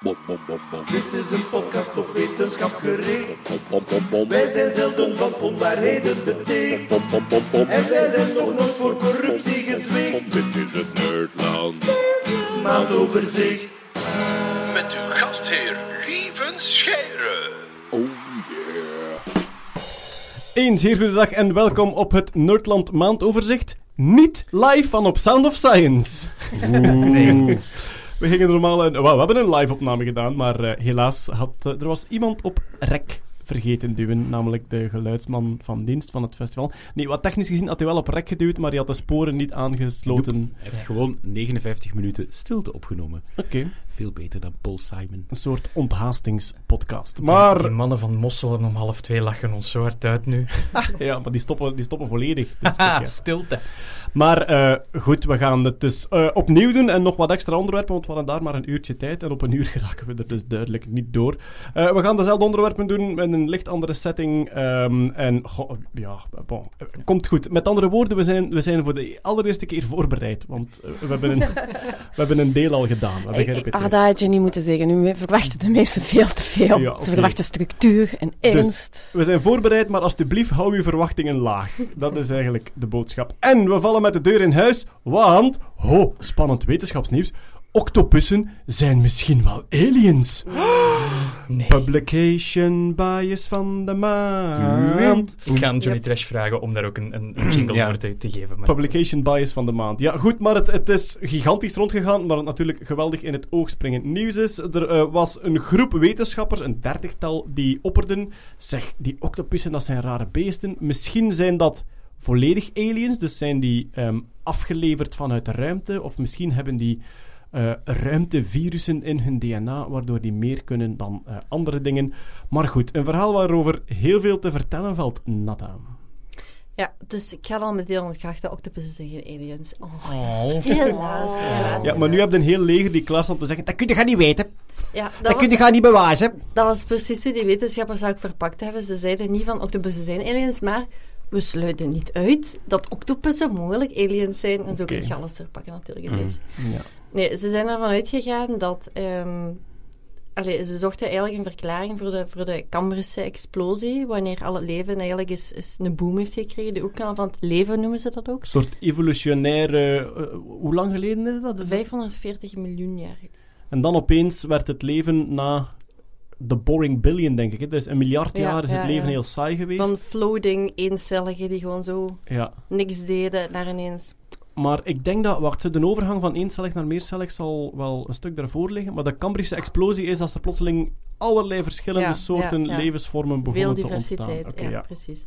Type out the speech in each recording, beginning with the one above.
Bom, bom, bom, bom. Dit is een podcast op wetenschap gericht. Bom, bom, bom, bom. Wij zijn zelden van onwaarheden beticht. Bom, bom, bom, bom. En wij zijn nog nooit voor corruptie gezwicht. Dit is het Nerdland. Maandoverzicht. Met uw gastheer Lieven Scheire. Oh yeah. Een zeer goede dag en welkom op het Nerdland maandoverzicht. Niet live van op Sound of Science. Oeh. We gingen normaal een, we hebben een live opname gedaan, maar eh, helaas had eh, er was iemand op rek vergeten duwen, namelijk de geluidsman van dienst van het festival. Nee, wat technisch gezien had hij wel op rek geduwd, maar hij had de sporen niet aangesloten. Hij heeft gewoon 59 minuten stilte opgenomen. Oké, Veel beter dan Paul Simon. een soort onthaastingspodcast. Die Maar, mannen van Mosselen om half twee lachen ons zo hard uit nu. ja, maar die stoppen, die stoppen volledig. Dus, Haha, kijk, ja. stilte. Maar eh, goed, we gaan het dus eh, opnieuw doen en nog wat extra onderwerpen, want we hadden daar maar een uurtje tijd. En op een uur geraken we er dus duidelijk niet door. Eh, we gaan dezelfde onderwerpen doen met een licht andere setting. ehm, en goh, ja, bon, komt goed. Met andere woorden, we zijn, we zijn voor de allereerste keer voorbereid. Want we, hebben een, we hebben een deel al gedaan. We begrijpen het Dat had je niet moeten zeggen. Nu verwachten de mensen veel te veel. Ja. Ze verwachten structuur en Dus ernst. we zijn voorbereid, maar alsjeblieft hou uw verwachtingen laag. Dat is eigenlijk de boodschap. En we vallen met de deur in huis, want, ho, spannend wetenschapsnieuws. Octopussen zijn misschien wel aliens. Nee. Publication bias van de maand. Ik ga Johnny Trash vragen om daar ook een, een, jingle Ja. voor te, te geven. Maar Publication bias van de maand. Ja, goed, maar het, het is gigantisch rondgegaan, maar het natuurlijk geweldig in het oog springend nieuws is. Er eh, was een groep wetenschappers, een dertigtal, die opperden. Zeg, die octopussen, dat zijn rare beesten. Misschien zijn dat volledig aliens, dus zijn die ehm, afgeleverd vanuit de ruimte, of misschien hebben die eh, ruimtevirussen in hun DNA, waardoor die meer kunnen dan eh, andere dingen. Maar goed, een verhaal waarover heel veel te vertellen valt, Nata. Ja, dus ik ga al meteen ontkrachten. Octopussen zijn geen aliens. Oh, Oh. helaas, helaas. Ja, maar nu heb je een heel leger die klaar staat om te zeggen, dat kun je gaan niet weten. Ja, Dat, dat, kun je gaan niet bewijzen. dat was precies hoe die wetenschappers ook verpakt hebben. Ze zeiden niet van octopussen zijn aliens, maar we sluiten niet uit dat octopussen mogelijk aliens zijn. En zo Oké. kun je alles verpakken natuurlijk een beetje. Ja. Nee, ze zijn ervan uitgegaan dat... allee, ze zochten eigenlijk een verklaring voor de, voor de Cambrische explosie, wanneer al het leven eigenlijk is, is een boom heeft gekregen. De oerknal van het leven noemen ze dat ook. Een soort evolutionaire... eh, hoe lang geleden is dat? 540 miljoen jaar. En dan opeens werd het leven na de boring billion, denk ik. Hè. Dus een miljard Ja, jaar is het ja, leven ja. heel saai geweest. Van floating eencelligen die gewoon zo niks deden, naar ineens... Maar ik denk dat... Wacht, de overgang van eencellig naar meercellig zal wel een stuk daarvoor liggen. Maar de Cambrische explosie is als er plotseling allerlei verschillende Ja, soorten ja, ja. levensvormen Veel begonnen te ontstaan. diversiteit, Oké, ja, ja. precies.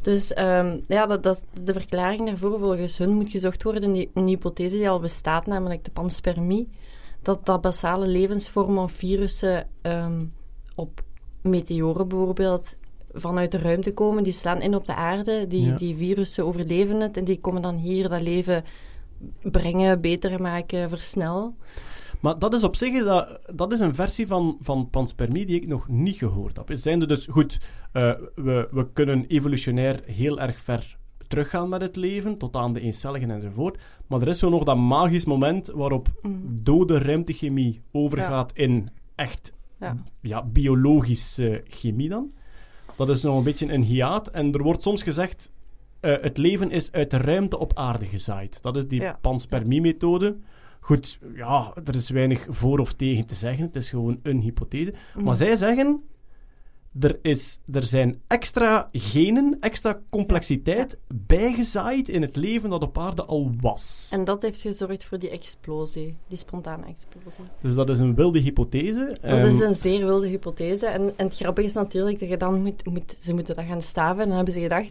Dus ehm, ja, dat, dat, de verklaring daarvoor, volgens hun, moet gezocht worden in een hypothese die al bestaat, namelijk de panspermie. Dat, dat basale levensvormen of virussen ehm, op meteoren bijvoorbeeld vanuit de ruimte komen, die slaan in op de aarde, die, Ja. die virussen overleven het en die komen dan hier dat leven brengen, beter maken, versnellen. Maar dat is op zich is dat, dat is een versie van, van panspermie die ik nog niet gehoord heb. Zijn er dus goed, eh, we, we kunnen evolutionair heel erg ver teruggaan met het leven, tot aan de eencelligen enzovoort. Maar er is zo nog dat magisch moment waarop dode ruimtechemie overgaat in echt Ja. ja, biologische chemie dan. Dat is nog een beetje een hiaat. En er wordt soms gezegd, eh, het leven is uit de ruimte op aarde gezaaid. Dat is die Ja. panspermie-methode. Goed, ja, er is weinig voor of tegen te zeggen. Het is gewoon een hypothese. Mhm. Maar zij zeggen, er, is, er zijn extra genen, extra complexiteit bijgezaaid in het leven dat op aarde al was. En dat heeft gezorgd voor die explosie, die spontane explosie. Dus dat is een wilde hypothese. Dat Ehm, is een zeer wilde hypothese. En, en het grappige is natuurlijk dat je dan moet, moet... Ze moeten dat gaan staven. En dan hebben ze gedacht...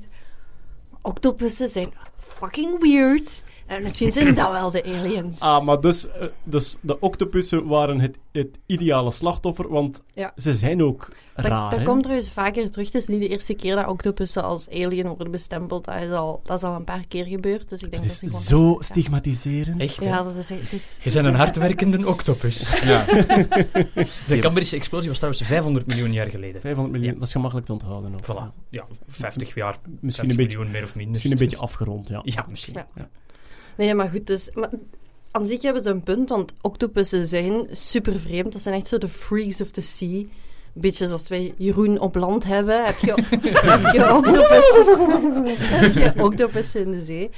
Octopussen zijn fucking weird. En misschien zijn dat wel de aliens. Ah, maar dus, eh, dus de octopussen waren het, het ideale slachtoffer, want Ja. ze zijn ook dat raar. dat hè? komt trouwens vaker terug. Het is niet de eerste keer dat octopussen als alien worden bestempeld. Dat is al, dat is al een paar keer gebeurd. Dus ik denk Het dat ze is gewoon... zo stigmatiserend. Echt? Ja, dat is... Het is Je bent een hardwerkende octopus. Ja. De Cambrische explosie was trouwens 500 miljoen jaar geleden. 500 miljoen, Ja. dat is gemakkelijk te onthouden. Ook. Voilà. Ja, 50 jaar. Misschien 50 een beetje, miljoen meer of minder. misschien een beetje afgerond, ja. Ja, misschien. Ja. Nee, maar goed, dus... Maar aan zich hebben ze een punt, want octopussen zijn super vreemd. Dat zijn echt zo de freaks of the sea. Een beetje zoals wij Jeroen op land hebben, heb je, heb je, octopussen, heb je octopussen in de zee.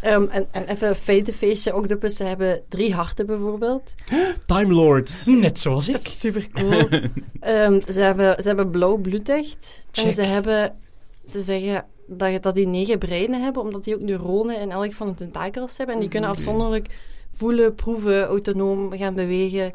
Ehm, en, en even een feitenfeestje. Octopussen hebben drie harten bijvoorbeeld. Time Lords. Net zoals ik. Super cool. Ehm, ze, hebben, ze hebben blauw bloed echt. En ze hebben... Ze zeggen dat, dat die negen breinen hebben, omdat die ook neuronen in elk van de tentakels hebben. En die kunnen afzonderlijk voelen, proeven, autonoom gaan bewegen.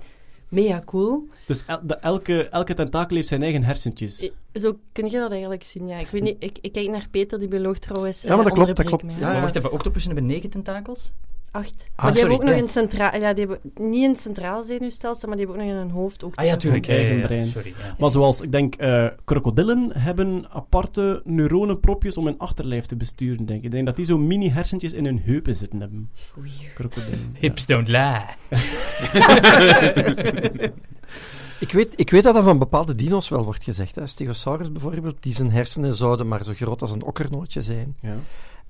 Mega cool. Dus el- de- elke, elke tentakel heeft zijn eigen hersentjes. Zo kun je dat eigenlijk zien, ja. Ik weet niet, ik, ik kijk naar Peter, die bioloog trouwens. Ja, maar dat eh, klopt, dat klopt. Ja. Maar wacht even, octopussen hebben negen tentakels? Acht. Ah, maar die hebben ook nog ja. een centraal... Ja, die hebben niet een centraal zenuwstelsel, maar die hebben ook nog in hun hoofd ook... Ah ja, tuurlijk. Eigen ja, ja, ja. brein. Sorry, ja. Maar zoals, ik denk, eh, krokodillen hebben aparte neuronenpropjes om hun achterlijf te besturen, denk ik. Ik denk dat die zo mini-hersentjes in hun heupen zitten hebben. Weird. Krokodillen. Hips don't lie. Ik weet, ik weet dat er van bepaalde dino's wel wordt gezegd. Hè. Stegosaurus bijvoorbeeld, die zijn hersenen zouden maar zo groot als een okkernootje zijn. Ja.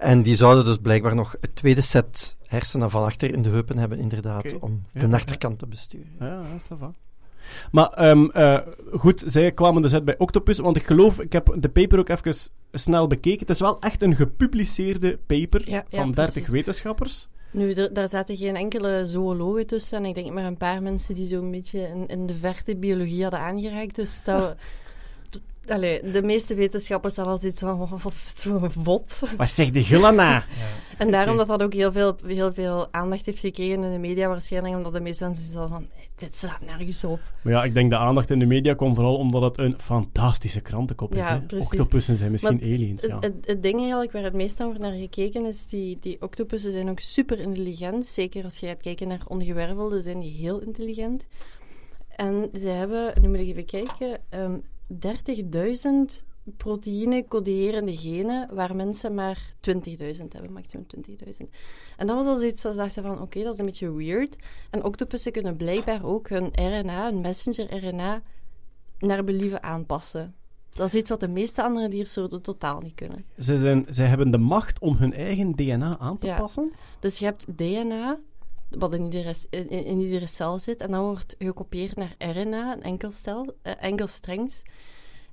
En die zouden dus blijkbaar nog het tweede set hersenen van achter in de heupen hebben, inderdaad, om Ja, de achterkant te besturen. Ja, ja, ça va. Maar ehm, eh, goed, zij kwamen dus uit bij Octopus, want ik geloof, ik heb de paper ook even snel bekeken. Het is wel echt een gepubliceerde paper Ja, ja, van 30 precies. wetenschappers. Nu, er- daar zaten geen enkele zoologen tussen. En ik denk maar een paar mensen die zo'n beetje in, in de verte biologie hadden aangeraakt. Dus dat... Allee, de meeste wetenschappers hadden al zoiets van, oh, wat is dit voor een vod? Wat zegt de Gulana? En daarom dat dat ook heel veel, heel veel aandacht heeft gekregen in de media waarschijnlijk, omdat de meeste mensen hadden van, "Nee, dit slaat nergens op. Maar ja, ik denk de aandacht in de media komt vooral omdat het een fantastische krantenkop is. Ja, hè. precies. Octopussen zijn misschien Maar aliens, ja. Het, het, het ding eigenlijk waar het meest aan wordt naar gekeken is, die, die octopussen zijn ook super intelligent. Zeker als je gaat kijken naar ongewervelden, zijn die heel intelligent. En ze hebben, nu moet ik even kijken, ehm 30.000 proteïne-coderende genen, waar mensen maar 20.000 hebben, maximum 20.000. En dat was al zoiets dat ze dachten van, oké, dat is een beetje weird. En octopussen kunnen blijkbaar ook hun RNA, hun messenger-RNA, naar believen aanpassen. Dat is iets wat de meeste andere diersoorten totaal niet kunnen. Zij, zijn, zij hebben de macht om hun eigen DNA aan te Ja. passen. Dus je hebt DNA, wat in iedere, in, in iedere cel zit, en dat wordt gekopieerd naar RNA, een enkel, stel, eh, enkel strengs.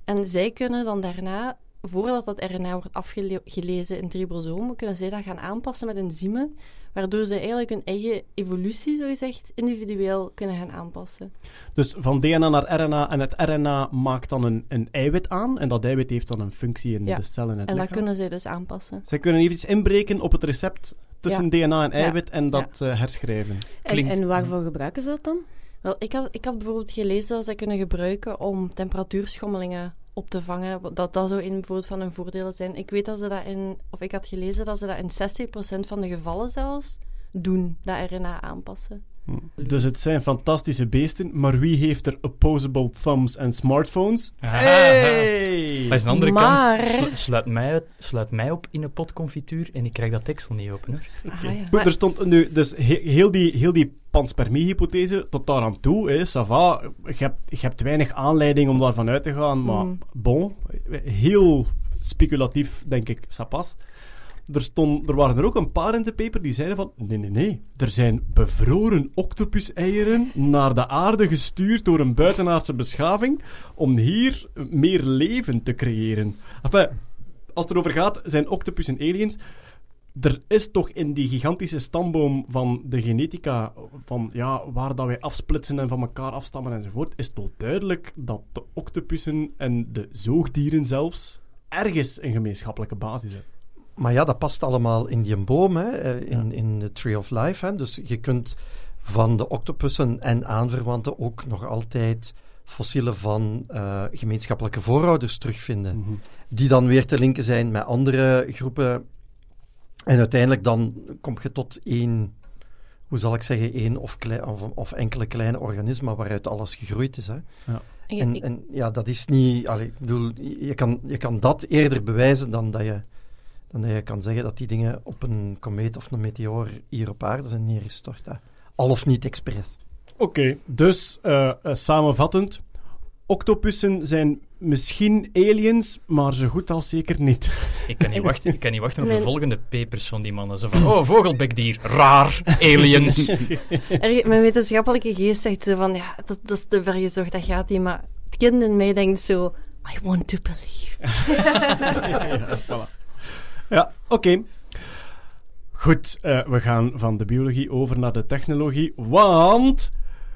En zij kunnen dan daarna, voordat dat RNA wordt afgelezen in ribosoom, kunnen zij dat gaan aanpassen met enzymen, waardoor ze eigenlijk hun eigen evolutie, zogezegd, individueel kunnen gaan aanpassen. Dus van DNA naar RNA en het RNA maakt dan een, een eiwit aan en dat eiwit heeft dan een functie in Ja. de cel in het En dat kunnen zij dus aanpassen. Zij kunnen even iets inbreken op het recept tussen DNA en eiwit en dat eh, herschrijven. En, Klinkt- en waarvoor gebruiken ze dat dan? Wel, ik had, ik had bijvoorbeeld gelezen dat ze kunnen gebruiken om temperatuurschommelingen op te vangen. Dat dat zou een bijvoorbeeld van hun voordelen zijn. Ik weet dat ze dat in, of ik had gelezen dat ze dat in 60% van de gevallen zelfs doen, dat RNA aanpassen. Dus het zijn fantastische beesten, maar wie heeft er opposable thumbs en smartphones? Aha, Hey! Maar aan de andere Maar- kant, slu- sluit, mij, uit- sluit mij op in een pot confituur en ik krijg dat deksel niet open. Hoor. Ah, ja. Goed, Maar- er stond nu, dus he- heel die, heel die panspermie-hypothese tot daar aan toe, hè, ça va, je, hebt, je hebt weinig aanleiding om daarvan uit te gaan, maar Mm. bon, heel speculatief, denk ik, ça passe. Er, stond, er waren er ook een paar in de paper die zeiden van, nee, nee, nee, er zijn bevroren octopuseieren naar de aarde gestuurd door een buitenaardse beschaving om hier meer leven te creëren. Enfin, als het erover gaat, zijn octopussen aliens er is toch in die gigantische stamboom van de genetica, van ja, waar dat wij afsplitsen en van elkaar afstammen enzovoort, is toch duidelijk dat de octopussen en de zoogdieren zelfs ergens een gemeenschappelijke basis hebben. Maar ja, dat past allemaal in die boom, hè, eh, in, in de Tree of Life. Hè. Dus je kunt van de octopussen en aanverwanten ook nog altijd fossielen van eh, gemeenschappelijke voorouders terugvinden. Die dan weer te linken zijn met andere groepen. En uiteindelijk dan kom je tot één, hoe zal ik zeggen, één of, klei- of, of enkele kleine organismen waaruit alles gegroeid is. Hè. Ik- En, en ja, dat is niet. Allee, ik bedoel, je kan, je kan dat eerder bewijzen dan dat, je, dan dat je kan zeggen dat die dingen op een komeet of een meteoor hier op aarde zijn neergestort. Hè. Al of niet expres. Oké, dus eh, eh, samenvattend, octopussen zijn misschien aliens, maar zo goed als zeker niet. Ik kan niet wachten, ik kan niet wachten op de volgende papers van die mannen. Zo van, oh, vogelbekdier, raar, aliens. Er- mijn wetenschappelijke geest zegt zo van, ja, dat, dat is te ver gezocht, dat gaat niet. Maar het kind in mij denkt zo, I want to believe. Ja, ja, oké. Goed, we gaan van de biologie over naar de technologie, want...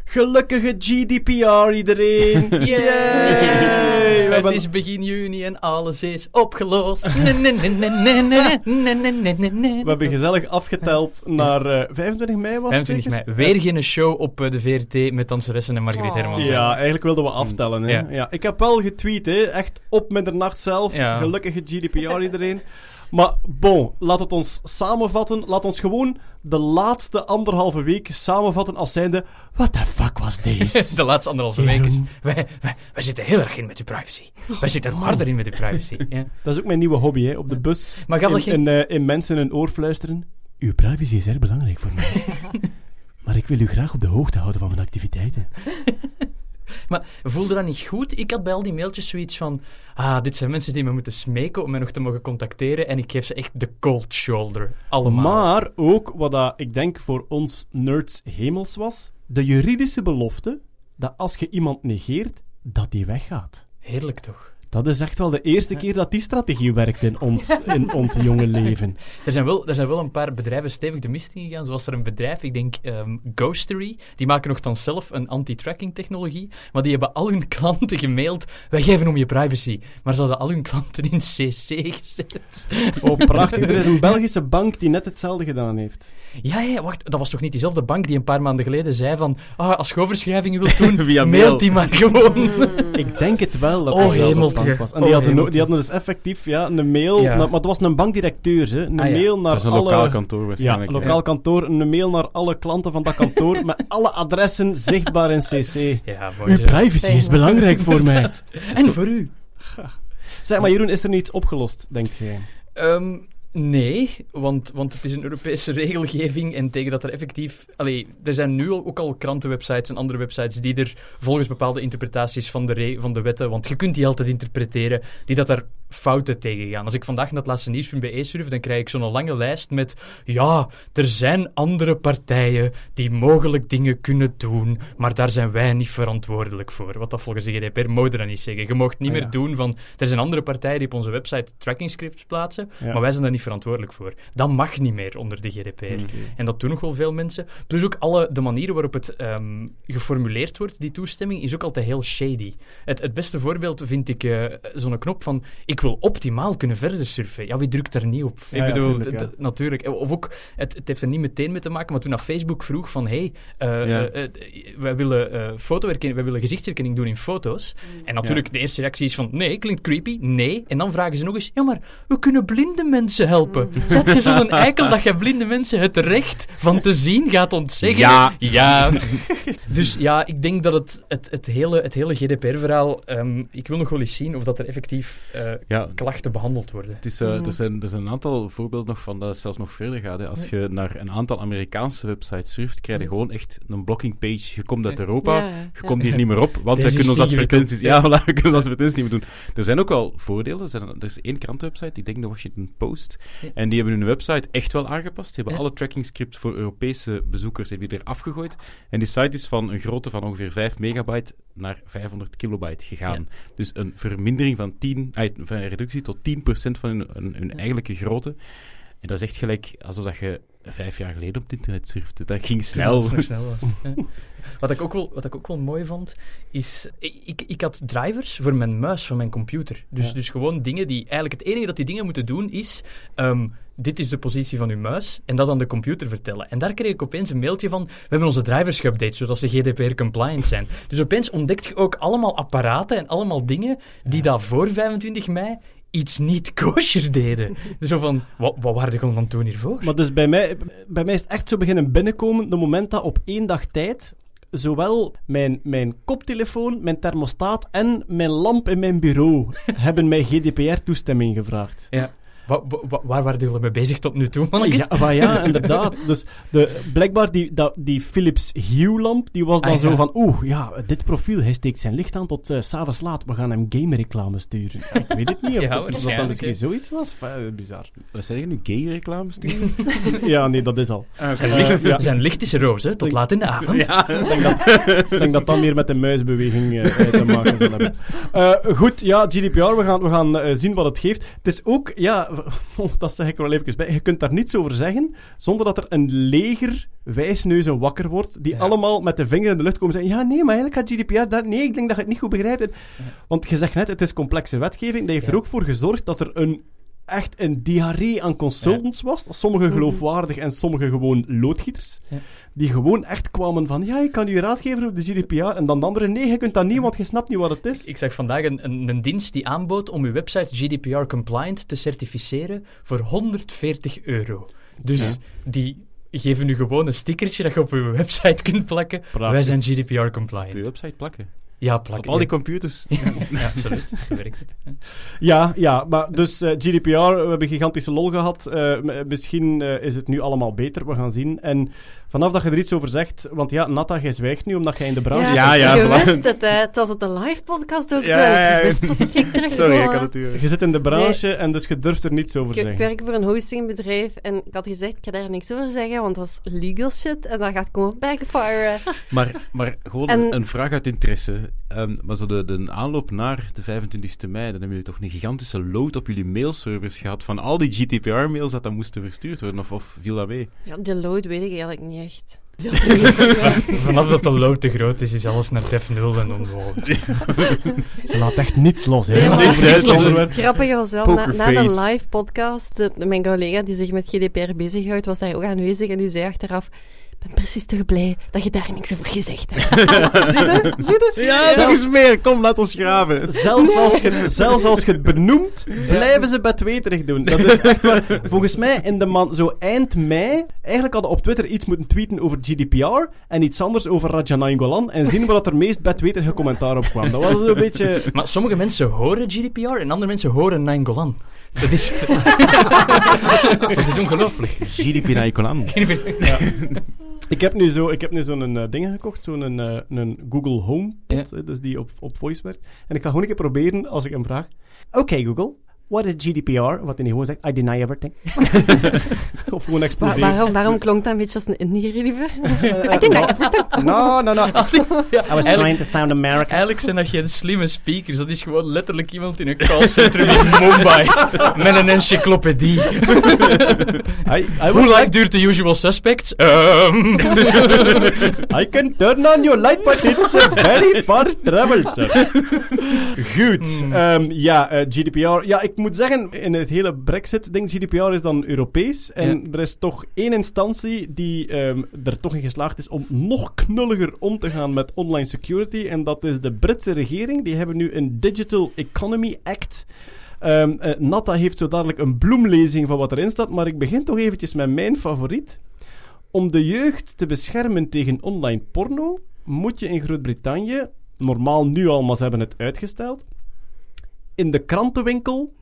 Gelukkige GDPR, iedereen! Yay! Het is begin juni en alles is opgelost. We hebben gezellig afgeteld naar 25 mei, was 25 mei. Weer geen show op de VRT met danseressen en Margriet oh. Hermans. Ja, eigenlijk wilden we aftellen. Hè? Ja. ik heb wel getweet, hè. echt op middernacht zelf. Gelukkige GDPR, iedereen. Maar bon, laat het ons samenvatten. Laat ons gewoon de laatste anderhalve week samenvatten als zijnde... What the fuck was deze? De laatste anderhalve Jeroen. week is... Wij, wij, wij zitten heel erg in met uw privacy. Wij zitten er harder in met uw privacy. Ja. Dat is ook mijn nieuwe hobby, hè? op de bus. Maar in, geen- in, eh, in mensen een oor fluisteren. Uw privacy is erg belangrijk voor mij. maar ik wil u graag op de hoogte houden van mijn activiteiten. Maar voelde dat niet goed? Ik had bij al die mailtjes zoiets van... Ah, dit zijn mensen die me moeten smeken om mij nog te mogen contacteren. En ik geef ze echt de cold shoulder. Allemaal. Maar ook wat dat, ik denk voor ons nerds hemels was, de juridische belofte dat als je iemand negeert, dat die weggaat. Heerlijk toch? Dat is echt wel de eerste keer dat die strategie werkt in ons, in ons jonge leven. Er zijn, wel, er zijn wel een paar bedrijven stevig de mist in gegaan. Zoals er een bedrijf, ik denk ehm, Ghostery, die maken nogthans zelf een anti-tracking technologie. Maar die hebben al hun klanten gemaild. Wij geven om je privacy. Maar ze hadden al hun klanten in CC gezet. Oh, prachtig. Er is een Belgische bank die net hetzelfde gedaan heeft. Ja, ja, wacht. Dat was toch niet diezelfde bank die een paar maanden geleden zei van... Ah, als je overschrijvingen wilt doen, Via mail die maar gewoon. Ik denk het wel dat Oh, hemeltje. Bank was. En Oh, die, hadden, die hadden dus effectief ja, een mail, Ja. naar- maar het was een bankdirecteur, hè, een Ah, ja. mail naar Dat is een alle... lokaal kantoor Ja, een lokaal kantoor, een mail naar alle klanten van dat kantoor, met alle adressen zichtbaar in CC. Ja, Uw privacy is belangrijk voor mij. En voor u? Zeg maar, Jeroen, is er niets opgelost, denkt jij? Ehm, nee, want, want het is een Europese regelgeving en tegen dat er effectief... Allee, er zijn nu ook al krantenwebsites en andere websites die er volgens bepaalde interpretaties van de, van de wetten, want je kunt die altijd interpreteren, die dat daar fouten tegen gaan. Als ik vandaag naar het laatste nieuws.be surf, dan krijg ik zo'n lange lijst met ja, er zijn andere partijen die mogelijk dingen kunnen doen, maar daar zijn wij niet verantwoordelijk voor. Wat dat volgens de GDPR mogen dat niet zeggen. Je mag niet Ah, meer doen van er zijn andere partijen die op onze website tracking scripts plaatsen, Ja. maar wij zijn daar niet verantwoordelijk voor. Dat mag niet meer onder de GDPR. En dat doen nog wel veel mensen. Plus ook alle, de manieren waarop het ehm, geformuleerd wordt, die toestemming, is ook altijd heel shady. Het, het beste voorbeeld vind ik eh, zo'n knop van ik wil optimaal kunnen verder surfen. Ja, wie drukt daar niet op? Ja, ik ja, bedoel, tuurlijk, ja. natuurlijk. Of ook, het, het heeft er niet meteen mee te maken, maar toen dat Facebook vroeg van hey, eh, Ja. eh, eh, wij willen eh fotoherkenning, wij willen gezichtsherkenning doen in foto's. En natuurlijk, de eerste reactie is van nee, klinkt creepy, nee. En dan vragen ze nog eens, ja, maar we kunnen blinde mensen helpen. Zet je zo'n eikel dat je blinde mensen het recht van te zien gaat ontzeggen? Ja. Ja. dus ja, ik denk dat het, het, het hele, het hele GDPR-verhaal... ehm, ik wil nog wel eens zien of dat er effectief eh, Ja, klachten behandeld worden. Het is, eh, er, zijn, er zijn een aantal voorbeelden nog van dat het zelfs nog verder gaat. Hè. Als je naar een aantal Amerikaanse websites surft, krijg je gewoon echt een blocking page. Je komt uit Europa, Ja, ja, je ja. komt hier niet meer op, want Deze we is kunnen onze te advertenties... Ja, voilà, we kunnen onze advertenties niet meer doen. Er zijn ook al voordelen. Er, zijn, er is één krantenwebsite, ik denk de Washington Post, Ja. en die hebben hun website echt wel aangepast. Die hebben Ja. alle tracking scripts voor Europese bezoekers hebben die er afgegooid. En die site is van een grootte van ongeveer 5 megabyte naar 500 kilobyte gegaan. Dus een vermindering van 10, ah, van een reductie tot 10% van hun, hun, hun eigenlijke grootte. En dat is echt gelijk alsof dat je vijf jaar geleden op het internet surfte. Dat ging snel. Nog snel was. Ja. Wat, ik ook wel, wat ik ook wel mooi vond, is... Ik, ik, had drivers voor mijn muis van mijn computer. Dus, Ja. dus gewoon dingen die... Eigenlijk het enige dat die dingen moeten doen is... ehm, dit is de positie van uw muis. En dat aan de computer vertellen. En daar kreeg ik opeens een mailtje van... We hebben onze drivers geüpdate, zodat ze GDPR-compliant zijn. Dus opeens ontdekt je ook allemaal apparaten en allemaal dingen die daar voor 25 mei iets niet kosher deden. Dus zo van, wat, wat waren de gewoon aan het doen hiervoor? Maar dus bij mij, bij mij is het echt zo beginnen binnenkomen, de moment dat op één dag tijd zowel mijn, mijn koptelefoon, mijn thermostaat en mijn lamp in mijn bureau hebben mij GDPR-toestemming gevraagd. Ja. Wa- wa- wa- waar waren jullie mee bezig tot nu toe, man? Ja, maar ja, inderdaad. Dus de, blijkbaar die, dat, die Philips Hue-lamp, die was dan Ah, zo ja. van... Oeh, ja, dit profiel, hij steekt zijn licht aan tot eh, s s'avonds laat. We gaan hem game-reclame sturen. Ik weet het niet. Of, Ja, of dat dan misschien zoiets was. Enfin, bizar. Wat zeg je nu? Gay-reclame sturen? Ja, nee, dat is al. Zijn, Eh, licht, ja. zijn licht is roze, tot laat in de avond. ja. Ik denk dat, ik denk dat dat meer met de muisbeweging eh, eh, te maken zal hebben. Eh, goed, ja, GDPR, we gaan, we gaan eh, zien wat het geeft. Het is ook, ja, dat zeg ik er wel even bij, je kunt daar niets over zeggen zonder dat er een leger wijsneuzen wakker wordt, die Ja. allemaal met de vinger in de lucht komen en zeggen, ja, nee, maar eigenlijk gaat GDPR daar... Nee, ik denk dat je het niet goed begrijpt. Want je zegt net, het is complexe wetgeving. Dat heeft Ja. er ook voor gezorgd dat er een echt een diarree aan consultants was. Sommige geloofwaardig en sommige gewoon loodgieters. Ja. Die gewoon echt kwamen van, ja, ik kan u raad geven op de GDPR. En dan de anderen, nee, je kunt dat niet, want je snapt niet wat het is. Ik zag vandaag een, een, een dienst die aanbood om uw website GDPR-compliant te certificeren voor 140 euro. Dus Ja. die geven u gewoon een stickertje dat je op uw website kunt plakken. Prachtig. Wij zijn Op je GDPR-compliant. website plakken. Ja, plakken. Op al die ja. computers. Ja, absoluut. Zo werkt het. Ja, ja, maar dus eh, GDPR, we hebben gigantische lol gehad. Eh, misschien eh, is het nu allemaal beter, we gaan zien. En vanaf dat je er iets over zegt, want ja, Natta, jij zwijgt nu omdat jij in de branche... Ja, ja, je voilà. wist het, hè. Het was het een live podcast ook Ja, zo. ja, ja. Ik wist dat het ging terug Sorry, ik had het u... Je zit in de branche en dus je durft er niets over Ik, ik zeggen. werk voor een hostingbedrijf en ik had gezegd, ik ga daar niks over zeggen, want dat is legal shit en dat gaat gewoon backfire. Maar, maar gewoon En- een, een vraag uit interesse. Ehm, maar zo de, de aanloop naar de 25e mei, dan hebben jullie toch een gigantische load op jullie mailservers gehad van al die GDPR-mails dat dan moesten verstuurd worden, of, of viel dat mee? Ja, de load weet ik eigenlijk niet echt. Vanaf dat de load te groot is, is alles naar def 0 en onmogelijk. Ze laat echt niets los, hè. Over dit het grappige was wel, na, na de live podcast, de- mijn collega die zich met GDPR bezighoudt, was daar ook aanwezig en die zei achteraf, ben precies toch blij dat je daar niks over gezegd hebt. Zie je? Zie je? Ja, nog eens meer! Kom, laat ons graven! Zelfs als, je, zelfs als je het benoemt, blijven ze betweterig doen. Dat is echt waar. Volgens mij in de man, zo eind mei, eigenlijk hadden op Twitter iets moeten tweeten over GDPR en iets anders over Raja Nainggolan en zien waar dat er meest betweterige commentaar op kwam. Dat was zo'n beetje... Maar sommige mensen horen GDPR en andere mensen horen Nainggolan. Dat is... dat is ongelooflijk. GDPR nu zo, ik heb nu zo'n eh, ding gekocht, zo'n eh, een Google Home Ja. dus die op, op voice werkt. En ik ga gewoon een keer proberen als ik hem vraag. Oké Google, what is GDPR? Wat hij gewoon zegt, I deny everything. of gewoon Wa- exploderen. waarom, waarom klonk dat een beetje als een Indiër, lieve? Eh, eh, no, no, no. I was trying to sound American. Eigenlijk zijn dat geen slimme speakers. Dat is gewoon letterlijk iemand in een callcentrum in Mumbai. Met een encyclopedie. I, I, Hoe would lang duurt de usual suspects? Ehm. I can turn on your light, but it's a very far travel, sir. Goed. ehm, ja, eh, GDPR. Ja, ik moet zeggen, in het hele Brexit-ding, GDPR is dan Europees. En er is toch één instantie die ehm, er toch in geslaagd is om nog knulliger om te gaan met online security. En dat is de Britse regering. Die hebben nu een Digital Economy Act. Eh, Natta heeft zo dadelijk een bloemlezing van wat erin staat. Maar ik begin toch eventjes met mijn favoriet. Om de jeugd te beschermen tegen online porno, moet je in Groot-Brittannië, normaal nu al, maar ze hebben het uitgesteld, in de krantenwinkel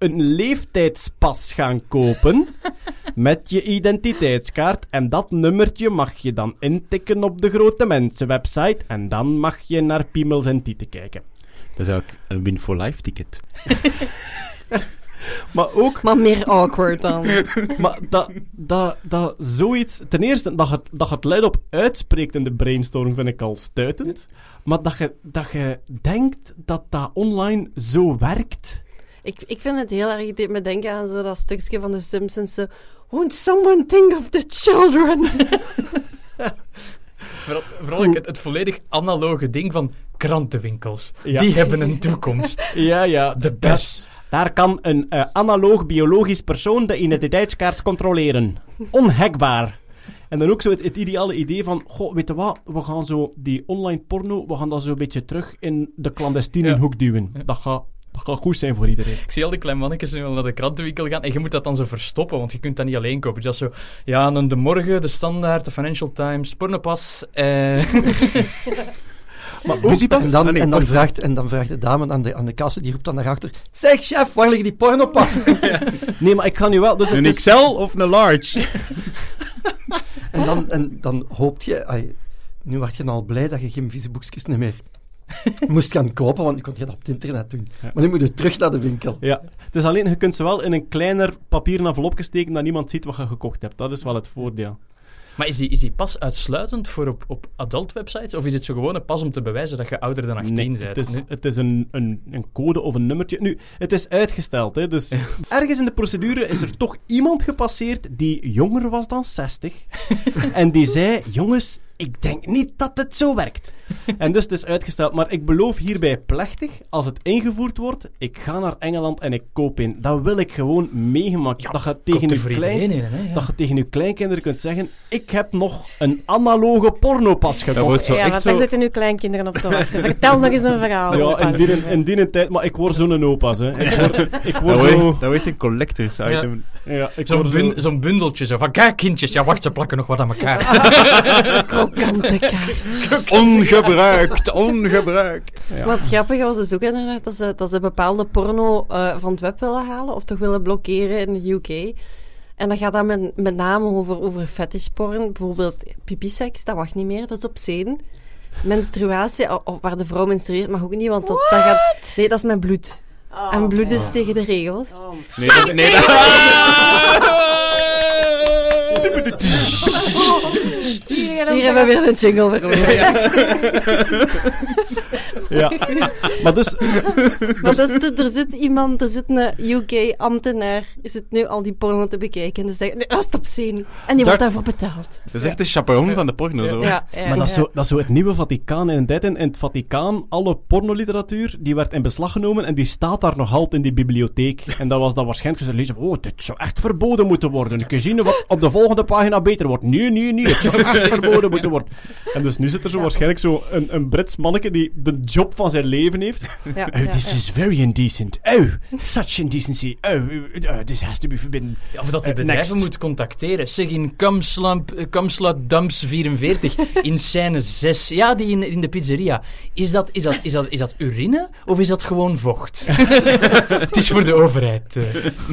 een leeftijdspas gaan kopen met je identiteitskaart. En dat nummertje mag je dan intikken op de grote mensenwebsite en dan mag je naar piemels en tieten kijken. Dat is eigenlijk een win for life ticket. Maar ook Maar meer awkward dan. Maar dat, dat, dat zoiets... Ten eerste, dat je, dat je het luidop uitspreekt in de brainstorm vind ik al stuitend. Maar dat je, dat je denkt dat dat online zo werkt... Ik, ik vind het heel erg, het deed me denken aan zo dat stukje van de Simpsons. Zo, Won't someone think of the children? Vooral, vooral ik het, het volledig analoge ding van krantenwinkels. Ja. Die hebben een toekomst. Ja, ja. De pers. Daar kan een eh, analoog biologisch persoon de identiteitskaart controleren. Onhackbaar. En dan ook zo het, het ideale idee van, goh, weet je wat, we gaan zo die online porno, we gaan dat zo een beetje terug in de clandestine Ja. hoek duwen. Dat gaat, dat gaat goed zijn voor iedereen. Ik zie al die kleine mannetjes nu al naar de krantenwinkel gaan en je moet dat dan zo verstoppen, want je kunt dat niet alleen kopen. Dus dat is zo, ja, een De Morgen, De Standaard, de Financial Times, Pornopas. Eh. Maar ook, En dan, nee, en, dan vraagt, en dan vraagt de dame aan de, aan de kassa, die roept dan naar achter, zeg chef, waar liggen die pornopassen? nee, maar ik ga nu wel... Dus Een XL of een large? en, dan, en dan hoopt je, ai, nu word je al blij dat je geen vieze boekjes meer moest gaan kopen, want je kon dat op het internet doen. Maar nu moet je terug naar de winkel. Ja, het is alleen, je kunt ze wel in een kleiner papieren envelopje steken dat niemand ziet wat je gekocht hebt. Dat is wel het voordeel. Maar is die, is die pas uitsluitend voor op, op adult websites? Of is het zo gewoon een pas om te bewijzen dat je ouder dan 18 Nee, bent? het is, het is een, een, een code of een nummertje. Nu, het is uitgesteld, hè, dus ergens in de procedure is er toch iemand gepasseerd die jonger was dan 60. en die zei, jongens, ik denk niet dat het zo werkt. En dus het is uitgesteld. Maar ik beloof hierbij plechtig, als het ingevoerd wordt, ik ga naar Engeland en ik koop in. Dat wil ik gewoon meegemaakt. dat je tegen voor klein... in, hè? Ja. Dat je tegen je kleinkinderen kunt zeggen: Ik heb nog een analoge pornopas Dat gekocht. wordt zo ja, echt want zo... daar zitten nu kleinkinderen op te wachten. Vertel nog eens een verhaal. Ja, in die, in die tijd, maar ik word zo'n opa's, hè. Ik word, ik Dat wordt, zo... dat wordt een collectors item. Ja, ik Zo'n bun- zo... zo'n bundeltje, zo van, kijk kindjes, ja wacht, ze plakken nog wat aan elkaar. Krokante kaart. Ongebruikt, ongebruikt. Wat grappig was dus ook inderdaad dat ze, dat ze bepaalde porno eh, van het web willen halen of toch willen blokkeren in de UK. En dat gaat dan met, met name over, over fetishporn, bijvoorbeeld pipiseks, dat mag niet meer, dat is obscene. Menstruatie, o- o- waar de vrouw menstrueert, mag ook niet, want dat, dat gaat... Nee, dat is met bloed. en bloed is tegen de regels. Nee, dat, nee, dat... Hier hebben we weer een jingle voor u. Ja. Maar dus... Maar dus, er- er zit iemand, er zit een UK-ambtenaar, zit nu al die porno te bekijken en die zegt, nee, dat is obscene. En die wordt daarvoor betaald. Dat is echt de chaperon van de porno, zo. Ja, ja, Maar dat is, zo, dat is zo het nieuwe Vaticaan. In, tijd in, in het Vaticaan, alle pornoliteratuur, die werd in beslag genomen en die staat daar nog altijd in die bibliotheek. En dat was dan waarschijnlijk ze lezen, oh, dit zou echt verboden moeten worden. Kun je zien wat op de volgende pagina beter wordt? Nee, nee, nee, het zou echt verboden moeten worden. En dus nu zit er zo waarschijnlijk zo een, een Brits manneke die de job van zijn leven heeft. Ja, Oh, this ja. is very indecent. Oh, such indecency. Oh, uh, this has to be forbidden. Ja, Of dat die Eh, bedrijven next. moet contacteren. Zeg in Kamslamp, eh, Kamslat Dumps 44, in scène 6. Ja, die in, in de pizzeria. Is dat, is, dat, is, dat, is dat urine of is dat gewoon vocht? Het is voor de overheid. eh.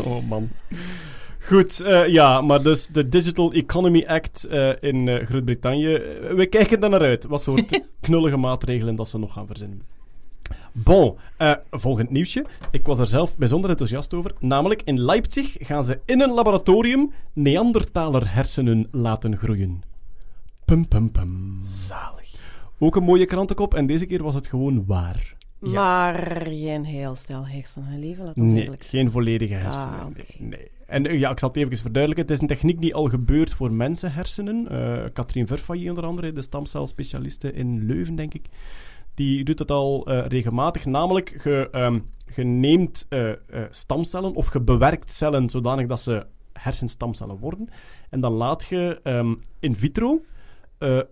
Oh man. Goed, eh, ja, maar dus de Digital Economy Act eh, in eh, Groot-Brittannië. we kijken daar naar uit. Wat soort knullige maatregelen dat ze nog gaan verzinnen. Bon, volgend nieuwsje. Ik was er zelf bijzonder enthousiast over. Namelijk, in Leipzig gaan ze in een laboratorium Neandertaler hersenen laten groeien. Pum pum pum. Zalig. Ook een mooie krantenkop en deze keer was het gewoon waar. Maar geen heel stel hersenen, lieve, laat ons Nee, zijn. geen volledige hersenen. Ah, nee, nee. En eh, ja, ik zal het even verduidelijken. Het is een techniek die al gebeurt voor mensenhersenen. Eh Katrien Verfaillie onder andere, de stamcelspecialiste in Leuven, denk ik. Die doet het al eh, regelmatig. Namelijk, je, ehm, neemt stamcellen of je bewerkt cellen zodanig dat ze hersenstamcellen worden. En dan laat je ehm, in vitro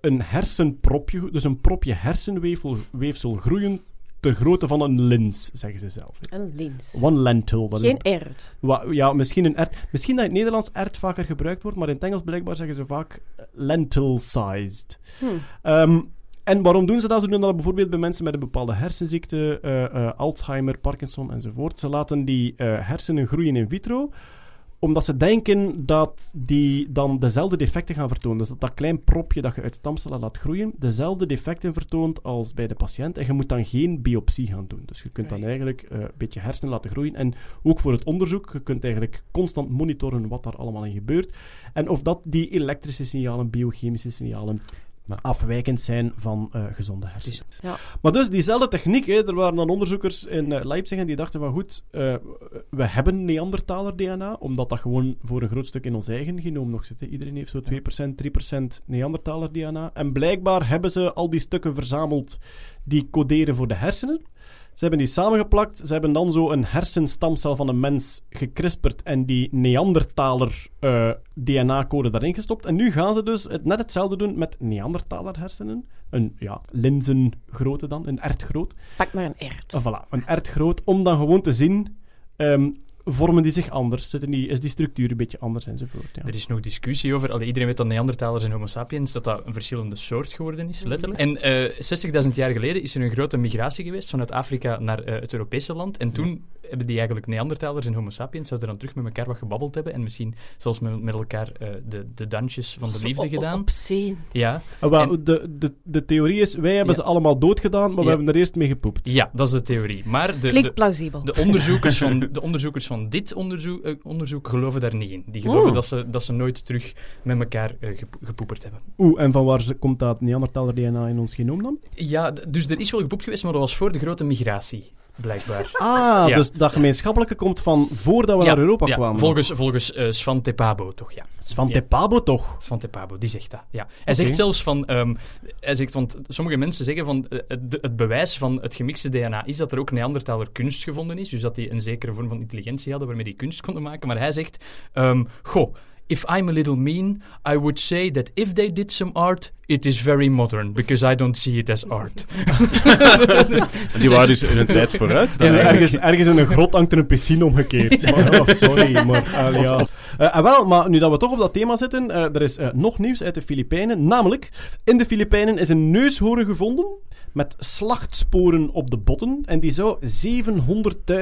een hersenpropje, dus een propje hersenweefsel weefsel groeien ter grootte van een lins, zeggen ze zelf. Een lins. One lentil. Dat Geen ert. Ja, misschien een ert. Misschien dat in het Nederlands ert vaker gebruikt wordt, maar in het Engels blijkbaar zeggen ze vaak eh, lentil-sized. Hmm. Ehm, en waarom doen ze dat? Ze doen dat bijvoorbeeld bij mensen met een bepaalde hersenziekte, eh, Alzheimer, Parkinson enzovoort. Ze laten die hersenen groeien in vitro, omdat ze denken dat die dan dezelfde defecten gaan vertonen. Dus dat dat klein propje dat je uit stamcellen laat groeien, dezelfde defecten vertoont als bij de patiënt. En je moet dan geen biopsie gaan doen. Dus je kunt dan eigenlijk eh, een beetje hersenen laten groeien. En ook voor het onderzoek, je kunt eigenlijk constant monitoren wat daar allemaal in gebeurt. En of dat die elektrische signalen, biochemische signalen, Maar- afwijkend zijn van eh, gezonde hersenen. Ja. Maar dus diezelfde techniek, hè, er waren dan onderzoekers in eh, Leipzig en die dachten van goed, eh, we hebben Neandertaler DNA, omdat dat gewoon voor een groot stuk in ons eigen genoom nog zit. hè. Iedereen heeft zo 2%, 3% Neandertaler DNA. En blijkbaar hebben ze al die stukken verzameld die coderen voor de hersenen. Ze hebben die samengeplakt. Ze hebben dan zo een hersenstamcel van een mens gekrisperd en die Neandertaler eh, DNA-code daarin gestopt. En nu gaan ze dus het, net hetzelfde doen met Neandertaler hersenen. Een ja, linzengrootte dan, een ertgroot. Pak maar een ert. Voilà, een ertgroot, om dan gewoon te zien ehm, vormen die zich anders? Zitten die, is die structuur een beetje anders enzovoort? Ja. Er is nog discussie over. Allee, iedereen weet dat Neandertalers en Homo sapiens dat dat een verschillende soort geworden is, letterlijk. En eh 60.000 jaar geleden is er een grote migratie geweest vanuit Afrika naar eh, het Europese land. En toen hebben die eigenlijk Neandertalers en Homo sapiens zouden dan terug met elkaar wat gebabbeld hebben en misschien zelfs met, met elkaar eh, de, de dansjes van de liefde Op- op- gedaan. Op zee. Ja. Ah, En- de, de, de theorie is, wij hebben Ja. ze allemaal doodgedaan, maar we hebben er eerst mee gepoept. ja, dat is de theorie. Maar de, Klinkt de, plausibel. de, onderzoekers van, de onderzoekers van dit onderzoek, eh, onderzoek geloven daar niet in. Die geloven Oh. dat, ze, dat ze nooit terug met elkaar eh, gep- gepoeperd hebben. Oeh, en van waar ze- komt dat Neandertaler-DNA in ons genoom dan? Ja, dus er is wel gepoept geweest, maar dat was voor de grote migratie, blijkbaar. Ah, Ja. dus dat gemeenschappelijke komt van voordat we Ja, naar Europa ja, kwamen. Volgens, volgens eh, Svante Pabo, toch, ja. Van Ja. Tepabo toch? Svante Pabo, die zegt dat, ja. Hij zegt zelfs van... ehm, hij zegt, want sommige mensen zeggen van... eh, het, het bewijs van het gemixte DNA is dat er ook Neandertaler kunst gevonden is. Dus dat die een zekere vorm van intelligentie hadden waarmee die kunst konden maken. Maar hij zegt... ehm, goh, if I'm a little mean, I would say that if they did some art, it is very modern, because I don't see it as art. Die waren dus in een tijd vooruit. dan ergens, ergens in een grot hangt er een piscine omgekeerd. Maar, oh, sorry, maar... ah, ja. Eh, en wel, maar nu dat we toch op dat thema zitten, eh, er is eh, nog nieuws uit de Filipijnen. Namelijk, in de Filipijnen is een neushoorn gevonden met slachtsporen op de botten. En die zou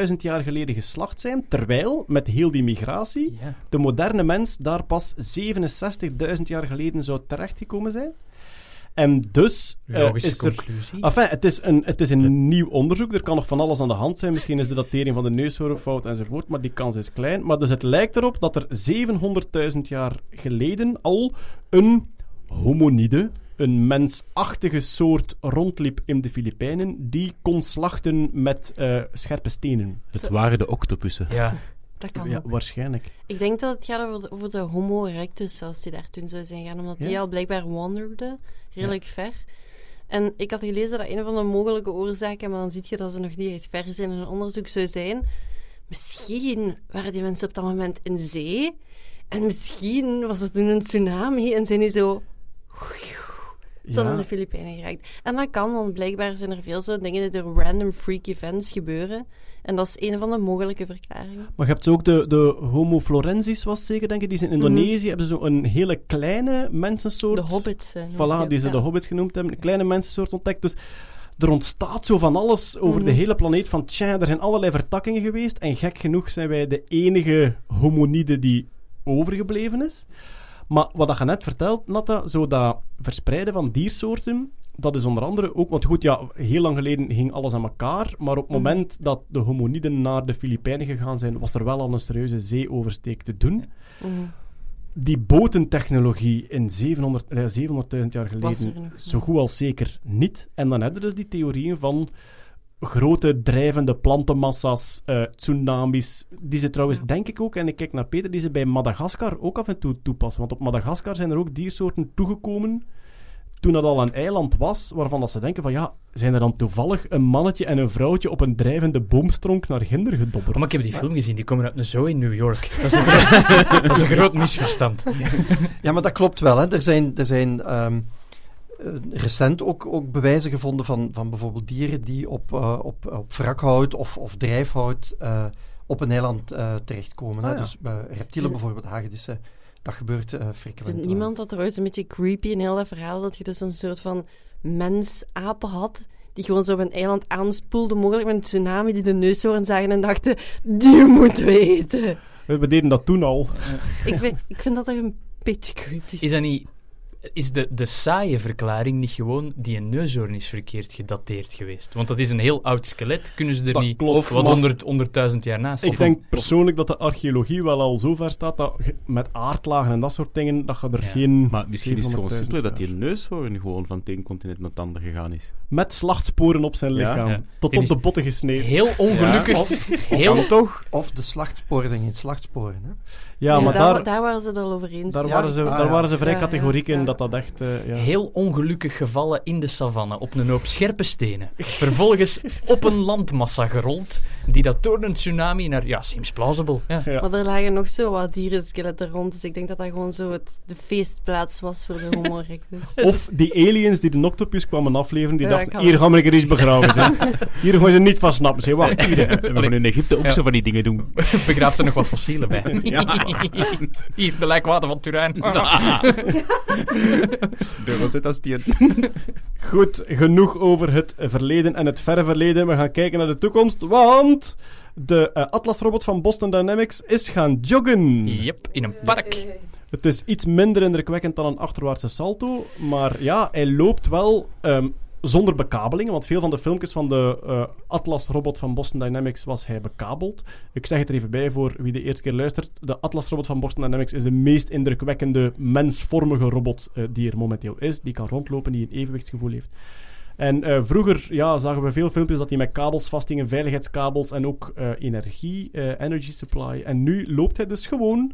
700.000 jaar geleden geslacht zijn, terwijl, met heel die migratie, de moderne mens daar pas 67.000 jaar geleden zou terechtgekomen zijn. En dus Logische is er... conclusie. Enfin, het is, een, het is een nieuw onderzoek. Er kan nog van alles aan de hand zijn. Misschien is de datering van de neushoorn fout enzovoort, maar die kans is klein. Maar dus het lijkt erop dat er 700.000 jaar geleden al een homonide, een mensachtige soort rondliep in de Filipijnen, die kon slachten met eh, scherpe stenen. Het waren de octopussen. Ja. Dat kan Ja, ook. waarschijnlijk. Ik denk dat het gaat over de, over de Homo erectus, zelfs die daar toen zou zijn gaan, omdat die al blijkbaar wanderde, redelijk ver. En ik had gelezen dat een van de mogelijke oorzaken, maar dan zie je dat ze nog niet echt ver zijn in een onderzoek, zou zijn. Misschien waren die mensen op dat moment in zee. En misschien was er toen een tsunami en zijn die zo tot aan de Filipijnen geraakt. En dat kan, want blijkbaar zijn er veel zo dingen die door random freak events gebeuren. En dat is een van de mogelijke verklaringen. Maar je hebt ook de, de Homo florensis, was zeker, denk ik. Die is in Indonesië. Hebben ze zo een hele kleine mensensoort. De hobbits. eh, Voilà, die ze ja. de hobbits genoemd hebben. Een kleine mensensoort ontdekt. Dus er ontstaat zo van alles over Mhm. de hele planeet. Van tja, er zijn allerlei vertakkingen geweest. En gek genoeg zijn wij de enige homonide die overgebleven is. Maar wat dat je net vertelt, Natta, zo dat verspreiden van diersoorten, dat is onder andere ook... Want goed, ja, heel lang geleden ging alles aan elkaar. Maar op het Mhm. moment dat de homoniden naar de Filipijnen gegaan zijn, was er wel al een serieuze zeeoversteek te doen Mhm. die botentechnologie in 700 eh, 700.000 jaar Was geleden zo goed als zeker niet. En dan hebben we dus die theorieën van grote drijvende plantenmassa's, eh, tsunamis, die ze trouwens, denk ik ook, en ik kijk naar Peter, die ze bij Madagaskar ook af en toe toepassen. Want op Madagaskar zijn er ook diersoorten toegekomen toen dat al een eiland was, waarvan dat ze denken van ja, zijn er dan toevallig een mannetje en een vrouwtje op een drijvende boomstronk naar Ginder gedobberd? Oh, maar ik heb die film gezien, die komen uit een zoo in New York. Dat is een groot, dat is een groot misverstand. Ja, maar dat klopt wel. Hè. Er zijn, er zijn ehm, eh, recent ook, ook bewijzen gevonden van, van bijvoorbeeld dieren die op, eh, op, op wrakhout of, of drijfhout eh, op een eiland eh, terechtkomen. hè. Ah, ja. Dus eh, reptielen bijvoorbeeld, hagedissen, dat gebeurt eh frequent. Vindt niemand dat trouwens een beetje creepy in heel dat verhaal, dat je dus een soort van mens-apen had, die gewoon zo op een eiland aanspoelde, mogelijk met een tsunami, die de neushoorn zagen en dachten, die moeten we eten. We, deden dat toen al. ik, vind, ik vind dat toch een beetje creepy. Is dat niet... Is de, de saaie verklaring niet gewoon die een neushoorn is verkeerd gedateerd geweest? Want dat is een heel oud skelet. Kunnen ze er Dat niet klopt, wat honderd, honderdduizend jaar naast Ik denk persoonlijk dat de archeologie wel al zo ver staat dat je met aardlagen en dat soort dingen, dat je er Ja. geen... Maar misschien is het gewoon 700.000 simpeler dat die neushoorn gewoon van het ene continent naar het andere gegaan is. Met slachtsporen op zijn lichaam. Ja. Tot op de botten gesneden. Heel ongelukkig. Of, heel, toch? of de slachtsporen zijn geen slachtsporen. Hè. Ja, maar daar, daar, daar waren ze het al over eens. daar, Ja, waren, ze, ah, daar ja. waren ze vrij Ja, ja, categoriek in. Dat dat echt... eh, ja. Heel ongelukkig gevallen in de savanne op een hoop scherpe stenen. Vervolgens op een landmassa gerold, die dat door een tsunami naar... Ja, seems plausible. Ja. Ja. Maar er lagen nog zo wat dierenskeletten rond, dus ik denk dat dat gewoon zo het, de feestplaats was voor de Homo erectus. Of die aliens die de octopus kwamen afleveren, die Ja, dachten, hier gaan we er eens begraven. Zeg. Hier gaan ze niet van snappen. Zeg, wacht, hier. We gaan in Egypte ook Ja. zo van die dingen doen. Begraaft er nog wat fossielen bij. Ja. Hier, de lijkwater van Turijn. De Rosetta Stien. Goed, genoeg over het verleden en het verre verleden. We gaan kijken naar de toekomst, want de eh, Atlas-robot van Boston Dynamics is gaan joggen. Yep, in een park. Het is iets minder indrukwekkend dan een achterwaartse salto, maar ja, hij loopt wel ehm, zonder bekabelingen, want veel van de filmpjes van de eh, Atlas-robot van Boston Dynamics was hij bekabeld. Ik zeg het er even bij voor wie de eerste keer luistert. De Atlas-robot van Boston Dynamics is de meest indrukwekkende mensvormige robot eh, die er momenteel is. Die kan rondlopen, die een evenwichtsgevoel heeft. En eh, vroeger ja, zagen we veel filmpjes dat hij met kabels vasthingen, veiligheidskabels en ook energie, energy supply. En nu loopt hij dus gewoon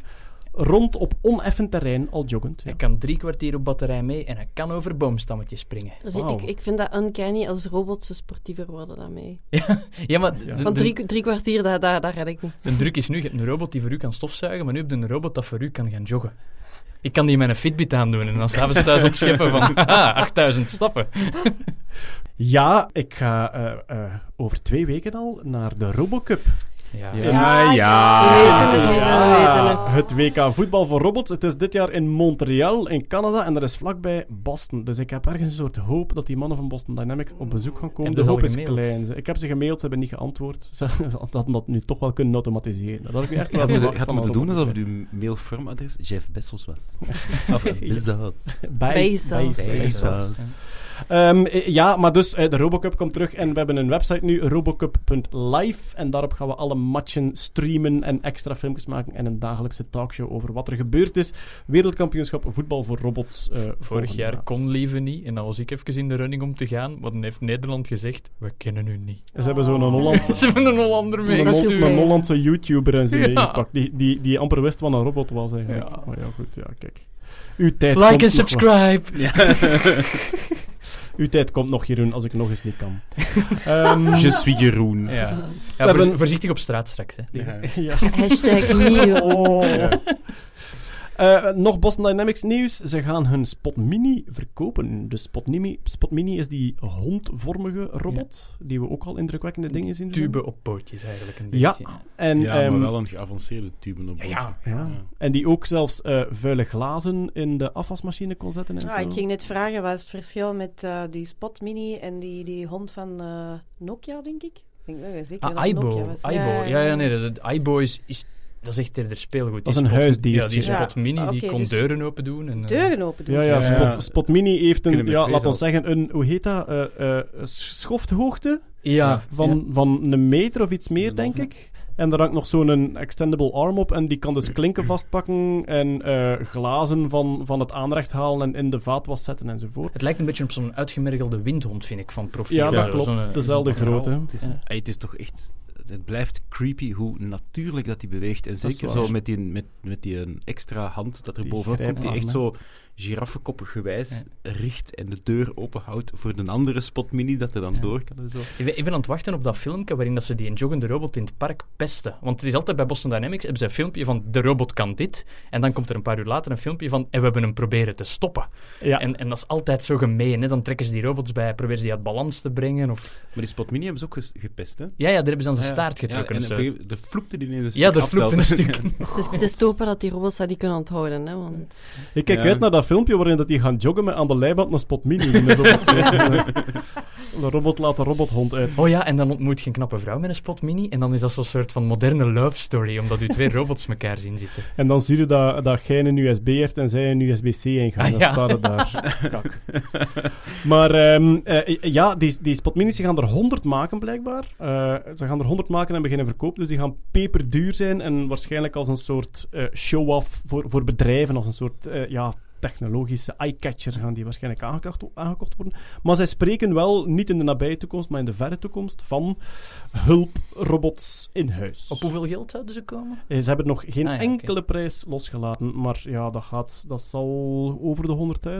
rond op oneffen terrein al joggend. Ja. Hij kan drie kwartier op batterij mee en hij kan over boomstammetjes springen. Dus ik, ik vind dat uncanny als robots zo sportiever worden dan mij. Ja, maar Ja. Van de- drie, drie kwartier, daar daar daar red ik niet. de druk is nu, je hebt een robot die voor u kan stofzuigen, maar nu heb je een robot dat voor u kan gaan joggen. Ik kan die met een Fitbit aandoen en dan s'avonds thuis opscheppen van haha, 8000 stappen. Ja, ik ga eh, eh, over twee weken al naar de Robocup. Ja. Ja, ja. We weten het WK voetbal voor robots. Het is dit jaar in Montreal, in Canada, en dat is vlakbij Boston. Dus ik heb ergens een soort hoop dat die mannen van Boston Dynamics op bezoek gaan komen. De hoop is klein. Ik heb ze gemaild, ze hebben niet geantwoord. Ze hadden dat nu toch wel kunnen automatiseren. Dat had ik echt wel Je had verwacht moeten doen alsof uw mailformadres Jeff Bezos was. Of Bezos. Bezos. Bezos. Bezos. Ehm, eh, ja, maar dus eh, de Robocup komt terug en we hebben een website nu, robocup.live. En daarop gaan we alle matchen streamen en extra filmpjes maken en een dagelijkse talkshow over wat er gebeurd is. Wereldkampioenschap voetbal voor robots. eh, Vorig jaar maand. kon Leven niet en dan was ik even in de running om te gaan, maar dan heeft Nederland gezegd, we kennen u niet. En ze hebben zo'n Hollandse, Ze hebben een Hollander een, Hol- meegestuurd. een Hollandse YouTuber en zo Ja. die, die, die amper wist wat een robot was eigenlijk. Ja. Maar ja, goed, ja, kijk. Uw tijd Like komt en nog subscribe. Uw tijd komt nog, Jeroen, als ik nog eens niet kan. Ehm, Je suis Jeroen. Ja, ja hebben- voor- voorzichtig op straat straks. Hè. Ja. ja. Hashtag niet. Oh. Eh, nog Boston Dynamics nieuws. Ze gaan hun Spot Mini verkopen. De Spot Mini, Spot Mini is die hondvormige robot, die we ook al indrukwekkende dingen zien doen. Tube op pootjes eigenlijk een Ja. beetje. En, ja, ehm, maar wel een geavanceerde tube op Ja, boord. ja. ja. en die ook zelfs eh, vuile glazen in de afwasmachine kon zetten en Ah, zo. ik ging net vragen, wat is het verschil met eh, die Spot Mini en die, die hond van eh, Nokia, denk ik? Ik denk wel zeker Ah, het Nokia Aibo. was. Aibo. Ja, ja, nee, Aibo is, is, dat is echt eerder speelgoed. Dat is Die een Spot- huisdiertje. Ja, die Ja. Spot Mini, die Oké, kon dus- deuren open doen. En, eh, Deuren open doen. Ja, ja. Spot, Spot Mini heeft een, ja, ons zelfs. zeggen, een, hoe heet dat, Eh, eh, schofthoogte Ja, van, van een meter of iets meer, denk ik. En daar hangt nog zo'n extendable arm op en die kan dus klinken vastpakken en eh, glazen van, van het aanrecht halen en in de vaatwas zetten enzovoort. Het lijkt een beetje op zo'n uitgemergelde windhond, vind ik, van profiel. Ja, dat klopt. zo'n, Dezelfde grootte. Ja. het is toch echt... Het blijft creepy hoe natuurlijk dat hij beweegt. En zeker zo met die, met, met die extra hand dat er Die bovenop komt, die echt zo giraffenkoppig gewijs richt en de deur openhoudt voor de andere Spot Mini dat er dan Ja. door kan en zo. Ik ben, ik ben aan het wachten op dat filmpje waarin dat ze die joggende robot in het park pesten. Want het is altijd bij Boston Dynamics, hebben ze een filmpje van de robot kan dit. En dan komt er een paar uur later een filmpje van en we hebben hem proberen te stoppen. Ja. En, en dat is altijd zo gemeen. Hè? Dan trekken ze die robots bij, proberen ze die uit balans te brengen. Of... Maar die Spot Mini hebben ze ook gepest, hè? Ja, ja, daar hebben ze aan zijn Ja, staart ja, getrokken. en een gegeven- er vloekte die ineens een Ja, stuk er vloekte een stuk. Het is, het is te hopen dat die robots dat niet kunnen onthouden. Hè, want... Ik kijk Ja. uit naar dat filmpje waarin dat die gaan joggen met aan de leiband een Spot Mini. in de robot de robot laat de robothond uit. Oh ja, en dan ontmoet je een knappe vrouw met een Spot Mini. En dan is dat zo'n soort van moderne love story, omdat u twee robots elkaar zien zitten. En dan zie je dat, dat jij een USB heeft en zij een USB-C ingaan. Ah, dan ja. staat het daar. Kak. Maar ehm, eh, ja, die, die spotminis die gaan er 100 maken blijkbaar. Eh, ze gaan er 100 maken en beginnen verkopen. Dus die gaan peperduur zijn en waarschijnlijk als een soort eh, show-off voor, voor bedrijven. Als een soort, ja, technologische eye-catcher gaan die waarschijnlijk aangekocht, aangekocht worden. Maar zij spreken wel, niet in de nabije toekomst, maar in de verre toekomst, van hulprobots in huis. Op hoeveel geld zouden ze komen? Eh, Ze hebben nog geen Ah, ja, enkele prijs losgelaten, maar ja, dat, gaat, dat zal over de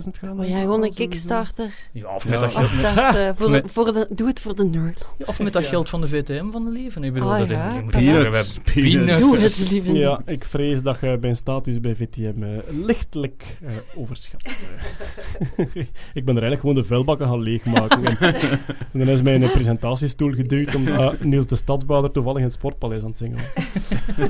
100.000 gaan. Oh ja, gewoon een. Kickstarter. Ja, of Ja. met dat geld, Afstart, eh, voor, Met- voor de, doe het voor de nerd. of met dat geld van de VTM van de leven. Ik bedoel, Ah, dat ja, je moet Peanuts, peanuts. peanuts. Doe het, lieve. Ja, ik vrees dat je mijn status bij VTM eh, lichtelijk eh, overschat. ik ben er eigenlijk gewoon de vuilbakken gaan leegmaken. en, en dan is mijn eh, presentatiestoel geduwd omdat Niels de Stadsbouwer toevallig in het Sportpaleis aan het zingen was.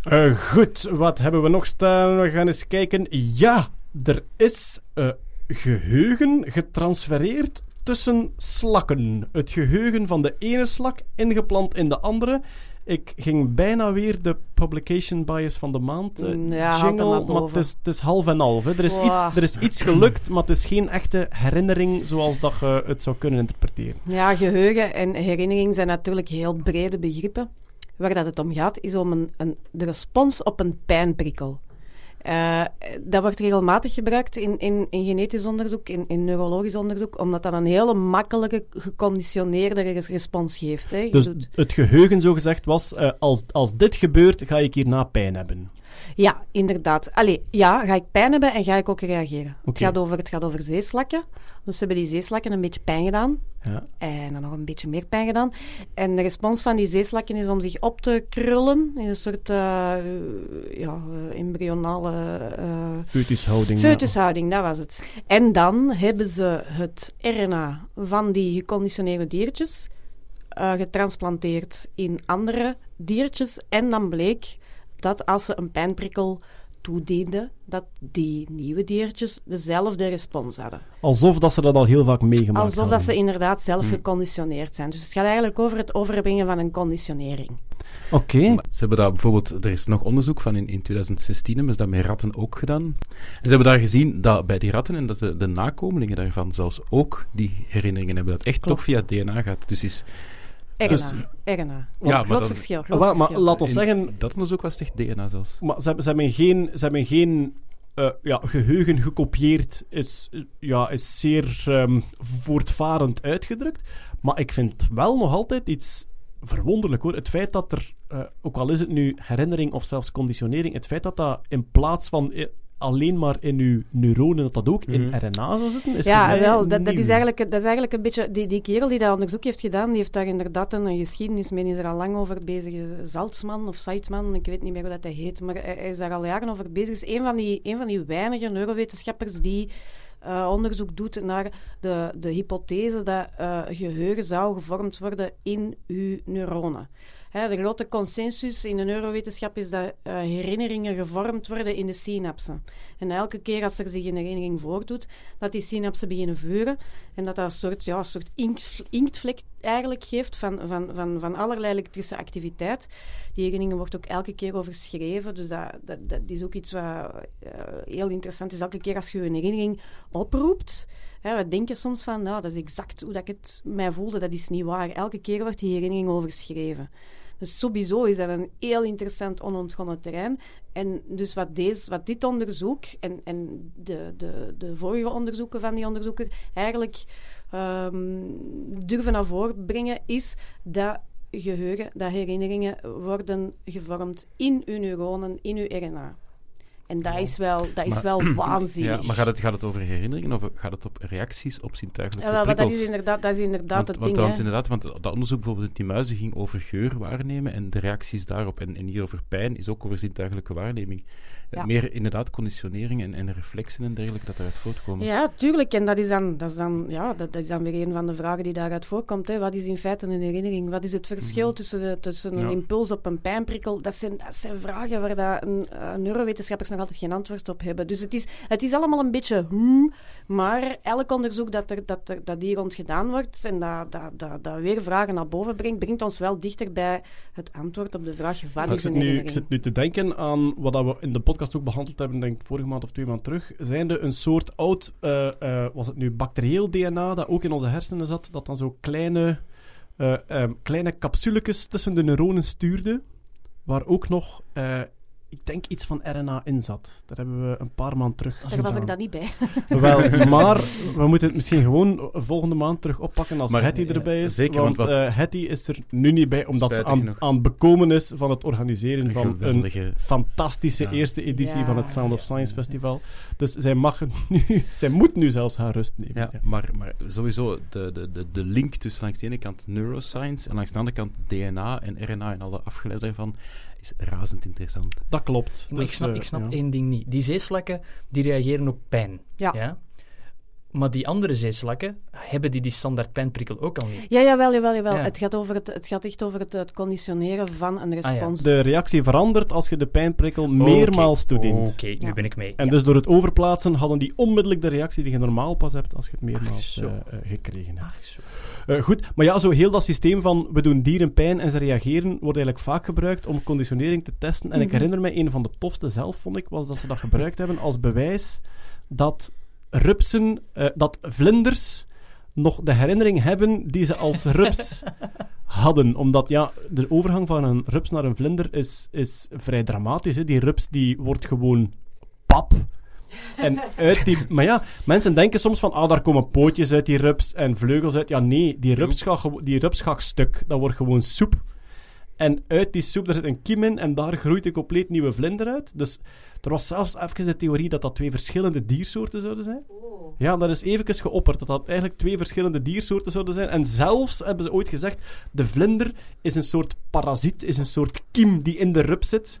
Eh, goed, wat hebben we nog staan? We gaan eens kijken. Ja, er is eh, geheugen getransfereerd tussen slakken. Het geheugen van de ene slak ingeplant in de andere. Ik ging bijna weer de publication bias van de maand Mm, ja, jingle, maar het is, het is half en half. Hè. Er, is Wow. iets, er is iets gelukt, maar het is geen echte herinnering zoals dat je het zou kunnen interpreteren. Ja, geheugen en herinnering zijn natuurlijk heel brede begrippen. Waar dat het om gaat, is om een, een, de respons op een pijnprikkel. Eh, dat wordt regelmatig gebruikt in, in, in genetisch onderzoek, in, in neurologisch onderzoek, omdat dat een hele makkelijke, geconditioneerde res- respons geeft. Hè. Dus het geheugen, zo gezegd, was: eh, als, als dit gebeurt, ga ik hierna pijn hebben. Ja, inderdaad. Allee, ja, ga ik pijn hebben en ga ik ook reageren. Het, gaat over, het gaat over zeeslakken. Dus ze hebben die zeeslakken een beetje pijn gedaan. Ja. En dan nog een beetje meer pijn gedaan. En de respons van die zeeslakken is om zich op te krullen. In een soort eh, ja, eh, embryonale eh Foetushouding. ja. foetushouding, dat was het. En dan hebben ze het RNA van die geconditioneerde diertjes eh, getransplanteerd in andere diertjes. En dan bleek dat als ze een pijnprikkel toedienden, dat die nieuwe diertjes dezelfde respons hadden. Alsof dat ze dat al heel vaak meegemaakt Alsof dat hadden. ze inderdaad zelf Hmm. geconditioneerd zijn. Dus het gaat eigenlijk over het overbrengen van een conditionering. Oké. Ze hebben dat bijvoorbeeld, er is nog onderzoek van in, in 2016, hebben ze dat met ratten ook gedaan. En ze hebben daar gezien dat bij die ratten en dat de, de nakomelingen daarvan zelfs ook die herinneringen hebben. Dat echt toch via het DNA gaat. Dus is, RNA. Dus- RNA. Ja, maar groot dan- verschil. Groot Wel, maar verschil. laat ons in zeggen, dat onderzoek was echt DNA zelfs. maar ze, hebben- ze hebben geen, ze hebben geen eh, ja, geheugen gekopieerd, is, ja, is zeer ehm, voortvarend uitgedrukt. Maar ik vind wel nog altijd iets verwonderlijk hoor. Het feit dat er, eh, ook al is het nu herinnering of zelfs conditionering, het feit dat dat in plaats van eh, alleen maar in uw neuronen, dat dat ook in Mhm. RNA zou zitten, is Ja, wel, dat, dat, is eigenlijk, dat is eigenlijk een beetje... Die, die kerel die dat onderzoek heeft gedaan, die heeft daar inderdaad een, geschiedenis mee. Die is er al lang over bezig. Zaltzman of Zeitman, ik weet niet meer hoe dat hij heet. Maar hij, is daar al jaren over bezig. is een van die, een van die weinige neurowetenschappers die eh, onderzoek doet naar de, de hypothese dat eh, geheugen zou gevormd worden in uw neuronen. Hè, de grote consensus in de neurowetenschap is dat eh, herinneringen gevormd worden in de synapsen. En elke keer als er zich een herinnering voordoet, dat die synapsen beginnen vuren en dat dat een soort, ja, soort inkt, inktvlek eigenlijk geeft van, van, van, van allerlei elektrische activiteit. Die herinnering wordt ook elke keer overschreven, dus dat, dat, dat is ook iets wat eh, heel interessant is. Elke keer als je een herinnering oproept, we denken soms van, nou, dat is exact hoe dat ik het mij voelde, dat is niet waar. Elke keer wordt die herinnering overschreven. Dus sowieso is dat een heel interessant onontgonnen terrein. En dus wat, deze, wat dit onderzoek en, en de, de, de vorige onderzoeken van die onderzoeker eigenlijk ehm, durven naar voren brengen, is dat geheugen, dat herinneringen worden gevormd in uw neuronen, in uw RNA. En dat is wel, dat is Maar- wel waanzinnig. Ja, maar gaat het, gaat het over herinneringen of gaat het op reacties op zintuigelijke Ja, wel, maar dat prikkels? is inderdaad, dat is inderdaad want, het want, ding. want inderdaad, want dat onderzoek bijvoorbeeld in die muizen ging over geur waarnemen en de reacties daarop. En, en hier over pijn is ook over zintuigelijke waarneming. Ja. Meer inderdaad conditionering en, en reflexen en dergelijke dat eruit voortkomen. Ja, tuurlijk. En dat is dan, dat is dan, ja, dat, dat is dan weer een van de vragen die daaruit voorkomt. Hè. Wat is in feite een herinnering? Wat is het verschil tussen, de, tussen een Ja. impuls op een pijnprikkel? Dat zijn, dat zijn vragen waar dat een, eh, neurowetenschappers nog altijd geen antwoord op hebben. Dus het is, het is allemaal een beetje hmm, maar elk onderzoek dat, er, dat, er, dat hier rond gedaan wordt en dat, dat, dat, dat weer vragen naar boven brengt, brengt ons wel dichter bij het antwoord op de vraag wat ik, is een nu, ik herinnering? zit nu te denken aan wat we in de podcast ook behandeld hebben, denk ik vorige maand of twee maanden terug. Zijnde een soort oud, eh, eh, was het nu bacterieel DNA, dat ook in onze hersenen zat, dat dan zo kleine, ehm, kleine capsuletjes tussen de neuronen stuurde, waar ook nog ik denk iets van RNA in zat. Daar hebben we een paar maanden terug Daar was ik dan niet bij. Wel, maar we moeten het misschien gewoon volgende maand terug oppakken als Maar, Hetty erbij is. zeker, want want wat- eh, Hetty is er nu niet bij, omdat ze aan, aan bekomen is van het organiseren Een van een fantastische Ja. eerste editie Ja, van het Sound of ja. Science Festival. Dus zij mag nu, zij moet nu zelfs haar rust nemen. Ja, Ja. maar, maar sowieso de, de, de, de link tussen langs de ene kant neuroscience en langs de andere kant DNA en RNA en alle afgeleiden ervan is razend interessant. Dat klopt. Maar Dus, ik snap, eh, ik snap ja. één ding niet. Die zeeslakken die reageren op pijn. Ja. Maar die andere zeeslakken, hebben die die standaard pijnprikkel ook al niet? Ja, jawel, jawel, jawel. Ja. Het, gaat over het, het gaat echt over het, het conditioneren van een respons. De reactie verandert als je de pijnprikkel meermaals toedient. Oké, nu Ja. ben ik mee. En Ja. dus door het overplaatsen hadden die onmiddellijk de reactie die je normaal pas hebt als je het meermaals Ach, zo. eh, eh, gekregen hebt. Ach, zo. Eh, goed, maar ja, zo heel dat systeem van we doen dieren pijn en ze reageren, wordt eigenlijk vaak gebruikt om conditionering te testen. En ik Mhm. herinner me, een van de tofste zelf, vond ik, was dat ze dat gebruikt hebben als bewijs dat rupsen, eh, dat vlinders nog de herinnering hebben die ze als rups hadden. Omdat ja, de overgang van een rups naar een vlinder is, is vrij dramatisch. Hè. Die rups die wordt gewoon pap. En uit die... Maar ja, mensen denken soms van, ah, daar komen pootjes uit die rups en vleugels uit. Ja, nee, die rups gaat, die rups gaat stuk. Dat wordt gewoon soep. En uit die soep, daar zit een kiem in en daar groeit een compleet nieuwe vlinder uit. Dus er was zelfs even de theorie dat dat twee verschillende diersoorten zouden zijn. Ja, dat is even geopperd, dat dat eigenlijk twee verschillende diersoorten zouden zijn. En zelfs hebben ze ooit gezegd, de vlinder is een soort parasiet, is een soort kiem die in de rups zit.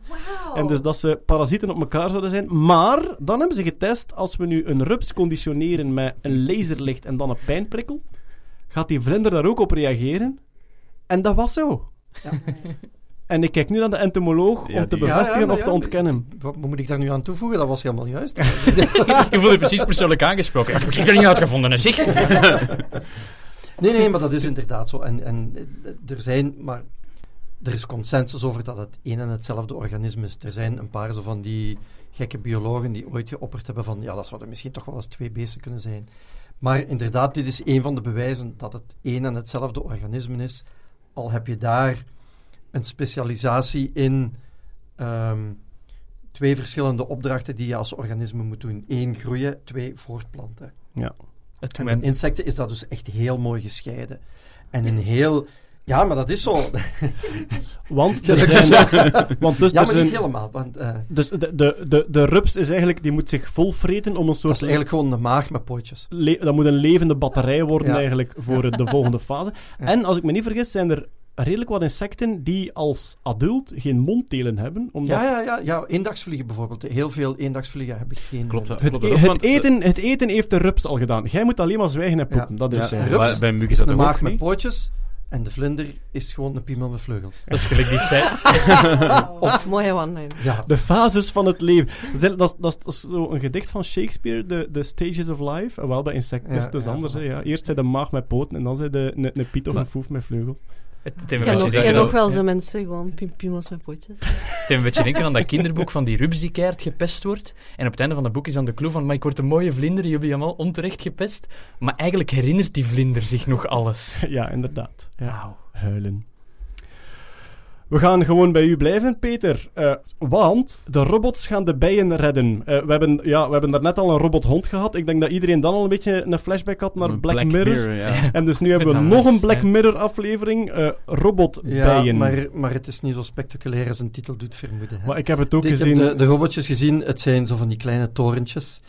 En dus dat ze parasieten op elkaar zouden zijn. Maar dan hebben ze getest, als we nu een rups conditioneren met een laserlicht en dan een pijnprikkel, gaat die vlinder daar ook op reageren. En dat was zo. En ik kijk nu naar de entomoloog Ja, om te bevestigen Ja, ja, of te ontkennen. Wat moet ik daar nu aan toevoegen? Dat was helemaal juist. Je voelt je precies persoonlijk aangesproken. Ik heb het er niet uitgevonden, hè, zeg. Nee, nee, maar dat is inderdaad zo. En, en eh, er zijn, maar er is consensus over dat het één en hetzelfde organisme is. Er zijn een paar zo van die gekke biologen die ooit geopperd hebben van, ja, dat zouden misschien toch wel eens twee beesten kunnen zijn. Maar inderdaad, dit is een van de bewijzen dat het één en hetzelfde organisme is. Al heb je daar een specialisatie in ehm, twee verschillende opdrachten die je als organisme moet doen. Eén, groeien. Twee, voortplanten. Ja. En bij insecten is dat dus echt heel mooi gescheiden. En een heel... Ja, maar dat is zo. Want er zijn... want dus ja, maar niet helemaal. Want, eh, Dus de, de, de, de rups is eigenlijk, die moet zich volvreten om een dat soort... is eigenlijk gewoon een maag met pootjes. dat moet een levende batterij worden Ja. eigenlijk voor de volgende fase. Ja. En als ik me niet vergis, zijn er redelijk wat insecten die als adult geen monddelen hebben. Omdat Ja, ja, ja, ja. Eendagsvliegen bijvoorbeeld. Heel veel eendagsvliegen hebben geen... Klopt, dat- Het, klopt e- dat ook, het, want, eten, het eten heeft de rups al gedaan. Jij moet alleen maar zwijgen en poepen. Ja. Dat is... Ja, eh, rups bij muggen is dat een toch maag ook met niet? pootjes. En de vlinder is gewoon een piemel met vleugels. Dat is gelijk die zei. Of mooie one-line. Ja. De fases van het leven. Dat is, dat is, dat is- zo een gedicht van Shakespeare, de, de Stages of Life. Wel, bij insecten Ja, is het dus ja, anders. hè, ja. Eerst zei de maag met poten en dan zei de een, een piet of een foef met vleugels. Het het Ik heeft ken me ook, ik ken wel zo mensen, gewoon met potjes. het heeft een beetje denken aan dat kinderboek van die rups die keihard gepest wordt. En op het einde van het boek is dan de clue van, maar ik word een mooie vlinder, jullie hebben allemaal onterecht gepest. Maar eigenlijk herinnert die vlinder zich nog alles. ja, inderdaad. Ja. Wauw. Huilen. We gaan gewoon bij u blijven, Peter. Eh, want de robots gaan de bijen redden. Eh, we, hebben, ja, we hebben daarnet al een robothond gehad. Ik denk dat iedereen dan al een beetje een flashback had naar Black, Mirror. ja. En dus nu hebben we nog een Black ja. Mirror aflevering. eh Ja, robotbijen. maar, maar het is niet zo spectaculair als een titel doet vermoeden. Hè. Maar ik heb het ook ik gezien. heb de, de robotjes gezien, het zijn zo van die kleine torentjes.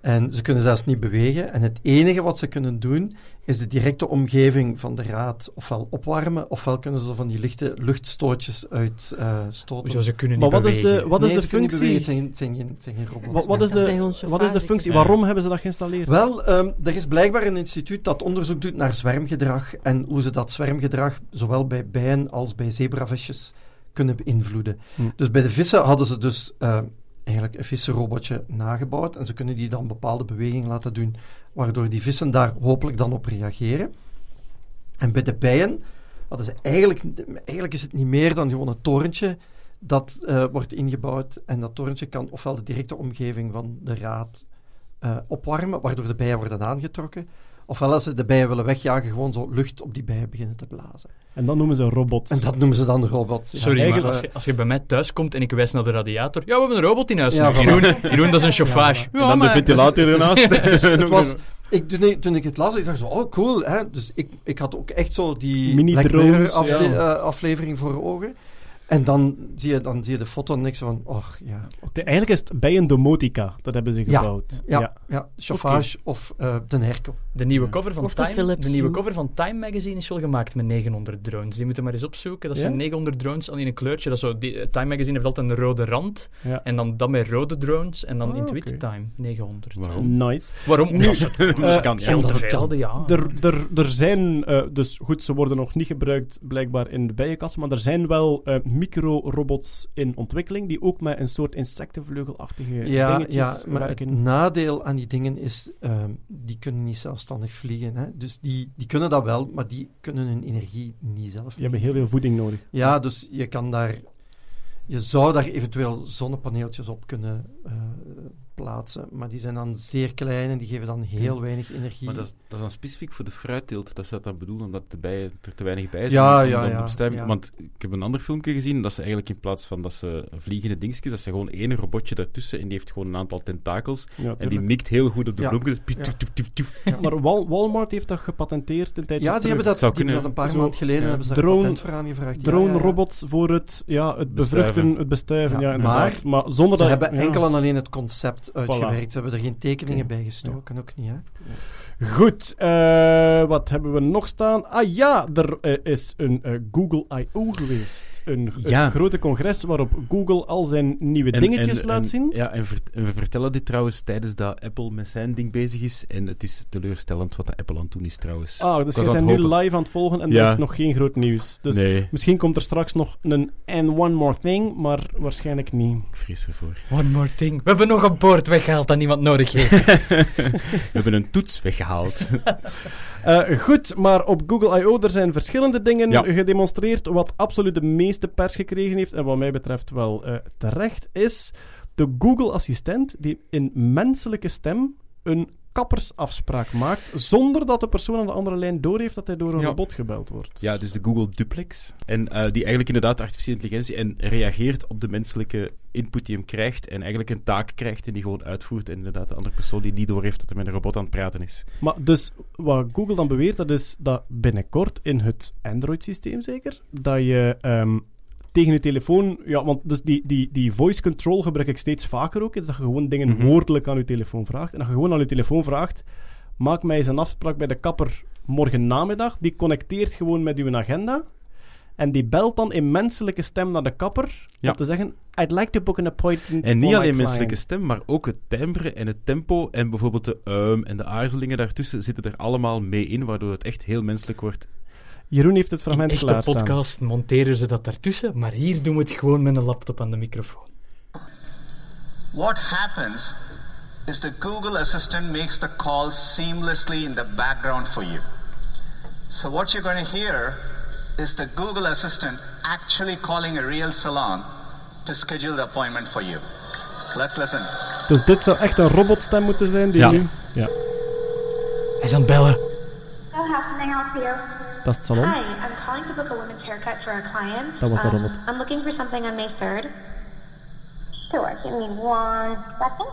En ze kunnen zelfs niet bewegen. En het enige wat ze kunnen doen, is de directe omgeving van de raad ofwel opwarmen, ofwel kunnen ze van die lichte luchtstootjes uitstoten. Hoezo, ze kunnen Maar niet wat is bewegen. de, wat is nee, de ze kunnen niet functie? bewegen, het zijn, het zijn geen, het zijn geen robots. Wat, wat is de, wat is de functie? Waarom hebben ze dat geïnstalleerd? Wel, ehm, er is blijkbaar een instituut dat onderzoek doet naar zwermgedrag en hoe ze dat zwermgedrag zowel bij bijen als bij zebravisjes kunnen beïnvloeden. Hm. Dus bij de vissen hadden ze dus eh, eigenlijk een vissenrobotje nagebouwd en ze kunnen die dan bepaalde bewegingen laten doen, waardoor die vissen daar hopelijk dan op reageren. En bij de bijen hadden ze eigenlijk, eigenlijk is het niet meer dan gewoon een torentje dat eh, wordt ingebouwd en dat torentje kan ofwel de directe omgeving van de raad eh, opwarmen, waardoor de bijen worden aangetrokken, Ofwel als ze de bijen willen wegjagen, gewoon zo lucht op die bijen beginnen te blazen. En dat noemen ze robots. En dat noemen ze dan de robot. Ja, Sorry, maar als je, als je bij mij thuis komt en ik wijs naar de radiator... Ja, we hebben een robot in huis. Ja. Jeroen, Jeroen, dat is een chauffage. Ja, Ja, en dan de ventilator ernaast. Dus het was, ik, toen, ik, toen ik het las, ik dacht zo, oh cool. Hè? Dus ik, ik had ook echt zo die Mini Black drones, Mirror afle- ja. eh, aflevering voor ogen. En dan zie je, dan zie je de foto en niks van, oh ja. De- eigenlijk is het bij een domotica. Dat hebben ze Ja, gebouwd. Ja, ja, chauffage of eh de herko. De nieuwe cover van Of Time, Philips de nieuwe cover van Time Magazine is wel gemaakt met 900 drones. Die moeten maar eens opzoeken. Dat Ja? zijn 900 drones, alleen een kleurtje. Dat zo, die, eh, Time Magazine heeft altijd een rode rand. Ja. En dan dat met rode drones. En dan Ah, in het wit. Time, 900. Waarom? Nice. Waarom? Nu- Als het Eh, kan, geld te dat kan. ja. Er, er, er zijn, eh, dus goed, ze worden nog niet gebruikt blijkbaar in de bijenkast, maar er zijn wel eh, micro-robots in ontwikkeling die ook met een soort insectenvleugelachtige Ja, dingetjes ja, maar het nadeel aan die dingen is, ehm, die kunnen niet zelfstandig vliegen. Hè? Dus die, die kunnen dat wel, maar die kunnen hun energie niet zelf Je hebt heel veel voeding nodig. Ja, dus je kan daar... Je zou daar eventueel zonnepaneeltjes op kunnen eh, plaatsen, maar die zijn dan zeer klein en die geven dan heel weinig energie. Maar dat is, dat is dan specifiek voor de fruitteelt. Dat is dat dan bedoelen, omdat de bijen, er te weinig bij zijn. Ja, om ja, ja. Want ik heb een ander filmpje gezien, dat ze eigenlijk in plaats van dat ze vliegende dingetjes, dat ze gewoon één robotje daartussen en die heeft gewoon een aantal tentakels. Ja, en die mikt heel goed op de Ja. bloempjes. Maar Wal- Walmart heeft dat gepatenteerd een tijdje ja, die terug. hebben dat, zou die hebben kunnen. dat een paar Zo, maanden geleden ja. hebben ze daar Drone- patent voor aangevraagd. Ja. Drone-robots voor het, ja, het bevruchten, het bestuiven. Ja, inderdaad. Maar, zonder Ze dat... hebben ja. enkel en alleen het concept uitgewerkt. Ze hebben er geen tekeningen bij gestoken, ook niet. Hè? Goed, eh, wat hebben we nog staan? Ah ja, er eh, is een eh, Google I.O. geweest. Een, grote congres waarop Google al zijn nieuwe En- dingetjes en- laat en- zien. Ja, en, we vertellen dit trouwens tijdens dat Apple met zijn ding bezig is. En het is teleurstellend wat de Apple aan het doen is trouwens. Ah, dus je bent het nu live aan het volgen en Ja. er is nog geen groot nieuws. Dus Nee, misschien komt er straks nog een and one more thing, maar waarschijnlijk niet. ik vrees ervoor. One more thing. We hebben nog een bord weggehaald dat niemand nodig heeft. We hebben een toets weggehaald. Eh, goed, maar op Google I.O. er zijn verschillende dingen Ja. gedemonstreerd. Wat absoluut de meeste pers gekregen heeft, en wat mij betreft wel eh, terecht, is de Google-assistent die in menselijke stem een kappersafspraak maakt, zonder dat de persoon aan de andere lijn doorheeft dat hij door een Ja. robot gebeld wordt. Ja, dus de Google Duplex. En eh, die eigenlijk inderdaad artificiële intelligentie en reageert op de menselijke input die hem krijgt. En eigenlijk een taak krijgt en die gewoon uitvoert. En inderdaad de andere persoon die niet doorheeft dat hij met een robot aan het praten is. Maar dus, wat Google dan beweert, dat is dat binnenkort in het Android-systeem zeker, dat je ehm, tegen je telefoon... Ja, want dus die, die, die voice control gebruik ik steeds vaker ook. Is dat je gewoon dingen Mhm. woordelijk aan je telefoon vraagt. En dat je gewoon aan je telefoon vraagt, maak mij eens een afspraak bij de kapper morgen namiddag. Die connecteert gewoon met uw agenda. En die belt dan in menselijke stem naar de kapper Ja. om te zeggen, I'd like to book an appointment En niet alleen client." menselijke stem, maar ook het timbre en het tempo. En bijvoorbeeld de uim en de aarzelingen daartussen zitten er allemaal mee in, waardoor het echt heel menselijk wordt. Jeroen heeft het In fragment echte klaarstaan. podcast monteren ze dat daartussen, maar hier doen we het gewoon met een laptop aan de microfoon. What happens is the Google Assistant makes the call seamlessly in the background for you. So, what you're going to hear is the Google Assistant actually calling a real salon to schedule the appointment for you. Let's listen. Dus dit zou echt een robotstem moeten zijn die Ja. nu... Ja, Hij is aan het bellen. I help you? dat is het salon. Hi, I'm calling to book a woman's haircut for a client. That was the Um. I'm looking for something on May 3rd. Sure, give me one second.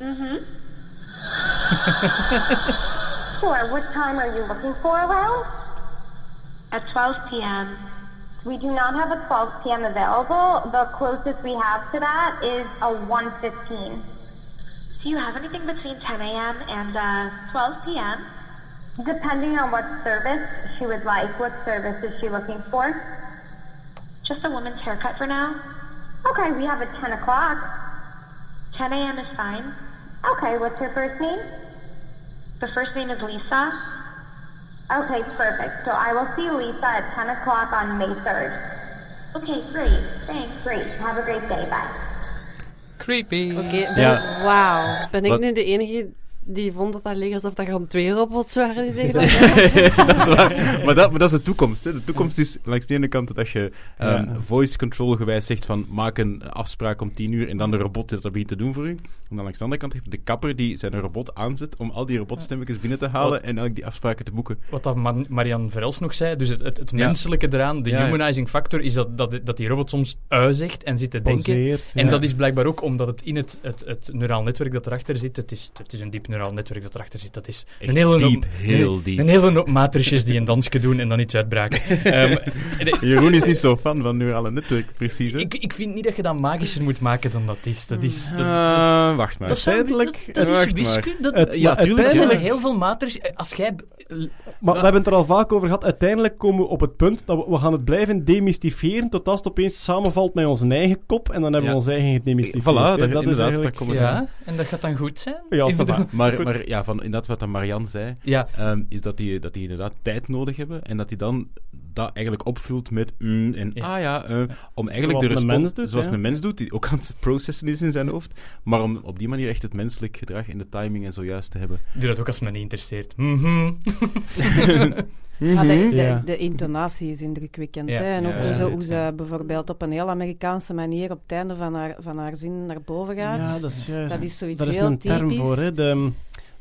Mm-hmm. sure, what time are you looking for around? At 12 p.m. We do not have a 12 p.m. available. The closest we have to that is a 1.15. Do you have anything between 10 a.m. and uh, 12 p.m.? Depending on what service she would like. What service is she looking for? Just a woman's haircut for now. Okay, we have a 10 o'clock. 10 a.m. is fine. Okay, what's her first name? The first name is Lisa. Okay, perfect. So I will see Lisa at 10 o'clock on May 3rd. Okay, great. Thanks. Great. Have a great day. Bye. Creepy. Oké, ben- Ja. wauw. Ben ik Wat- nu de enige die vond dat dat leek alsof dat gewoon twee robots waren die tegen elkaar dat is waar. Maar dat, maar dat is de toekomst. Hè. De toekomst is langs de ene kant dat je ehm, Ja. voice control gewijs zegt van maak een afspraak om tien uur en dan de robot die dat begint te doen voor u. En dan langs de andere kant heb je de kapper die zijn robot aanzet om al die robotstemmetjes binnen te halen Wat- en eigenlijk die afspraken te boeken. Wat dat Ma- Marianne Verels nog zei, dus het, het, het Ja. menselijke eraan, de Ja, ja. humanizing factor, is dat, dat, dat die robot soms ui zegt en zit te denken. En dat is blijkbaar ook omdat het in het, het, het neuraal netwerk dat erachter zit, het is, het is een diep neuraal netwerk dat erachter zit, dat is Echt een hele diep, heel een, diep. Een hele hoop matrixjes die een dansje doen en dan iets uitbraken. Ehm, en- Jeroen is niet zo fan van neurale netwerk, precies. Hè? ik, ik vind niet dat je dat magischer moet maken dan dat is. Dat is... Dat, dat is Ah, wacht maar. dat, dat, dat is Wacht maar. wiskunde. Dat, Het- ja, maar tuurlijk, dat zijn heel veel matrix. Als jij... Maar we hebben het er al vaak over gehad. Uiteindelijk komen we op het punt dat we, we gaan het blijven demystifiëren tot als het opeens samenvalt met onze eigen kop en dan hebben Ja. we ons eigen gedemystificeerd. Voilà, dat is inderdaad, eigenlijk... komt het Ja, en dat gaat dan goed zijn? Ja, bedoel- Maar, maar ja, van inderdaad wat dan Marianne zei, Ja, ehm, is dat die, dat die inderdaad tijd nodig hebben en dat die dan dat eigenlijk opvult met mm, en Ja. ah ja, eh, om eigenlijk Zoals de een respons- mens doet, zoals ja. een mens doet, die ook aan het processen is in zijn hoofd, maar om op die manier echt het menselijk gedrag en de timing en zo juist te hebben. doe dat ook als het me niet interesseert. Mhm. De, de, intonatie is indrukwekkend. Ja. Hè? En ook Ja, hoe, ze, hoe bijvoorbeeld op een heel Amerikaanse manier op het einde van haar, van haar zin naar boven gaat. Ja, dat is juist. Dat is zoiets Daar is heel een term voor, hè. De,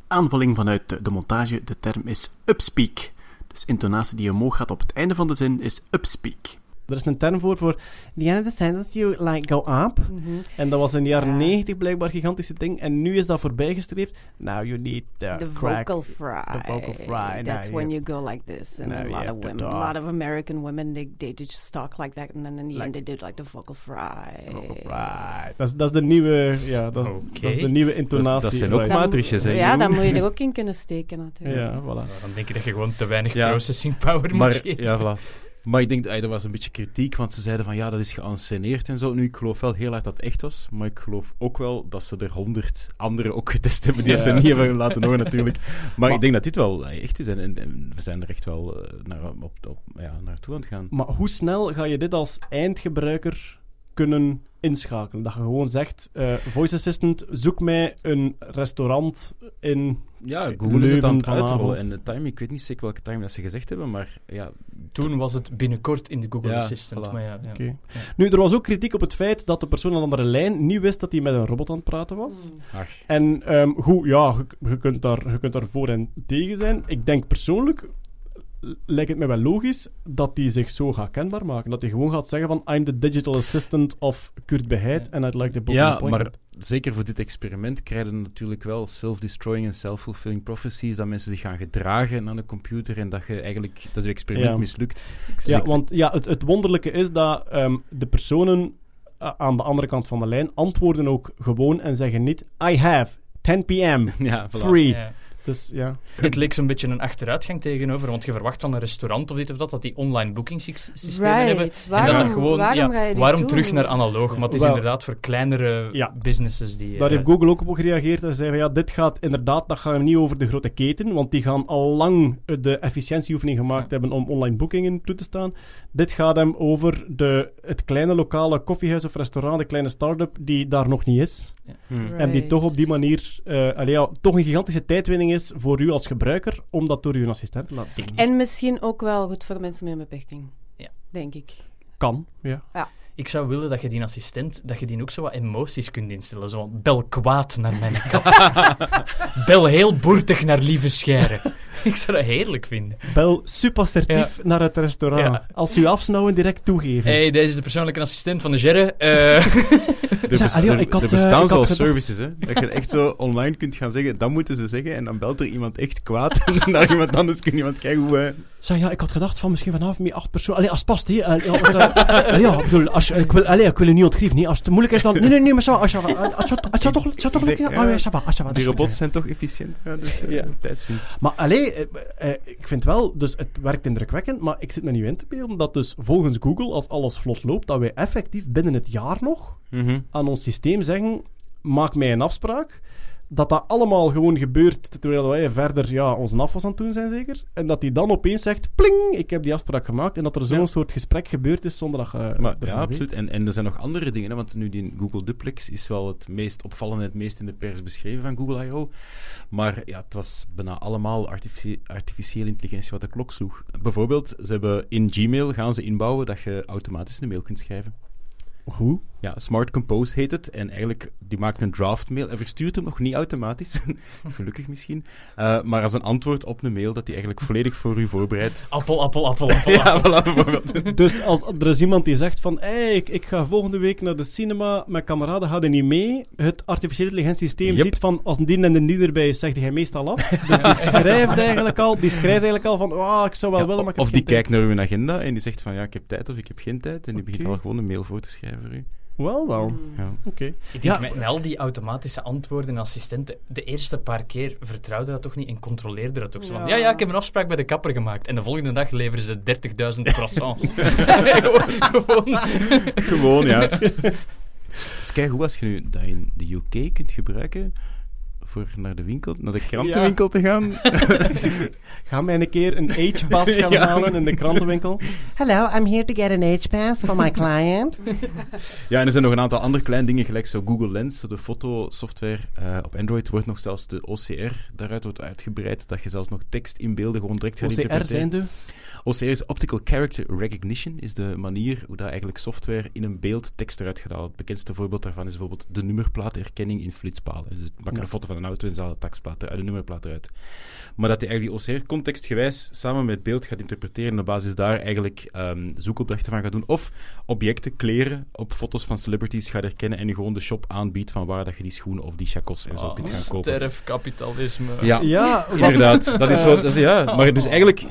Aanvulling vanuit de, de montage, de term is upspeak. Dus intonatie die omhoog gaat op het einde van de zin is upspeak. Er is een term voor, voor the end of the sentence you like go up. Mhm. En dat was in de jaren Ja. 90 blijkbaar een gigantische ding. En nu is dat voorbijgestreefd. Now you need the, The crack. vocal fry. the vocal fry. That's Now when you- you go like this. And Now a lot of women, a lot of American women, they, they just talk like that. And then in the Like- end, they did like the vocal fry. Vocal fry. Dat is, de nieuwe, ja, dat is, de nieuwe intonatie. dat zijn ook matrixjes, hè, Ja, dan moet je er ook in kunnen steken natuurlijk. Ja, voilà. Nou, dan denk je dat je gewoon te weinig processing power moet Maar, geven. ja, voilà. Maar ik denk, ey, er was een beetje kritiek, want ze zeiden van ja, dat is geanceneerd en zo. Nu, ik geloof wel heel hard dat het echt was, maar ik geloof ook wel dat ze er honderd anderen ook getest hebben die Ja. ze niet hebben laten horen natuurlijk. Maar, Maar- ik denk dat dit wel ey, echt is en, en- en we zijn er echt wel eh, naar, op, op, ja, naartoe aan het gaan. Maar hoe snel ga je dit als eindgebruiker kunnen inschakelen? Dat je gewoon zegt, eh, voice assistant, zoek mij een restaurant in... Ja, Google is het aan het uitrollen. En de timing, ik weet niet zeker welke timing dat ze gezegd hebben, maar ja, Toen was het binnenkort in de Google Ja, Assistant. voilà. Maar ja, ja. Oké. Nu, er was ook kritiek op het feit dat de persoon aan de andere lijn niet wist dat hij met een robot aan het praten was. ach, En ehm, goed, ja, je, je kunt daar, je kunt daar voor en tegen zijn. Ik denk persoonlijk, lijkt het mij wel logisch, dat hij zich zo gaat kenbaar maken. Dat hij gewoon gaat zeggen van, I'm the digital assistant of Kurt Beheid and I'd like to book Ja, maar zeker voor dit experiment krijgen we natuurlijk wel self-destroying en self-fulfilling prophecies, dat mensen zich gaan gedragen aan de computer en dat je eigenlijk dat je experiment Ja. mislukt. Dus Ja, want ja, het, het wonderlijke is dat ehm, de personen eh, aan de andere kant van de lijn antwoorden ook gewoon en zeggen niet I have 10 p.m. ja, voilà. free. Ja. Dus ja. Het leek zo'n beetje een achteruitgang tegenover, want je verwacht van een restaurant of dit of dat, dat die online boekingssystemen Right. hebben. Waarom- en dat gewoon, waarom ja, waarom terug naar analoog? Maar het is inderdaad voor kleinere Ja. businesses die... Daar eh, heeft Google ook op gereageerd en zei van ja, dit gaat inderdaad, dat gaat niet over de grote keten, want die gaan al lang eh, de efficiëntieoefening gemaakt hebben om online boekingen toe te staan. Dit gaat hem over de, het kleine lokale koffiehuis of restaurant, de kleine start-up die daar nog niet is. En die toch op die manier eh, allee, ja, toch een gigantische tijdwinning is voor u als gebruiker, om dat door uw assistent te laten doen. En misschien ook wel goed voor mensen met een beperking. Ja. Denk ik. Kan, ja. Ik zou willen dat je die assistent, dat je die ook zo wat emoties kunt instellen. Zo bel kwaad naar mijn kat. bel heel boertig naar lieve scheren. Ik zou dat heerlijk vinden. Bel super assertief naar het restaurant. Ja. Als u afsnauwen, direct toegeven. hey, deze is de persoonlijke assistent van de Gerre. Eh, Er, er- er eh, bestaan gedacht- services, hè. Dat je echt zo online kunt gaan zeggen, dat moeten ze zeggen, en dan belt er iemand echt kwaad, en naar iemand anders kun iemand kijken hoe... eh, Zeg, ja, ik had gedacht van misschien vanavond met acht personen. Allee, als het past, hè. Eh, eh, allee, ja, bedoel, als, je- ik, wil, allee, ik wil je niet ontgrieven, nee. Als het moeilijk is, dan... Nee, nee, nee, maar zo, als je... Als je het zou toch, het zou toch lukken? Ja. Oh, ja, va, va, dat die robots zijn toch efficiënt, ja, dus eh, Ja. tijdswinst. Maar allee, eh, eh, ik vind wel, dus het werkt indrukwekkend, maar ik zit me nu in te beelden dat dus volgens Google, als alles vlot loopt, dat wij effectief binnen het jaar nog Mhm. aan ons systeem zeggen, maak mij een afspraak. Dat dat allemaal gewoon gebeurt terwijl wij verder ja, onze afwas aan het doen zijn, zeker. En dat hij dan opeens zegt, pling, ik heb die afspraak gemaakt. En dat er zo'n Ja. soort gesprek gebeurd is zonder dat je Maar, ja, absoluut. En, en er zijn nog andere dingen, hè, want nu die Google Duplex is wel het meest opvallende, het meest in de pers beschreven van Google I.O. Maar ja, het was bijna allemaal artifici- artificiële intelligentie wat de klok sloeg. Bijvoorbeeld, ze hebben in Gmail gaan ze inbouwen dat je automatisch een mail kunt schrijven. Hoe? Ja, Smart Compose heet het. En eigenlijk, die maakt een draft mail en verstuurt hem nog niet automatisch. Gelukkig misschien. Eh, maar als een antwoord op een mail dat hij eigenlijk volledig voor u voorbereidt. Appel, appel, appel, appel. ja, appel. voilà, bijvoorbeeld. Dus als er is iemand die zegt van, hey, ik, ik ga volgende week naar de cinema, mijn kameraden gaan er niet mee. Het artificiële intelligentiesysteem Yep. ziet van, als een die en een die erbij is, zegt hij meestal af. Dus die schrijft eigenlijk al, die schrijft eigenlijk al van, oh, ik zou wel Ja, willen, maar ik heb of die tijd. kijkt naar uw agenda en die zegt van ja, ik heb tijd of ik heb geen tijd. En die begint al gewoon een mail voor te schrijven voor u. Wel, wel. Ja. Oké. Ik denk, Ja. met, met al die automatische antwoorden en assistenten, de eerste paar keer vertrouwde dat toch niet en controleerde dat ook zo. van, Ja. Ja, ja, ik heb een afspraak bij de kapper gemaakt. En de volgende dag leveren ze 30.000 croissants. gewoon, gewoon. Gewoon, ja. Dus kijk hoe als je nu dat in de UK kunt gebruiken voor naar de winkel, naar de krantenwinkel te gaan. Ga mij een keer een H-pass gaan Ja. halen in de krantenwinkel. Hello, I'm here to get an H-pass for my client. Ja, en er zijn nog een aantal andere kleine dingen, gelijk zo Google Lens, zo de fotosoftware eh, op Android, wordt nog zelfs de OCR daaruit wordt uitgebreid, dat je zelfs nog tekst in beelden gewoon direct gaat OCR zijn de... OCR is Optical Character Recognition, is de manier hoe dat eigenlijk software in een beeld tekst eruit gaat halen. Het bekendste voorbeeld daarvan is bijvoorbeeld de nummerplaatherkenning in flitspalen. Dus Ja. een foto van een auto en halen de taxplaat eruit, de nummerplaat eruit. Maar dat hij eigenlijk die OCR contextgewijs samen met beeld gaat interpreteren en op basis daar eigenlijk ehm, zoekopdrachten van gaat doen. Of objecten, kleren op foto's van celebrities gaat herkennen en je gewoon de shop aanbiedt van waar dat je die schoenen of die chacos en zo kunt gaan kopen. Sterfkapitalisme. Ja, Ja, inderdaad. Dat is zo, dat is, ja. Maar dus eigenlijk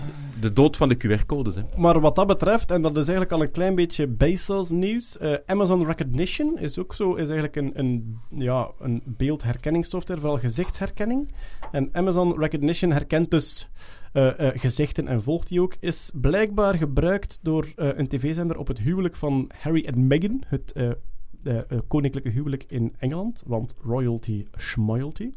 de dood van de QR-codes. Maar wat dat betreft, en dat is eigenlijk al een klein beetje Bezos nieuws, eh, Amazon Recognition is ook zo, is eigenlijk een, een, ja, een beeldherkenningssoftware, vooral gezichtsherkenning. En Amazon Recognition herkent dus eh, eh, gezichten en volgt die ook, is blijkbaar gebruikt door een tv-zender op het huwelijk van Harry en Meghan, het eh, koninklijke huwelijk in Engeland, want royalty schmoyalty.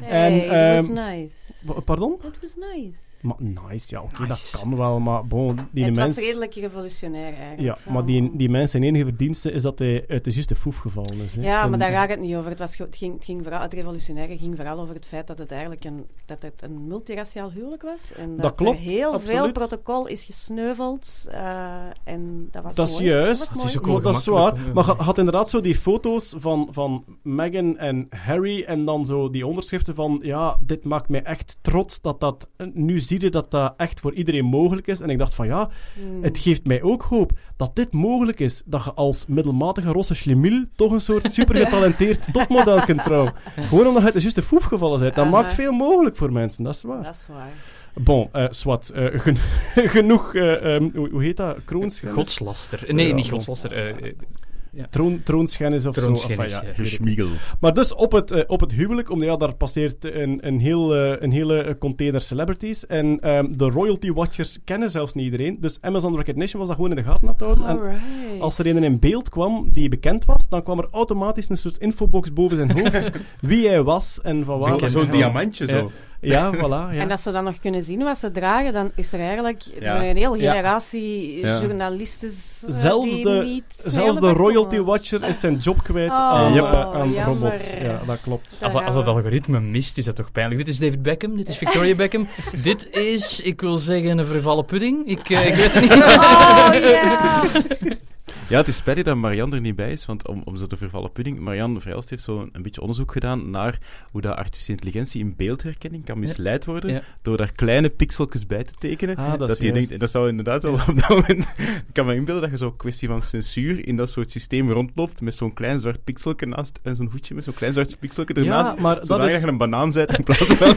Hey, En, that was ehm, nice. Pardon? It was nice. Maar nice, ja, oké, dat Nice. kan wel, maar bon, die het mens... was redelijk revolutionair eigenlijk. Ja, zo. maar die, die mensen enige verdienste is dat hij uit de juiste foef gevallen is. Hè. Ja, En- maar daar gaat het niet over. Het, was, het, ging, het, ging vooral, het revolutionaire ging vooral over het feit dat het eigenlijk een, dat het een multiraciaal huwelijk was. En dat, klopt, er heel veel protocol is gesneuveld. eh, en dat was Dat is juist, Dat is ook dat is waar. Maar had inderdaad zo die foto's van, van Meghan en Harry en dan zo die onderschriften van ja, dit maakt mij echt trots dat dat... Nu zie je dat dat echt voor iedereen mogelijk is. En ik dacht van ja, Hmm. het geeft mij ook hoop dat dit mogelijk is. Dat je als middelmatige rosse schlemiel toch een soort super getalenteerd topmodel kunt trouwen. Gewoon omdat je uit de juiste foef gevallen bent. Dat maakt veel mogelijk voor mensen, dat is waar. Dat is waar. Bon, eh swat. eh, gen- genoeg, eh, ehm, hoe, hoe heet dat? Kroonschennis? Godslaster. Nee, Ja, niet godslaster. Troon, troonschennis of Troonschennis, zo. Enfin, ja. Geschmiegel. Maar dus op het, eh, op het huwelijk, omdat ja, daar passeert een, een, heel, eh, een hele container celebrities. En ehm, de royalty watchers kennen zelfs niet iedereen. Dus Amazon Recognition was dat gewoon in de gaten aan het houden. En als er een in beeld kwam die bekend was, dan kwam er automatisch een soort infobox boven zijn hoofd wie hij was en van waar. Zo'n diamantje zo. Ja, voilà. Ja. En als ze dan nog kunnen zien wat ze dragen, dan is er eigenlijk Ja. een hele generatie Ja. journalisten eh, Zelfs die de, niet zelfs royalty komen. watcher is zijn job kwijt Oh, aan, Yep. eh, aan robots. Ja, dat klopt. Als, als dat algoritme mist, is dat toch pijnlijk. Dit is David Beckham, dit is Victoria Beckham. dit is, ik wil zeggen, een vervallen pudding. Ik, eh, ik weet het niet. Oh. Ja, het is spijtig dat Marianne er niet bij is, want om, om zo te vervallen pudding, Marianne Vrijlst heeft zo een beetje onderzoek gedaan naar hoe dat artificiële intelligentie in beeldherkenning kan misleid worden Ja. door daar kleine pixeltjes bij te tekenen. Ah, dat je denkt, en dat zou inderdaad wel op dat moment... Ik kan me inbeelden dat je zo'n kwestie van censuur in dat soort systeem rondloopt met zo'n klein zwart pixelje naast en zo'n hoedje met zo'n klein zwart pixelje ernaast, maar dat is- je een banaan bent in plaats van...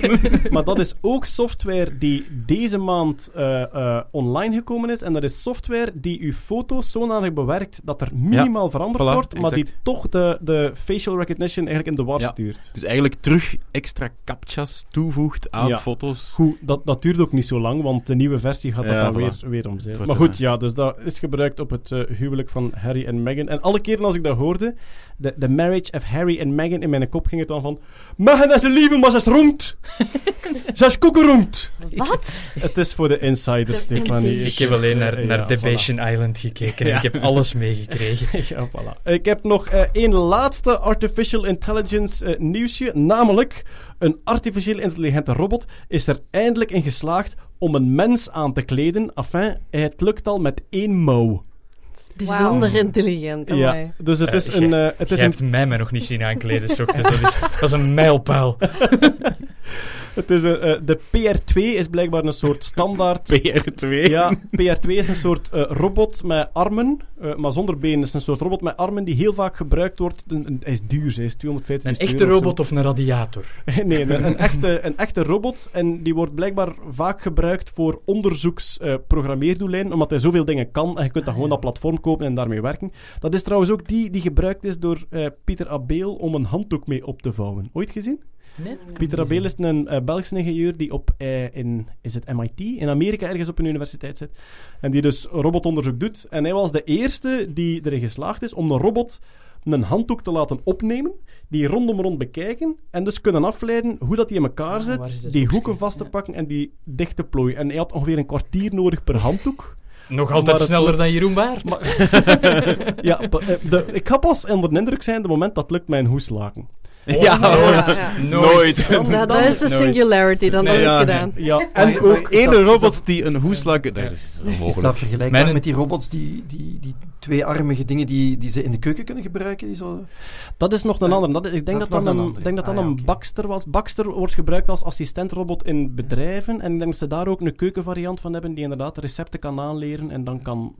Maar dat is ook software die deze maand eh, eh, online gekomen is. En dat is software die uw foto's zodanig bewerkt werkt, dat er minimaal veranderd voilà, wordt, maar die toch de, de facial recognition eigenlijk in de war Ja. stuurt. Dus eigenlijk terug extra captcha's toevoegt aan Ja. foto's. Goed, dat, dat duurt ook niet zo lang, want de nieuwe versie gaat dat dan voilà. weer, weer omzeilen. Maar goed, ja, dus dat is gebruikt op het eh, huwelijk van Harry en Meghan. En alle keren als ik dat hoorde, de, de marriage of Harry en Meghan, in mijn kop ging het dan van... Meghan is een lieve, maar ze is rond. ze is koekeroend. Wat? Het is voor de insiders, Stefanie. Ik heb alleen naar, naar ja, Debation Island gekeken en Ja. ik heb alles meegekregen. ja, voilà. Ik heb nog eh, één laatste artificial intelligence eh, nieuwsje. Namelijk, een artificieel intelligente robot is er eindelijk in geslaagd om een mens aan te kleden. Enfin, het lukt al met één mouw. Bijzonder intelligent. Ja, amai. dus het Eh, is een... eh, het is jij een hebt mij maar nog niet zien aankleden, dus dat is, dat is een mijlpaal. Het is een, eh, de PR2 is blijkbaar een soort standaard... PR2? Ja, PR2 is een soort eh, robot met armen, eh, maar zonder benen. Het is een soort robot met armen die heel vaak gebruikt wordt. Een- hij is duur, hij is 250 Een echte of robot of een radiator? nee, een, een echte, een echte robot. En die wordt blijkbaar vaak gebruikt voor onderzoeksprogrammeerdoeleinden, omdat hij zoveel dingen kan. En je kunt dan gewoon dat platform kopen en daarmee werken. Dat is trouwens ook die die gebruikt is door eh, Pieter Abeel om een handdoek mee op te vouwen. Ooit gezien? Nee. Pieter Abeel is een eh, Belgische ingenieur die op eh, in, is het MIT, in Amerika ergens op een universiteit zit. En die dus robotonderzoek doet. En hij was de eerste die erin geslaagd is om een robot een handdoek te laten opnemen, die rondom rond bekijken en dus kunnen afleiden hoe dat die in elkaar Ah, zit, die hoeken vast te pakken en die dicht te plooien. En hij had ongeveer een kwartier nodig per handdoek. Nog altijd het sneller dan Jeroen Baert. ja, eh, de, ik ga pas onder de indruk zijn op het moment dat lukt met een hoeslaken. Ja, nooit. Nooit. Dan, dat, is de singularity, dan dat is ja. gedaan. Ja, En ook is robot dat- die een hoeslaken... Dat is Is onmogelijk. dat vergelijkbaar met die robots, die, die, die tweearmige dingen die, die ze in de keuken kunnen gebruiken? Die zo... Dat is nog een Ja, andere. Dat, ik denk dat dat, dat, nog een, denk dat, dat Ah, een. Baxter was. Baxter wordt gebruikt als assistentrobot in bedrijven. En ik denk dat ze daar ook een keukenvariant van hebben die inderdaad recepten kan aanleren en dan kan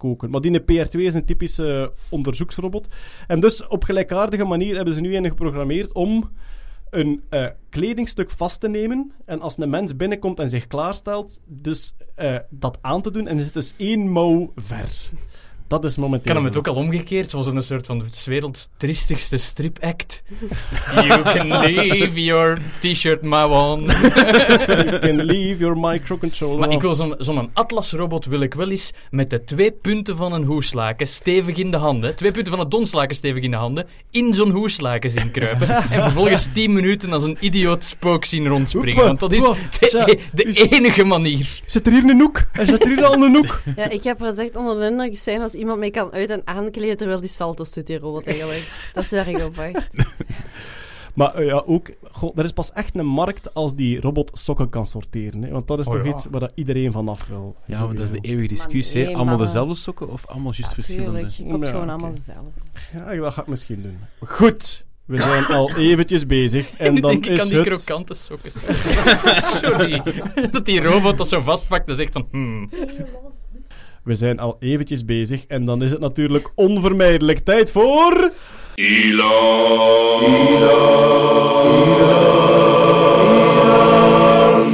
nakoken. Maar die PR2 is een typische onderzoeksrobot. En dus op gelijkaardige manier hebben ze nu een geprogrammeerd om een eh, kledingstuk vast te nemen. En als een mens binnenkomt en zich klaarstelt, dus eh, dat aan te doen. En er zit dus één mouw ver. Dat is momenteel. kan hem het ook al omgekeerd, zoals een soort van de werelds triestigste stripact. You can leave your t-shirt mouw on. you can leave your microcontroller. Maar ik wil zo'n zo'n atlasrobot wil ik wel eens met de twee punten van een hoeslaken stevig in de handen, twee punten van het donslaken stevig in de handen, in zo'n hoeslaken zien kruipen. en vervolgens 10 minuten als een idioot spook zien rondspringen. Want dat is de, de enige manier. Zit er hier een hoek? Er zit er hier al een hoek. Ja, ik heb gezegd onder de indruk zijn als iemand mij kan uit- en aankleden terwijl die salto's doet, die robot eigenlijk. Dat is waar ik op wacht. Maar eh, ja, ook, goh, er is pas echt een markt als die robot sokken kan sorteren. Hè? Want dat is Oh toch ja. iets waar dat iedereen vanaf wil. Ja, maar dat is de eeuwige discussie. nee, allemaal dezelfde sokken of allemaal juist verschillende? Tuurlijk, je koopt Ja, gewoon allemaal dezelfde. Ja, dat ga ik misschien doen. Goed, we zijn al eventjes bezig. En dan denk ik is aan die het... krokante sokken. Sorry. dat die robot dat zo vastpakt en zegt van... Hmm. We zijn al eventjes bezig. En dan is het natuurlijk onvermijdelijk tijd voor...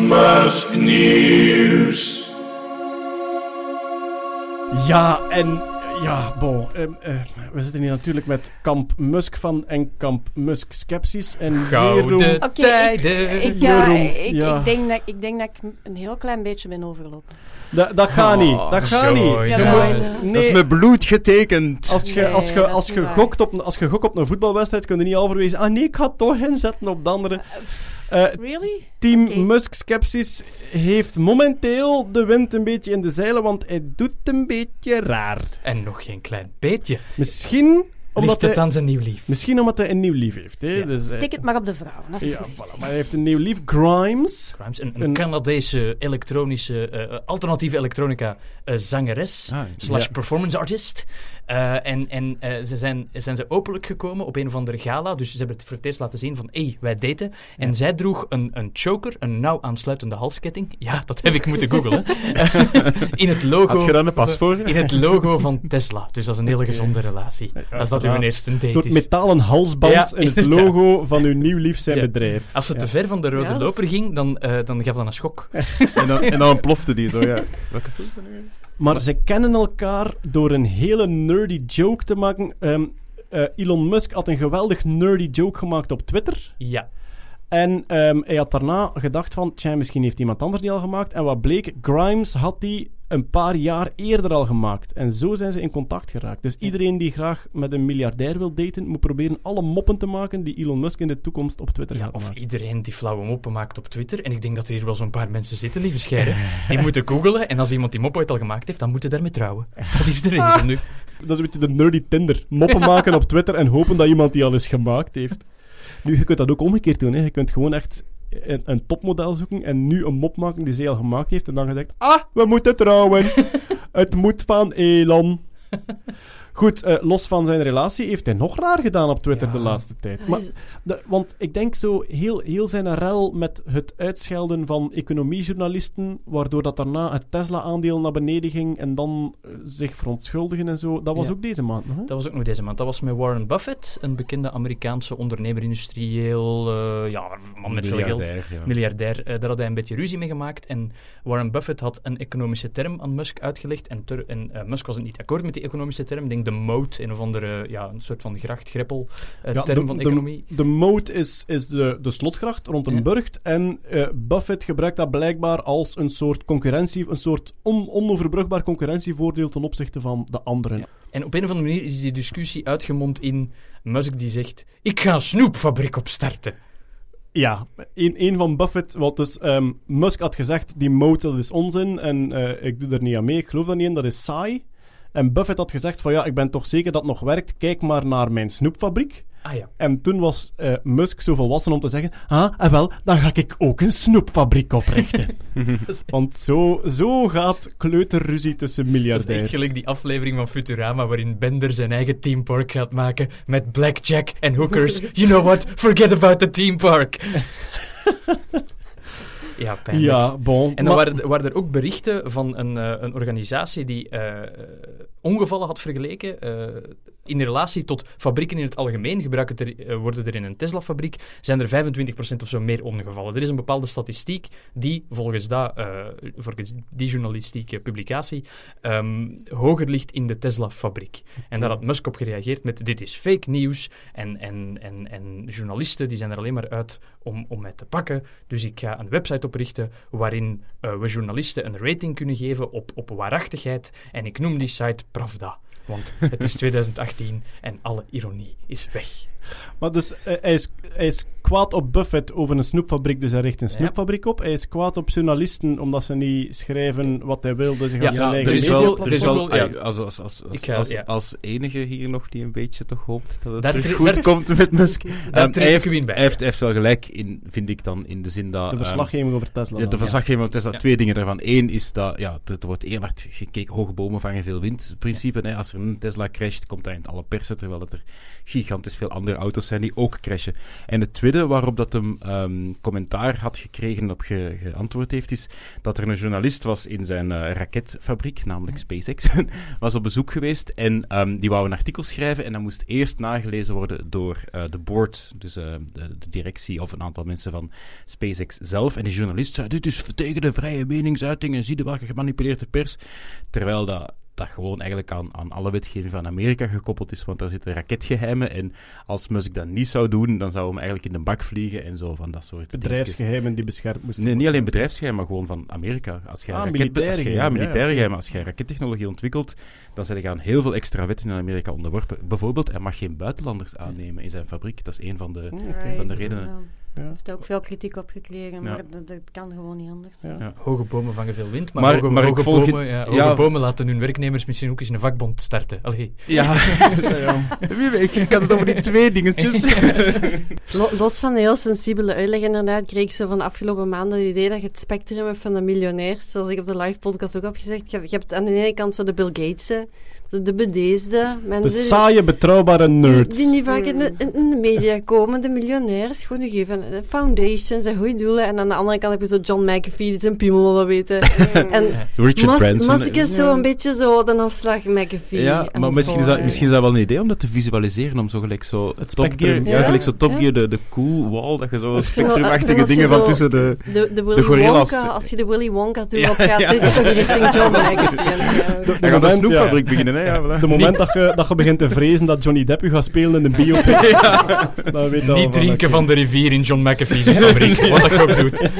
Musk News. Ja, en... Ja, bon. ehm, eh, we zitten hier natuurlijk met kamp Musk van en kamp Musk Skepsis. En Gouden Jeroen- Oké, ik, tijden. ik, ja, Jeroen, ik, ja. ik, denk dat, ik denk dat ik een heel klein beetje ben overlopen. Dat, dat gaat niet. Oh, Dat gaat niet. Moet- Dat is Dat is nee, met bloed getekend. als je, als je, als niet je, gokt op, een- als je gokt op een voetbalwedstrijd, kun je niet halverwege... Ah nee, ik ga het toch inzetten op de andere. Eh, Really? Team. Musk Skepsis heeft momenteel de wind een beetje in de zeilen, want hij doet een beetje raar. En nog geen klein beetje. Misschien omdat, Ligt het hij, aan zijn nieuw lief. misschien omdat hij een nieuw lief heeft. Hè? Ja. Dus, eh, Stik het maar op de vrouw. Dat is ja, voilà. Maar hij heeft een nieuw lief, Grimes. Grimes, een, een Een- Canadese elektronische, eh, alternatieve elektronica eh, zangeres Ah, slash ja. performance artist. Eh, en en eh, ze zijn, zijn ze openlijk gekomen op een of andere gala. Dus ze hebben het voor het eerst laten zien van, hé, hey, wij daten. En zij droeg een, een choker, een nauw aansluitende halsketting. Ja, dat heb ik moeten googlen. in het logo... Had je dan een pas voor? In het logo van Tesla. Dus dat is een hele gezonde relatie. Ja, Als dat uw eerste date Een soort is. metalen halsband Ja, en het logo van uw nieuw lief zijn Ja. bedrijf. Als Ja. te ver van de rode is- loper ging, dan, eh, dan gaf dat een schok. En dan, en dan plofte die zo, ja. Welke film is nu? Maar ze kennen elkaar door een hele nerdy joke te maken. Ehm, eh, Elon Musk had een geweldig nerdy joke gemaakt op Twitter. Ja. En ehm, hij had daarna gedacht van, tja, misschien heeft iemand anders die al gemaakt. En wat bleek, Grimes had die een paar jaar eerder al gemaakt. En zo zijn ze in contact geraakt. Dus iedereen die graag met een miljardair wil daten, moet proberen alle moppen te maken die Elon Musk in de toekomst op Twitter Ja, gaat of maken. iedereen die flauwe moppen maakt op Twitter. En ik denk dat er hier wel zo'n paar mensen zitten, lieve scheiden. Die moeten googelen. En als iemand die mop ooit al gemaakt heeft, dan moeten daarmee trouwen. Dat is de regel nu. Dat is een beetje de nerdy Tinder. Moppen maken op Twitter en hopen dat iemand die al eens gemaakt heeft. Nu, je kunt dat ook omgekeerd doen. Hè. Je kunt gewoon echt een, een topmodel zoeken en nu een mop maken die zij al gemaakt heeft. En dan gezegd, ah, we moeten trouwen. Het moet van Elon. Goed, eh, los van zijn relatie heeft hij nog raar gedaan op Twitter de laatste tijd. Maar, de- want ik denk zo heel, heel zijn rel met het uitschelden van economiejournalisten, waardoor dat daarna het Tesla-aandeel naar beneden ging en dan eh, zich verontschuldigen en zo. Dat was Ja. ook deze maand nog, hè? Dat was ook nog deze maand. Dat was met Warren Buffett, een bekende Amerikaanse ondernemer, industrieel, eh, ja, man met veel geld. Miljardair, ja. Miljardair. Eh, daar had hij een beetje ruzie mee gemaakt. En Warren Buffett had een economische term aan Musk uitgelegd. En, ter- en Musk was het niet akkoord met die economische term. Ik denk de moat, een of andere, ja, een soort van grachtgreppel eh, Ja, term de, van economie. De, moat is, is de, de slotgracht rond een burcht. En eh, Buffett gebruikt dat blijkbaar als een soort concurrentie, een soort on, onoverbrugbaar concurrentievoordeel ten opzichte van de anderen. En op een of andere manier is die discussie uitgemond in Musk die zegt: Ik ga een snoepfabriek opstarten. Ja, een, een van Buffett, wat dus ehm, Musk had gezegd, die moat dat is onzin en eh, ik doe er niet aan mee, ik geloof daar niet in, dat is saai. En Buffett had gezegd van ja, ik ben toch zeker dat het nog werkt, kijk maar naar mijn snoepfabriek. Ah ja. En toen was eh, Musk zo volwassen om te zeggen, ah, en wel, dan ga ik ook een snoepfabriek oprichten. Want zo, zo gaat kleuterruzie tussen Dat is miljardairs. echt gelijk die aflevering van Futurama waarin Bender zijn eigen theme park gaat maken met blackjack en hookers. You know what? Forget about the theme park. Ja, pijnlijk. Ja, bon. En dan maar- waren, er- waren er ook berichten van een, eh, een organisatie die eh, eh, ongevallen had vergeleken eh, in relatie tot fabrieken in het algemeen. Gebruiken eh, worden er in een Tesla-fabriek, zijn er 25% of zo meer ongevallen. Er is een bepaalde statistiek die volgens, dat, eh, volgens die journalistieke publicatie ehm, hoger ligt in de Tesla-fabriek. En daar had Musk op gereageerd met dit is fake nieuws en, en, en, en journalisten die zijn er alleen maar uit om, om mij te pakken. Dus ik ga een website oprichten waarin we journalisten een rating kunnen geven op, op waarachtigheid. En ik noem die site Pravda. Want het is 2018 en alle ironie is weg. Maar dus eh, hij, is, hij is kwaad op Buffett over een snoepfabriek, dus hij richt een Ja. snoepfabriek op. Hij is kwaad op journalisten omdat ze niet schrijven wat hij wil, dus hij gaat Ja, zijn Ja, eigen er is wel, er is wel als, als, als, als, als, ja. als enige hier nog die een beetje toch hoopt dat het Daar terug tre- goed komt met Musk. Daar Ehm, hij, heeft, hij, heeft, hij heeft wel gelijk in, vind ik dan, in de zin dat... De ehm, verslaggeving over Tesla. Ja, de verslaggeving van Tesla, Ja. twee dingen daarvan. Eén is dat, ja, er wordt heel hard gekeken, hoge bomen vangen veel wind, het principe. Hè. Als er een Tesla crasht, komt dat in alle persen, terwijl het er gigantisch veel andere auto's zijn die ook crashen. En het tweede waarop dat hem ehm, commentaar had gekregen en op ge- geantwoord heeft, is dat er een journalist was in zijn eh, raketfabriek, namelijk SpaceX, was op bezoek geweest en ehm, die wou een artikel schrijven en dat moest eerst nagelezen worden door eh, de board, dus eh, de, de directie of een aantal mensen van SpaceX zelf. En die journalist zei, dit is tegen de vrije meningsuiting en zie je wel gemanipuleerde pers. Terwijl dat, dat gewoon eigenlijk aan, aan alle wetgeving van Amerika gekoppeld is, want daar zitten raketgeheimen. En als Musk dat niet zou doen, dan zou hem eigenlijk in de bak vliegen en zo van dat soort dingetjes. Bedrijfsgeheimen die beschermd moesten Nee, niet alleen bedrijfsgeheimen, maar gewoon van Amerika. Als jij Ah, raket- militaire als jij- geheimen, Ja, ja, militaire geheimen. Als jij rakettechnologie ontwikkelt, dan zijn er aan heel veel extra wetten in Amerika onderworpen. Bijvoorbeeld, hij mag geen buitenlanders aannemen in zijn fabriek. Dat is een van de, van de redenen. Hij heeft ook veel kritiek op gekregen, maar Ja. dat, dat kan gewoon niet anders. Ja. Ja. Hoge bomen vangen veel wind, maar, Maar- hoge, maar hoge bomen, ja, hoge ja. bomen laten hun werknemers misschien ook eens een vakbond starten. Allee. Ja, wie weet, ik kan het over die twee dingetjes. Lo- los van de heel sensibele uitleg, inderdaad, kreeg ik zo van de afgelopen maanden het idee dat je het spectrum hebt van de miljonairs. Zoals ik op de live podcast ook heb gezegd. Je, hebt- je hebt aan de ene kant zo de Bill Gates'en, de, de bedeesde De mensen. saaie, betrouwbare nerds. Die niet vaak in de, in de media komen, de miljonairs, gewoon nu geven foundations en goede doelen. En aan de andere kant heb je zo John McAfee, die zijn piemel wil weten. en Richard Mas- Branson. Mask is zo een beetje zo de afslag McAfee. Ja, maar misschien is, dat, misschien is dat wel een idee om dat te visualiseren, om zo gelijk zo Top spectrum. Gear, ja, Ja, gelijk zo Top ja. Gear, de, de cool wall, dat je zo Ik spectrumachtige dingen van tussen de, de, de Willy gorilla's. Wonka, als je de Willy Wonka Ja, op gaat, ja. zit je toch richting John McAfee. En. De Hij gaat een snoepfabriek ja. beginnen, hè? Ja, voilà. De moment dat je, dat je begint te vrezen dat Johnny Depp u gaat spelen in een biopic, Niet van, drinken oké. van de rivier in John McAfee's fabriek, wat dat ook doet.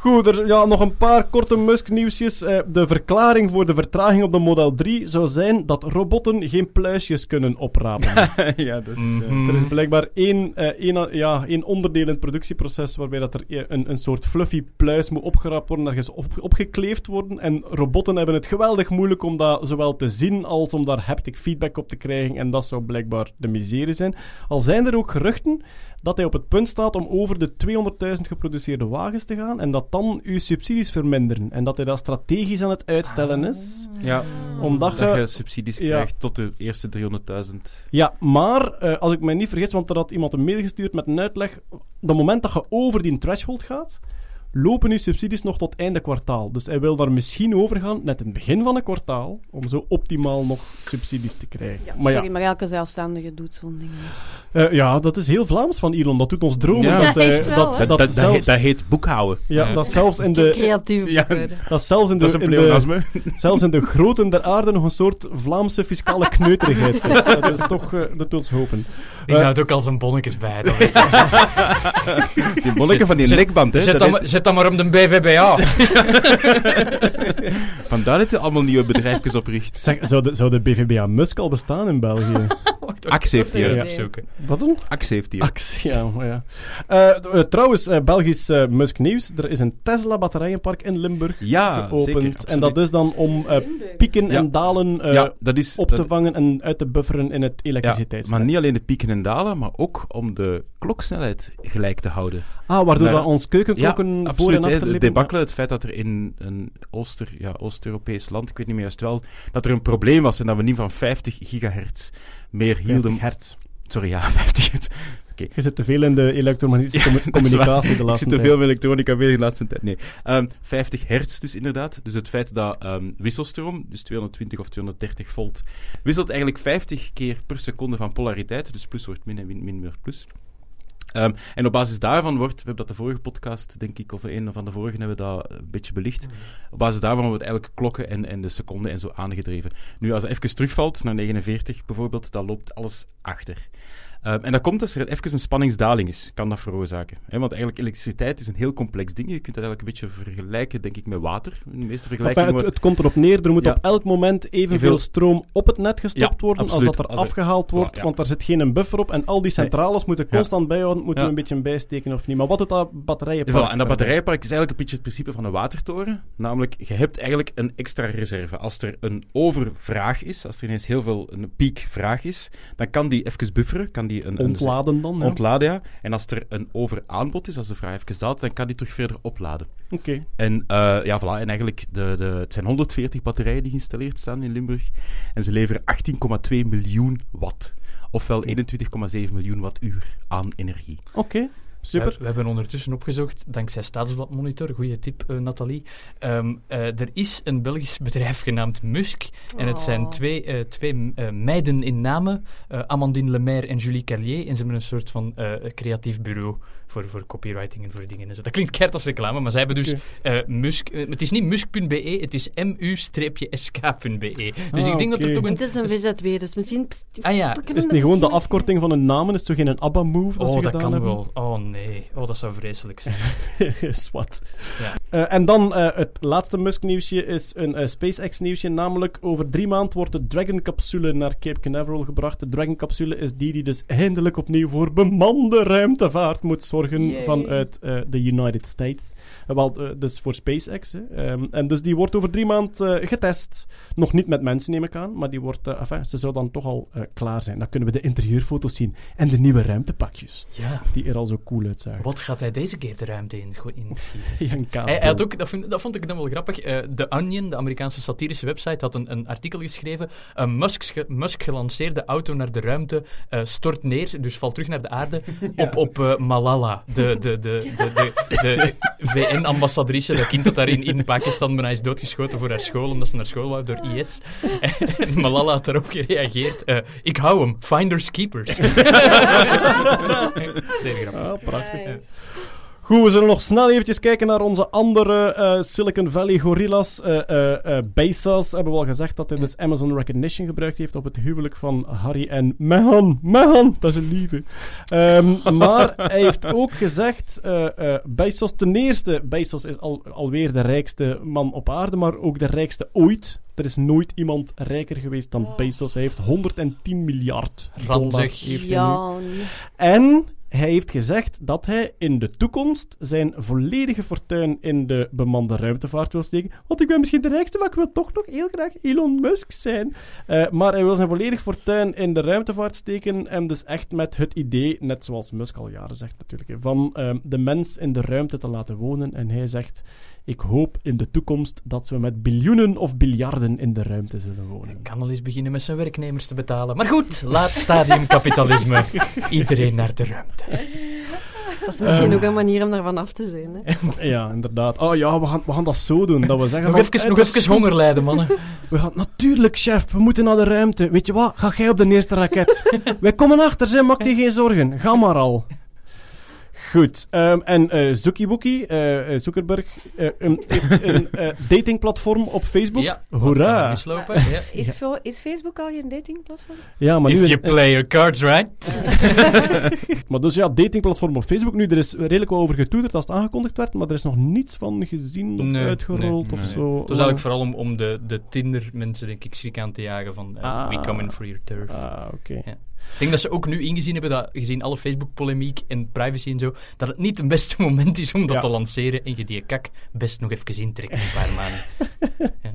Goed, er, ja, nog een paar korte Musk-nieuwsjes. Eh, de verklaring voor de vertraging op de Model 3 zou zijn dat robotten geen pluisjes kunnen oprapen. ja, dat is... Mhm. Er is blijkbaar één, eh, één, ja, één onderdeel in het productieproces waarbij dat er een, een soort fluffy pluis moet opgeraapt worden, ergens op, opgekleefd worden. En robotten hebben het geweldig moeilijk om dat zowel te zien als om daar haptic feedback op te krijgen. En dat zou blijkbaar de miserie zijn. Al zijn er ook geruchten dat hij op het punt staat om over de 200.000 geproduceerde wagens te gaan en dat dan uw subsidies verminderen. En dat hij dat strategisch aan het uitstellen is. ja, Omdat dat je- je subsidies ja. krijgt tot de eerste 300.000. Ja, maar eh, als ik mij niet vergis, want er had iemand een mail gestuurd met een uitleg. Op het moment dat je over die threshold gaat, lopen uw subsidies nog tot einde kwartaal. Dus hij wil daar misschien over gaan, net in het begin van een kwartaal, om zo optimaal nog subsidies te krijgen. maar Sorry, ja, maar elke zelfstandige doet zo'n ding. eh, ja, dat is heel Vlaams van Elon. Dat doet ons dromen. Ja. dat, wel, dat, dat, dat, dat, zelfs, heet, dat heet boekhouden. ja, Ja. dat zelfs in De de... creatieve Ja. Dat zelfs in de, Dat is een in de, pleonasme. zelfs in de groten der aarde nog een soort Vlaamse fiscale kneuterigheid zit. Dat is toch, eh, dat doet ons hopen. Die Eh, houdt ook al zijn bonnetjes bij. Die monniken van die Zet- nekband, hè. Zet zet dat maar om de BVBA. Vandaar dat hij allemaal nieuwe bedrijfjes opricht. Zeg, zou de, zou de BVBA Musk al bestaan in België? Axe heeft opzoeken. Wat dan? Axe heeft ja. maar ja. Eh, eh, trouwens, eh, Belgisch eh, Musk nieuws. Er is een Tesla-batterijenpark in Limburg Ja, geopend. zeker, en dat is dan om eh, pieken Ja. en dalen eh, ja, dat is... op dat- te vangen en uit te bufferen in het Ja, elektriciteitsnet. maar niet alleen de pieken en dalen, maar ook om de kloksnelheid gelijk te houden. Ah, waardoor dat ons keukenklokken ja, voor en achter debakkelen, het feit dat er in een Ooster, ja, Oost-Europees land, ik weet niet meer juist wel, dat er een probleem was en dat we niet van 50 gigahertz meer 50 hielden. hertz. Sorry, ja, 50 hertz. Je zit te veel in de elektromagnetische Ja, communicatie de Ik laatste zit te tijd. veel met elektronica bezig de laatste tijd. Nee. Ehm, 50 hertz dus inderdaad. Dus het feit dat ehm, wisselstroom, dus 220 of 230 volt, wisselt eigenlijk 50 keer per seconde van polariteit. Dus plus wordt min en min, min wordt plus. Ehm, en op basis daarvan wordt, we hebben dat de vorige podcast, denk ik, of een van de vorige hebben we dat een beetje belicht. Op basis daarvan wordt eigenlijk klokken en, en de seconden en zo aangedreven. Nu, als het even terugvalt naar 49 bijvoorbeeld, dan loopt alles achter. Ehm, en dat komt als er even een spanningsdaling is, kan dat veroorzaken. Hè? Want eigenlijk elektriciteit is een heel complex ding. Je kunt dat eigenlijk een beetje vergelijken, denk ik, met water. In de meeste Enfin, vergelijkingen het, komt erop neer, er moet Ja. op elk moment evenveel stroom op het net gestopt Ja, worden absoluut. als dat er Als afgehaald wordt, ja. want daar zit geen buffer op en al die centrales moeten constant bijhouden, moeten we een beetje bijsteken of niet. Maar wat doet dat batterijenpark? Voilà, en dat batterijpark is eigenlijk een beetje het principe van een watertoren. Namelijk, je hebt eigenlijk een extra reserve. Als er een overvraag is, als er ineens heel veel een piekvraag is, dan kan die even bufferen, kan die een, een Ontladen dan, ja. ontladen, ja. En als er een overaanbod is, als de vraag even daalt, dan kan die terug verder opladen. Oké. En eh, ja, voilà. En eigenlijk, de, de, het zijn 140 batterijen die geïnstalleerd staan in Limburg. En ze leveren 18,2 miljoen watt. Ofwel 21,7 miljoen wattuur aan energie. Oké, super. We, we hebben ondertussen opgezocht, dankzij Staatsblad Monitor, goede tip eh, Nathalie. Ehm, eh, er is een Belgisch bedrijf genaamd Musk. En het zijn Oh. twee, eh, twee eh, meiden in namen, eh, Amandine Lemaire en Julie Carlier. En ze hebben een soort van eh, creatief bureau voor, voor copywriting en voor dingen. En zo. Dat klinkt keihard als reclame, maar zij hebben dus eh, Musk... eh, het is niet musk.be, het is mu-sk.be. Dus Ah, ik denk dat er toch een... Het is een VZW, dus misschien... Ah ja, Is het niet gewoon de afkorting van een namen? Is het zo geen ABBA-move dat Oh, dat kan hebben? wel. Oh nee. Oh, dat zou vreselijk zijn. Zwat. Ja. Eh, en dan eh, het laatste Musk-nieuwsje is een eh, SpaceX-nieuwsje. Namelijk, over drie maanden wordt de Dragon-capsule naar Cape Canaveral gebracht. De Dragon-capsule is die die dus eindelijk opnieuw voor bemande ruimtevaart moet zorgen. Vanmorgen Yay. vanuit eh, de United States. Eh, wel, eh, dus voor SpaceX. Hè. Ehm, en dus die wordt over drie maanden getest. Nog niet met mensen, neem ik aan. Maar die wordt, eh, enfin, ze zou dan toch al eh, klaar zijn. Dan kunnen we de interieurfoto's zien. En de nieuwe ruimtepakjes. Ja. Die er al zo cool uitzagen. Wat gaat hij deze keer de ruimte in, in schieten? Ja. Hij, hij had ook, dat, vond, dat vond ik dan wel grappig. eh, The Onion, de Amerikaanse satirische website, had een, een artikel geschreven. Een Musk, Musk gelanceerde auto naar de ruimte eh, stort neer, dus valt terug naar de aarde, op, op eh, Malala, de, de, de, de, de, de VN-ambassadrice, dat kind dat daar in, in Pakistan bijna is doodgeschoten voor haar school, omdat ze naar school wou door IS. En Malala had daarop gereageerd. eh, ik hou hem, finders keepers. Zeer grappig. Ah, prachtig. Goed, we zullen nog snel eventjes kijken naar onze andere eh, Silicon Valley gorillas. Eh, eh, eh, Bezos hebben we al gezegd dat hij dus Amazon Recognition gebruikt heeft op het huwelijk van Harry en Meghan. Meghan, dat is een lieve. Ehm, maar hij heeft ook gezegd, eh, eh, Bezos, ten eerste, Bezos is al, alweer de rijkste man op aarde, maar ook de rijkste ooit. Er is nooit iemand rijker geweest dan Bezos. Hij heeft 110 miljard dollar. Ranzig. heeft hij nu. Jan. En hij heeft gezegd dat hij in de toekomst zijn volledige fortuin in de bemande ruimtevaart wil steken. Want ik ben misschien de rijkste, maar ik wil toch nog heel graag Elon Musk zijn. Eh, maar hij wil zijn volledige fortuin in de ruimtevaart steken. En dus echt met het idee, net zoals Musk al jaren zegt natuurlijk, van ehm, de mens in de ruimte te laten wonen. En hij zegt, ik hoop in de toekomst dat we met biljoenen of biljarden in de ruimte zullen wonen. kan al eens beginnen met zijn werknemers te betalen. Maar goed, laat stadium kapitalisme. Iedereen naar de ruimte. Dat is misschien Ehm. ook een manier om daarvan af te zijn. Hè? Ja, inderdaad. Oh ja, we gaan, we gaan dat zo doen. Dat we zeggen Nog van, even, eh, nog is even honger lijden, mannen. We gaan natuurlijk, chef. We moeten naar de ruimte. Weet je wat? Ga jij op de eerste raket. Wij komen achter, ze. Maak je geen zorgen. Ga maar al. Goed. ehm, en eh Zuckibuki, eh, eh, Zuckerberg, eh, een, heeft een eh, datingplatform op Facebook. Ja, er Hoera. Ja. Is, Facebook al geen datingplatform? Ja, maar nu... If een- you play your cards right. maar dus ja, datingplatform op Facebook. Nu, er is redelijk wel over getoeterd als het aangekondigd werd, maar er is nog niets van gezien of Nee, uitgerold nee, of nee. zo. Het was eigenlijk vooral om, om de, de Tinder-mensen, denk ik, schrik aan te jagen van Ah. we come in for your turf. Ah, oké. Ja. Ik denk dat ze ook nu ingezien hebben dat, gezien alle Facebook-polemiek en privacy en zo, dat het niet het beste moment is om dat Ja. te lanceren en je die kak best nog even intrekt in een paar maanden. ja.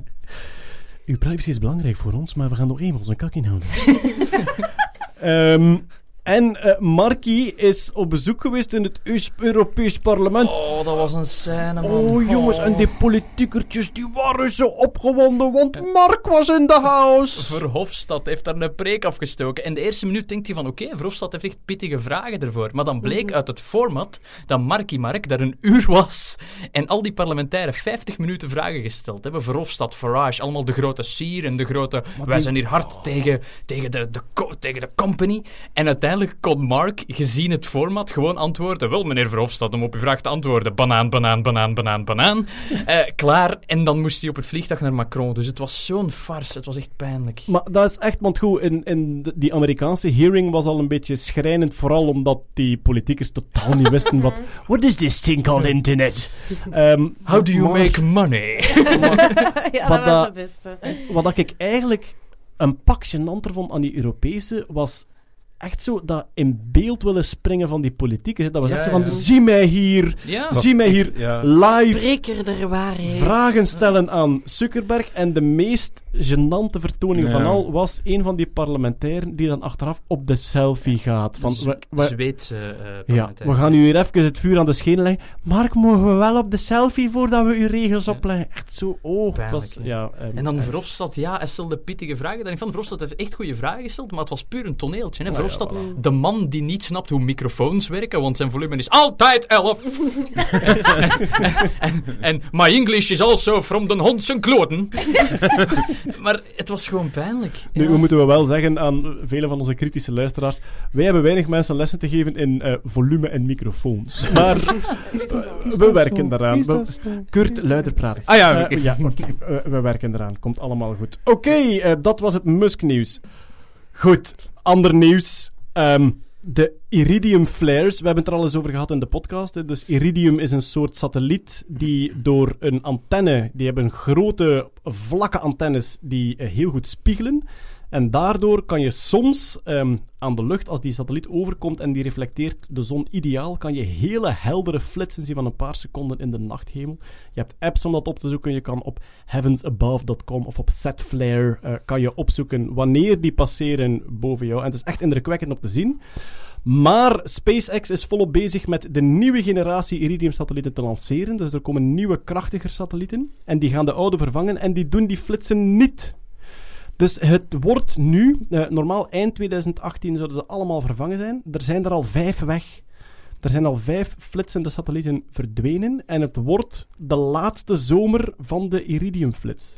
Uw privacy is belangrijk voor ons, maar we gaan nog even onze kak inhouden. Ehm, en eh Marky is op bezoek geweest in het Eus- Europees Parlement. Oh, dat was een scène, man. Oh jongens, en die politiekertjes die waren zo opgewonden, want Mark was in de house. Verhofstadt heeft daar een preek afgestoken. En de eerste minuut denkt hij van, oké, Verhofstadt heeft echt pittige vragen ervoor. Maar dan bleek uit het format dat Marky Mark daar een uur was en al die parlementairen 50 minuten vragen gesteld hebben. Verhofstadt, Farage, allemaal de grote sier en de grote... wij die- zijn hier hard tegen, tegen, de, de, tegen de company. En uiteindelijk kon Mark, gezien het format, gewoon antwoorden. Wel, meneer Verhofstadt, om op uw vraag te antwoorden. Banaan, banaan, banaan, banaan, banaan. Eh, klaar. En dan moest hij op het vliegtuig naar Macron. Dus het was zo'n farce. Het was echt pijnlijk. Maar dat is echt, want goed, in, in die Amerikaanse hearing was al een beetje schrijnend, vooral omdat die politiekers totaal niet wisten wat... What is this thing called internet? Ehm, How do you maar- make money? ja, Wat dat was het beste. Wat ik eigenlijk een pak gênanter vond aan die Europese, was echt zo dat in beeld willen springen van die politiekers. Dat was Ja, echt zo van, ja. zie mij hier, Ja. zie mij hier ja. live Spreker der waarheid. vragen stellen aan Zuckerberg. En de meest gênante vertoning Ja. van al was een van die parlementairen die dan achteraf op de selfie gaat. Van, we, we- Zweedse eh ja, parlementair. we gaan u hier even het vuur aan de schenen leggen. Mark, mogen we wel op de selfie voordat we uw regels Ja. opleggen? Echt zo, oh, was, ja. En dan eh, Verhofstadt, ja, hij stelde pittige vragen. Dan Van Verhofstadt heeft echt goede vragen gesteld, maar het was puur een toneeltje. Hè. Ja, Verhofstadt, ja, de man die niet snapt hoe microfoons werken, want zijn volume is altijd 11. en, en my English is also from the hond zijn kloten. maar het was gewoon pijnlijk. Nu Ja. we moeten we wel zeggen aan vele van onze kritische luisteraars: wij hebben weinig mensen lessen te geven in eh, volume en microfoons. Maar we werken daaraan. We- Kurt, luider praten. Ah ja, Eh, oké. ja. Eh, we werken eraan. Komt allemaal goed. Oké, eh, dat was het Musk-nieuws. Goed, ander nieuws. Ehm, de Iridium flares, we hebben het er al eens over gehad in de podcast. Hè. Dus Iridium is een soort satelliet die door een antenne, die hebben grote vlakke antennes die eh, heel goed spiegelen. En daardoor kan je soms ehm, aan de lucht, als die satelliet overkomt en die reflecteert de zon ideaal, kan je hele heldere flitsen zien van een paar seconden in de nachthemel. Je hebt apps om dat op te zoeken. Je kan op heavensabove.com of op setflare eh, kan je opzoeken wanneer die passeren boven jou. En het is echt indrukwekkend om te zien. Maar SpaceX is volop bezig met de nieuwe generatie Iridium-satellieten te lanceren. Dus er komen nieuwe, krachtiger satellieten. En die gaan de oude vervangen en die doen die flitsen niet. Dus het wordt nu, eh, normaal eind 2018 zouden ze allemaal vervangen zijn. Er zijn er al vijf weg. Er zijn al vijf flitsende satellieten verdwenen. En het wordt de laatste zomer van de Iridium-flits.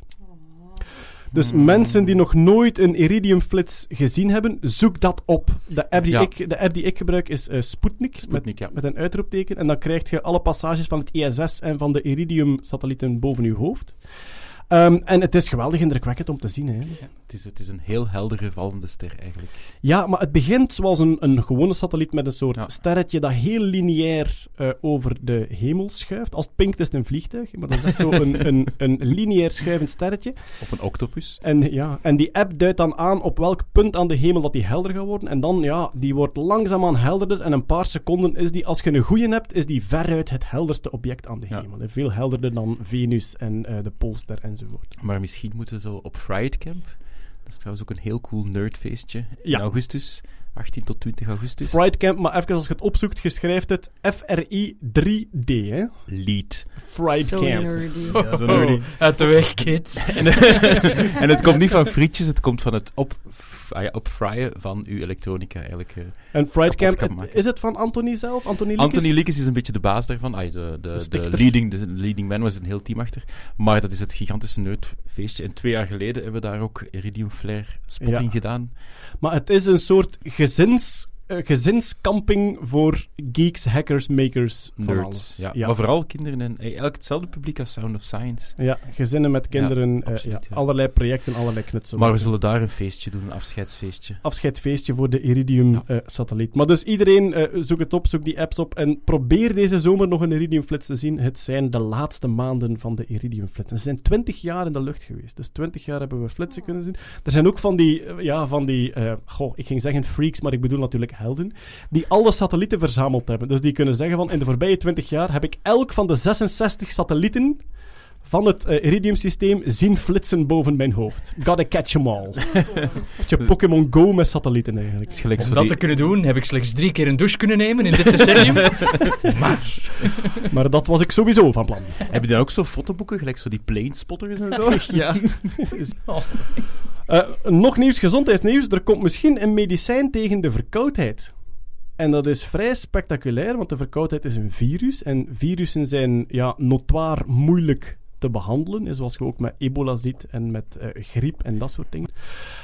Dus mensen die nog nooit een Iridium-flits gezien hebben, zoek dat op. De app die, Ja. ik, de app die ik gebruik is eh, Sputnik, Sputnik, met, ja. met een uitroepteken. En dan krijg je alle passages van het ISS en van de Iridium-satellieten boven je hoofd. Ehm, en het is geweldig indrukwekkend om te zien. Hè. Het is, het is een heel heldere vallende ster eigenlijk. Ja, maar het begint zoals een, een gewone satelliet met een soort sterretje dat heel lineair eh, over de hemel schuift. Als het pinkt is het een vliegtuig, maar dat is echt zo een, een, een lineair schuivend sterretje. Of een octopus. En, ja, en die app duidt dan aan op welk punt aan de hemel dat die helder gaat worden. En dan, ja, die wordt langzaamaan helderder. En een paar seconden is die, als je een goeie hebt, is die veruit het helderste object aan de hemel. Veel helderder dan Venus en eh, de Poolster enzovoort. Maar misschien moeten we zo op Fright Camp. Dat is trouwens ook een heel cool nerdfeestje. In Ja. augustus. 18 tot 20 augustus. Fright Camp, maar even als je het opzoekt, je schrijft het F-R-I-3-D, hè? Lead. Fright Zo Camp. nerdy. Ja, zo nerdy. Uit de weg, kids. en, en het komt niet van frietjes, het komt van het op, ah ja, opfryen van uw elektronica eigenlijk. eh, En kapot Camp, is het van Anthony zelf? Anthony Liekes is een beetje de baas daarvan. Ah, de, de, de, leading, de leading man was een heel team achter. Maar dat is het gigantische nerdfeestje. En twee jaar geleden hebben we daar ook Iridium Flare spotting Ja. gedaan. Maar het is een soort gezins, gezinskamping voor geeks, hackers, makers, van Nerds. alles. Ja. ja. Maar vooral kinderen en eigenlijk hetzelfde publiek als Sound of Science. Ja, gezinnen met kinderen, Ja, eh, absoluut, ja, allerlei projecten, allerlei knutselen. Maar we zullen daar een feestje doen, een afscheidsfeestje. afscheidsfeestje voor de Iridium-satelliet. maar dus iedereen, eh, zoek het op, zoek die apps op en probeer deze zomer nog een Iridium-flits te zien. Het zijn de laatste maanden van de Iridium-flits. Ze zijn 20 jaar in de lucht geweest. Dus 20 jaar hebben we flitsen kunnen zien. Er zijn ook van die, eh, ja, van die, eh, goh, ik ging zeggen freaks, maar ik bedoel natuurlijk helden, die alle satellieten verzameld hebben. Dus die kunnen zeggen van, in de voorbije 20 jaar heb ik elk van de 66 satellieten van het eh, Iridium-systeem zien flitsen boven mijn hoofd. Gotta catch 'em all. Beetje Pokémon Go met satellieten eigenlijk. Om dat te kunnen doen, heb ik slechts drie keer een douche kunnen nemen in dit decennium. maar... Maar dat was ik sowieso van plan. Heb je dan ook zo fotoboeken, gelijk zo die planespotters en zo? ja. Eh, nog nieuws, gezondheidsnieuws. Er komt misschien een medicijn tegen de verkoudheid. En dat is vrij spectaculair, want de verkoudheid is een virus. En virussen zijn ja, notoir moeilijk te behandelen. Zoals je ook met ebola ziet en met eh, griep en dat soort dingen.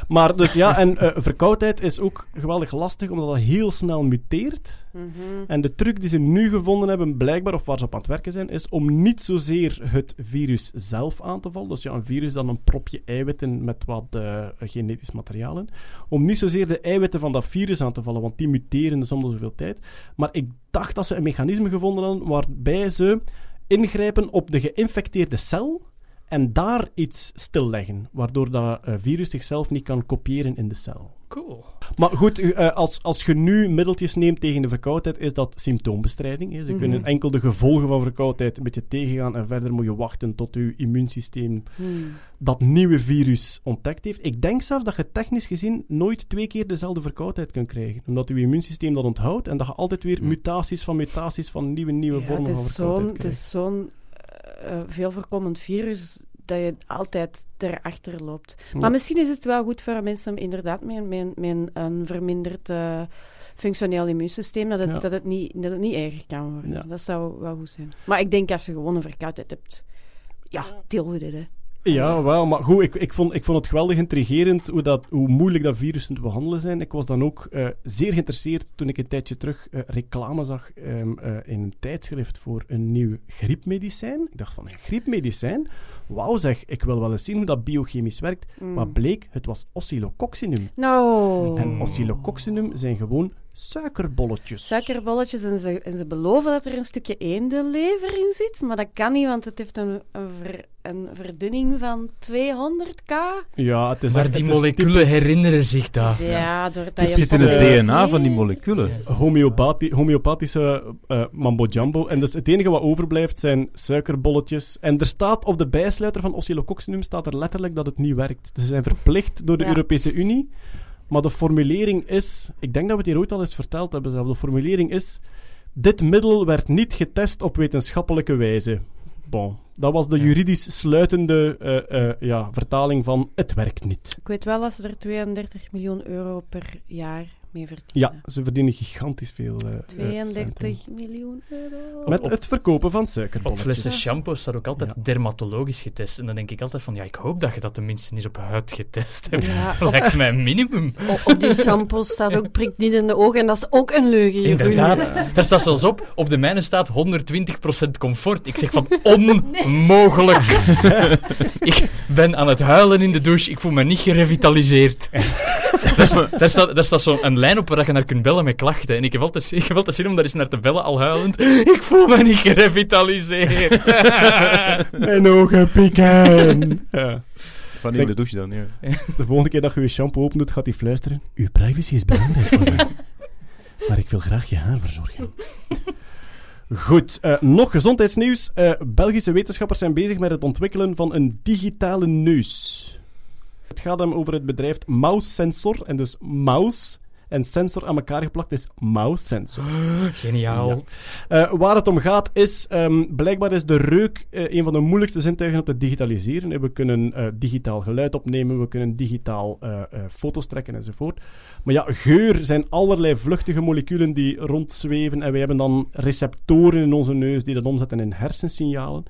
Maar dus ja, en eh, verkoudheid is ook geweldig lastig, omdat dat heel snel muteert. Mhm. En de truc die ze nu gevonden hebben, blijkbaar, of waar ze op aan het werken zijn, is om niet zozeer het virus zelf aan te vallen. Dus ja, een virus dan een propje eiwitten met wat eh, genetisch materiaal in. Om niet zozeer de eiwitten van dat virus aan te vallen, want die muteren dus om de zoveel tijd. Maar ik dacht dat ze een mechanisme gevonden hadden waarbij ze ingrijpen op de geïnfecteerde cel en daar iets stilleggen, waardoor dat eh, virus zichzelf niet kan kopiëren in de cel. Cool. Maar goed, eh, als, als je nu middeltjes neemt tegen de verkoudheid, is dat symptoombestrijding. Hè. Ze Mhm. kunnen enkel de gevolgen van verkoudheid een beetje tegengaan en verder moet je wachten tot je immuunsysteem Hmm. dat nieuwe virus ontdekt heeft. Ik denk zelfs dat je technisch gezien nooit twee keer dezelfde verkoudheid kunt krijgen. Omdat je immuunsysteem dat onthoudt en dat je altijd weer mutaties van mutaties van nieuwe, nieuwe Ja, vormen het van is verkoudheid het is zo'n eh, veel voorkomend virus dat je altijd erachter loopt. Ja. Maar misschien is het wel goed voor mensen inderdaad met, met, met een verminderd eh, functioneel immuunsysteem, dat het, Ja. dat, het niet, dat het niet erger kan worden. Ja. Dat zou wel goed zijn. Maar ik denk als je gewoon een verkoudheid hebt, ja, deal with it, hè. Ja, wel, maar goed, ik, ik, vond, ik vond het geweldig intrigerend hoe, dat, hoe moeilijk dat virussen te behandelen zijn. Ik was dan ook eh, zeer geïnteresseerd toen ik een tijdje terug eh, reclame zag ehm, eh, in een tijdschrift voor een nieuw griepmedicijn. Ik dacht van, een griepmedicijn? Wauw zeg, ik wil wel eens zien hoe dat biochemisch werkt. Mm. Maar bleek, het was oscillococcinum. No. En oscillococcinum zijn gewoon suikerbolletjes. Suikerbolletjes en ze, en ze beloven dat er een stukje eendenlever in zit, maar dat kan niet, want het heeft een, een, ver- een verdunning van 200k. Ja, het is Maar die moleculen herinneren zich dat. Ja, doordat Het je zit in het DNA van die moleculen. Homeopathische eh, mambo jumbo. En dus het enige wat overblijft zijn suikerbolletjes. En er staat op de bijsluiter van Oscillococcinum staat er letterlijk dat het niet werkt. Ze zijn verplicht door de Ja. Europese Unie. Maar de formulering is... Ik denk dat we het hier ooit al eens verteld hebben zelf. De formulering is... Dit middel werd niet getest op wetenschappelijke wijze. Bon. Dat was de juridisch sluitende eh, eh, ja, vertaling van het werkt niet. Ik weet wel dat ze er 32 miljoen euro per jaar mee verdienen. Ja, ze verdienen gigantisch veel. eh, eh, centen. 32 miljoen euro. Met het verkopen van Op suikerbolletjes. flessen shampoo staat ook altijd dermatologisch getest. En dan denk ik altijd van, ja, ik hoop dat je dat tenminste eens op huid getest hebt. Ja, dat lijkt mij een minimum. Op die shampoo staat ook prikt niet in de ogen en dat is ook een leugen. Jeroen. Inderdaad. Daar staat zelfs op, op de mijne staat 120% comfort. Ik zeg van, onmogelijk. ik ben aan het huilen in de douche, ik voel me niet gerevitaliseerd. daar, is- daar staat, daar staat zo'n lijn op waar je naar kunt bellen met klachten. En ik heb altijd, ik heb altijd zin om daar eens naar te bellen, al huilend. Ik voel me niet gerevitaliseerd. Mijn ogen pieken. Ja. Van in de douche dan, ja. De volgende keer dat je je shampoo open doet, gaat hij fluisteren. Uw privacy is belangrijk voor mij. Maar ik wil graag je haar verzorgen. Goed, eh, nog gezondheidsnieuws. Eh, Belgische wetenschappers zijn bezig met het ontwikkelen van een digitale neus. Het gaat hem over het bedrijf Mouse Sensor. En dus mouse en sensor aan elkaar geplakt is mouse sensor. Geniaal. Ja. Eh, waar het om gaat is, ehm, blijkbaar is de reuk eh, een van de moeilijkste zintuigen om te digitaliseren. Eh, We kunnen digitaal geluid opnemen, we kunnen digitaal foto's trekken enzovoort. Maar ja, geur zijn allerlei vluchtige moleculen die rondzweven en wij hebben dan receptoren in onze neus die dat omzetten in hersensignalen.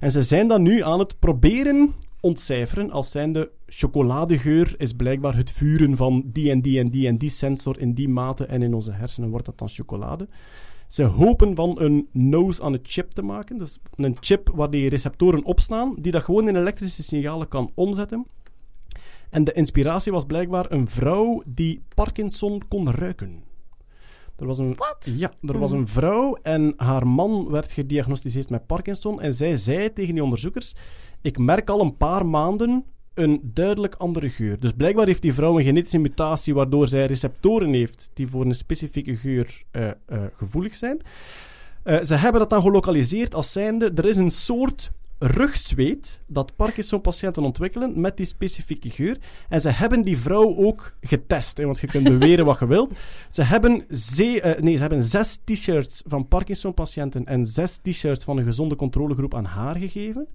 En ze zijn dat nu aan het proberen ontcijferen als zijnde chocoladegeur is blijkbaar het vuren van die en die en die en die sensor in die mate en in onze hersenen wordt dat dan chocolade. Ze hopen van een nose aan een chip te maken. Dus een chip waar die receptoren op staan, die dat gewoon in elektrische signalen kan omzetten. En de inspiratie was blijkbaar een vrouw die Parkinson kon ruiken. Er was een, Ja, er was een vrouw en haar man werd gediagnosticeerd met Parkinson. En zij zei tegen die onderzoekers: Ik merk al een paar maanden een duidelijk andere geur. Dus blijkbaar heeft die vrouw een genetische mutatie waardoor zij receptoren heeft die voor een specifieke geur eh, eh, gevoelig zijn. Eh, ze hebben dat dan gelokaliseerd als zijnde: er is een soort rugzweet dat Parkinson-patiënten ontwikkelen met die specifieke geur. En ze hebben die vrouw ook getest, hè, want je kunt beweren wat je wilt. Ze hebben, ze- nee, ze hebben zes t-shirts van Parkinson-patiënten en zes t-shirts van een gezonde controlegroep aan haar gegeven.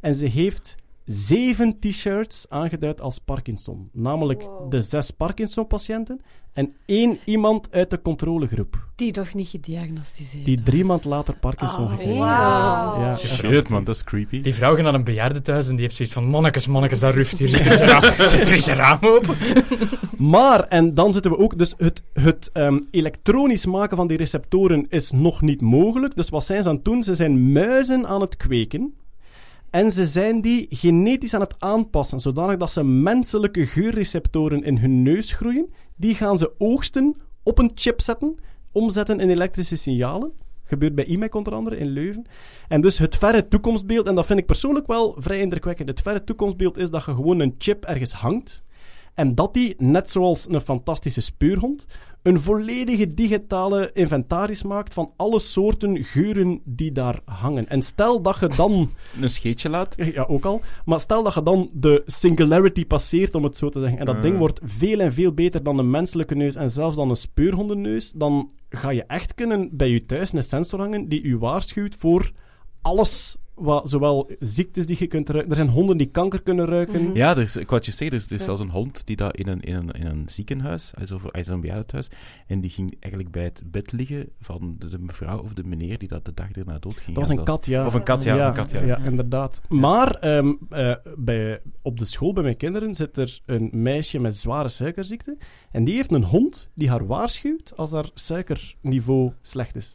En ze heeft zeven t-shirts aangeduid als Parkinson. Namelijk de zes Parkinson-patiënten en één iemand uit de controlegroep. Die nog niet gediagnosticeerd Die drie maand later Parkinson Oh, gekregen heeft. Ja, Shit, man, dat is creepy. Die vrouw gaat naar een bejaarde thuis en die heeft zoiets van... Mannekes, mannekes, daar ruft hier. Zit er eens een er raam open? Maar, en dan zitten we ook, dus het, het ehm, elektronisch maken van die receptoren is nog niet mogelijk. Dus wat zijn ze aan het doen? Ze zijn muizen aan het kweken. En ze zijn die genetisch aan het aanpassen, zodanig dat ze menselijke geurreceptoren in hun neus groeien. Die gaan ze oogsten, op een chip zetten, omzetten in elektrische signalen. Gebeurt bij IMEC onder andere in Leuven. En dus het verre toekomstbeeld, en dat vind ik persoonlijk wel vrij indrukwekkend. Het verre toekomstbeeld is dat je gewoon een chip ergens hangt. En dat die, net zoals een fantastische speurhond, een volledige digitale inventaris maakt van alle soorten geuren die daar hangen. En stel dat je dan... Een scheetje laat? Ja, ook al. Maar stel dat je dan de singularity passeert, om het zo te zeggen. En dat Ah. ding wordt veel en veel beter dan een menselijke neus en zelfs dan een speurhondenneus. Dan ga je echt kunnen bij je thuis een sensor hangen die u waarschuwt voor alles wat, zowel ziektes die je kunt ruiken. Er zijn honden die kanker kunnen ruiken. Ja, er is, ik wou het je zeggen, er is, er is zelfs een hond die dat in een, in een, in een ziekenhuis, hij is, over, hij is een bejaardentehuis, en die ging eigenlijk bij het bed liggen van de, de mevrouw of de meneer die dat de dag erna dood ging. Dat was een zelfs. kat, ja. Of een kat, ja. Ja, een kat, ja. ja, inderdaad. Maar ehm, eh, bij, op de school bij mijn kinderen zit er een meisje met zware suikerziekte. En die heeft een hond die haar waarschuwt als haar suikerniveau slecht is.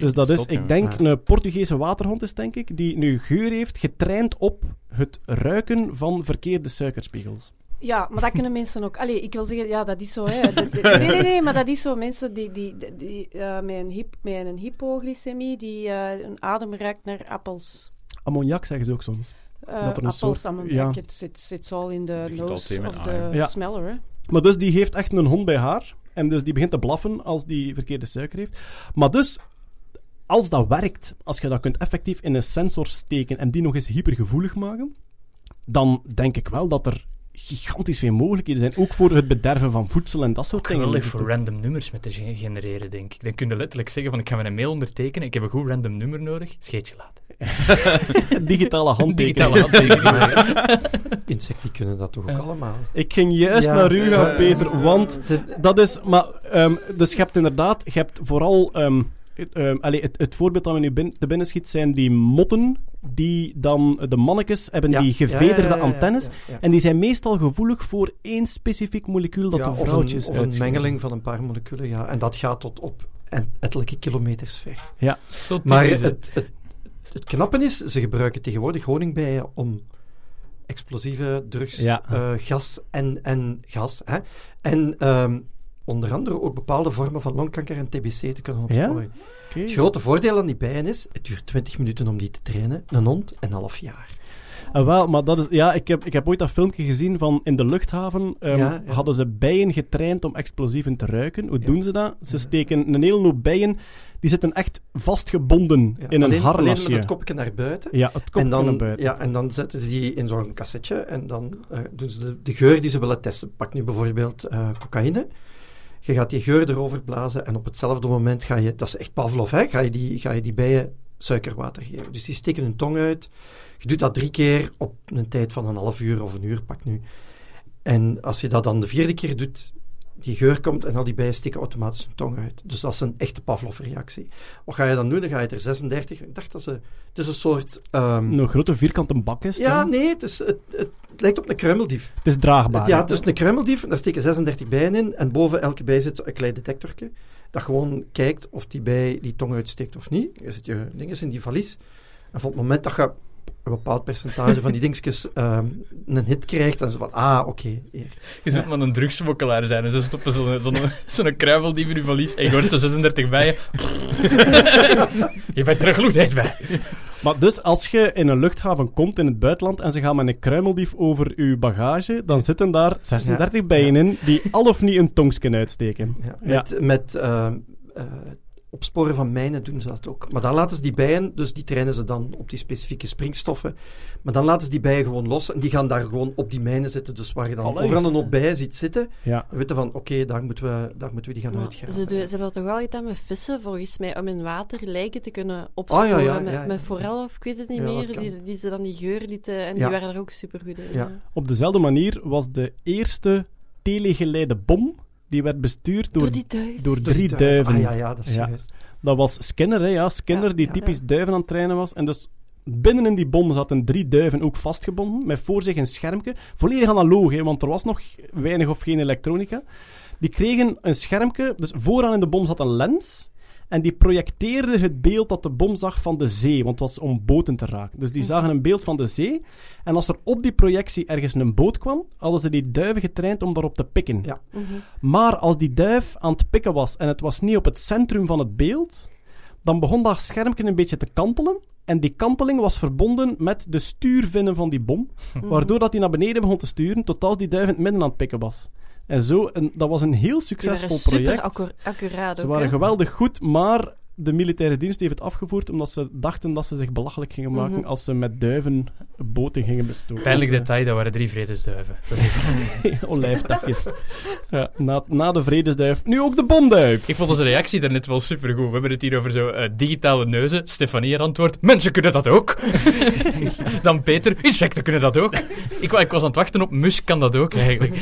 Dus dat is, ik ja. denk, Ja. een Portugese waterhond is, denk ik, die nu geur heeft getraind op het ruiken van verkeerde suikerspiegels. Ja, maar dat kunnen mensen ook. Allee, ik wil zeggen, ja, dat is zo. Hè. Dat- nee, nee, nee, maar dat is zo. Mensen die, die, die, eh, met, een hyp, met een hypoglycemie, die eh een adem ruikt naar appels. Ammoniak zeggen ze ook soms. Eh, Dat er een appels, soort- ammoniak, ja. it's, it's, it's all in al nose of. Ja. smeller, hè. Maar dus die heeft echt een hond bij haar. En dus die begint te blaffen als die verkeerde suiker heeft. Maar dus, als dat werkt, als je dat kunt effectief in een sensor steken en die nog eens hypergevoelig maken, dan denk ik wel dat er gigantisch veel mogelijkheden zijn. Ook voor het bederven van voedsel en dat soort dingen. Geweldig voor random nummers met te ge- genereren, denk ik. Dan kun je letterlijk zeggen van ik ga mijn mail ondertekenen, ik heb een goed random nummer nodig, scheetje laten. Digitale handtekening. Digitale handtekening. Insecten kunnen dat toch ook allemaal? Ik ging juist Ja. naar u gaan, Peter, want dat is... Maar, ehm, dus je hebt inderdaad... Je hebt vooral... ehm, het, ehm, allee, het, het voorbeeld dat me nu bin, te binnen schiet zijn die motten, die dan... De mannetjes hebben Ja. die gevederde ja, ja, ja, antennes. ja, ja. En die zijn meestal gevoelig voor één specifiek molecuul dat Ja, de of een, vrouwtjes of een mengeling van een paar moleculen, ja. En dat gaat tot op en ettelijke kilometers ver. Ja. Zo Maar het, het, het knappe is, ze gebruiken tegenwoordig honingbijen om explosieve drugs, Ja. eh, gas en, en gas. Hè? En ehm, onder andere ook bepaalde vormen van longkanker en TBC te kunnen Ja? Oké. Het grote voordeel aan die bijen is, het duurt 20 minuten om die te trainen. Een hond, een half jaar. Ah, wel, maar dat is, ja, ik heb, ik heb ooit dat filmpje gezien van in de luchthaven ehm, Ja, ja. hadden ze bijen getraind om explosieven te ruiken. Hoe doen ze dat? Ze steken een hele hoop bijen, die zitten echt vastgebonden Ja, in een alleen, harnasje. Alleen met het kopje naar buiten. Ja, het kopje en dan, naar buiten. Ja, en dan zetten ze die in zo'n cassetje en dan eh, doen ze de, de geur die ze willen testen. Pak nu bijvoorbeeld eh, cocaïne. Je gaat die geur erover blazen en op hetzelfde moment ga je, dat is echt Pavlov, hè, ga, je die, ga je die bijen suikerwater geven. Dus die steken hun tong uit. Je doet dat drie keer op een tijd van een half uur of een uur, pak nu. En als je dat dan de vierde keer doet, die geur komt en al die bijen steken automatisch hun tong uit. Dus dat is een echte Pavlov-reactie. Wat ga je dan doen? Dan ga je er 36... Ik dacht dat ze... Het is een soort... ehm, Een grote vierkante bak is ja, nee, het, is, het, het, lijkt op een kruimeldief. Het is draagbaar. Het- ja, het is een kruimeldief. Daar steken 36 bijen in. En boven elke bij zit zo'n klein detectorje. Dat gewoon kijkt of die bij die tong uitsteekt of niet. Je zet je dinges in die valies. En van het moment dat je een bepaald percentage van die dingetjes ehm, een hit krijgt, dan is het van, ah, oké, hier. Je zult maar een drugsmokkelaar zijn en ze stoppen zo'n zo'n zo'n kruimeldief in je valies en je hoort zo 36 bijen. je bent terugloed bij. Maar dus als je in een luchthaven komt in het buitenland en ze gaan met een kruimeldief over uw bagage, dan zitten daar 36 Ja, bijen in die al of niet een tongsken uitsteken. Ja, met met ehm, eh, opsporen van mijnen doen ze dat ook. Maar dan laten ze die bijen, dus die trainen ze dan op die specifieke springstoffen. Maar dan laten ze die bijen gewoon los en die gaan daar gewoon op die mijnen zitten. Dus waar je dan Allee. overal een hoop bijen ziet zitten, Ja. dan weten van, oké, daar, moeten we, daar moeten we die gaan uitgraven. ze, doen, ze hebben dat toch wel gedaan met vissen, volgens mij, om in water lijken te kunnen Ah, opsporen. ja, ja, met, ja, ja. met forel of ik weet het niet meer, die, die ze dan die geur lieten. En Ja. die waren er ook super goed in. Ja. Op dezelfde manier was de eerste telegeleide bom, die werd bestuurd door, Door die drie duif. duiven. Ah, ja, ja, dat is juist. Dat was Skinner, hè, ja. Skinner, Ja, die ja, typisch ja. duiven aan het trainen was. En dus binnen in die bom zaten drie duiven ook vastgebonden, met voor zich een schermpje. Volledig analoog, hè, want er was nog weinig of geen elektronica. Die kregen een schermpje, dus vooraan in de bom zat een lens. En die projecteerde het beeld dat de bom zag van de zee, want het was om boten te raken. Dus die zagen een beeld van de zee. En als er op die projectie ergens een boot kwam, hadden ze die duiven getraind om daarop te pikken. Ja. Maar als die duif aan het pikken was en het was niet op het centrum van het beeld, dan begon dat schermpje een beetje te kantelen. En die kanteling was verbonden met de stuurvinnen van die bom, waardoor dat die naar beneden begon te sturen, tot als die duif in het midden aan het pikken was. En zo, en dat was een heel succesvol super project. accu- accuraat Ze waren geweldig goed, maar de militaire dienst heeft het afgevoerd omdat ze dachten dat ze zich belachelijk gingen maken Mhm. als ze met duiven boten gingen bestoken. Pijnlijk Dus, detail, dat waren drie vredesduiven. Eh, Olijftakjes. ja, na, na de vredesduif, nu ook de bomduif. Ik vond onze reactie daarnet wel supergoed. We hebben het hier over zo eh, digitale neuzen. Stefanie haar antwoord, mensen kunnen dat ook. Dan Peter, insecten kunnen dat ook. Ik, ik was aan het wachten op mus kan dat ook eigenlijk.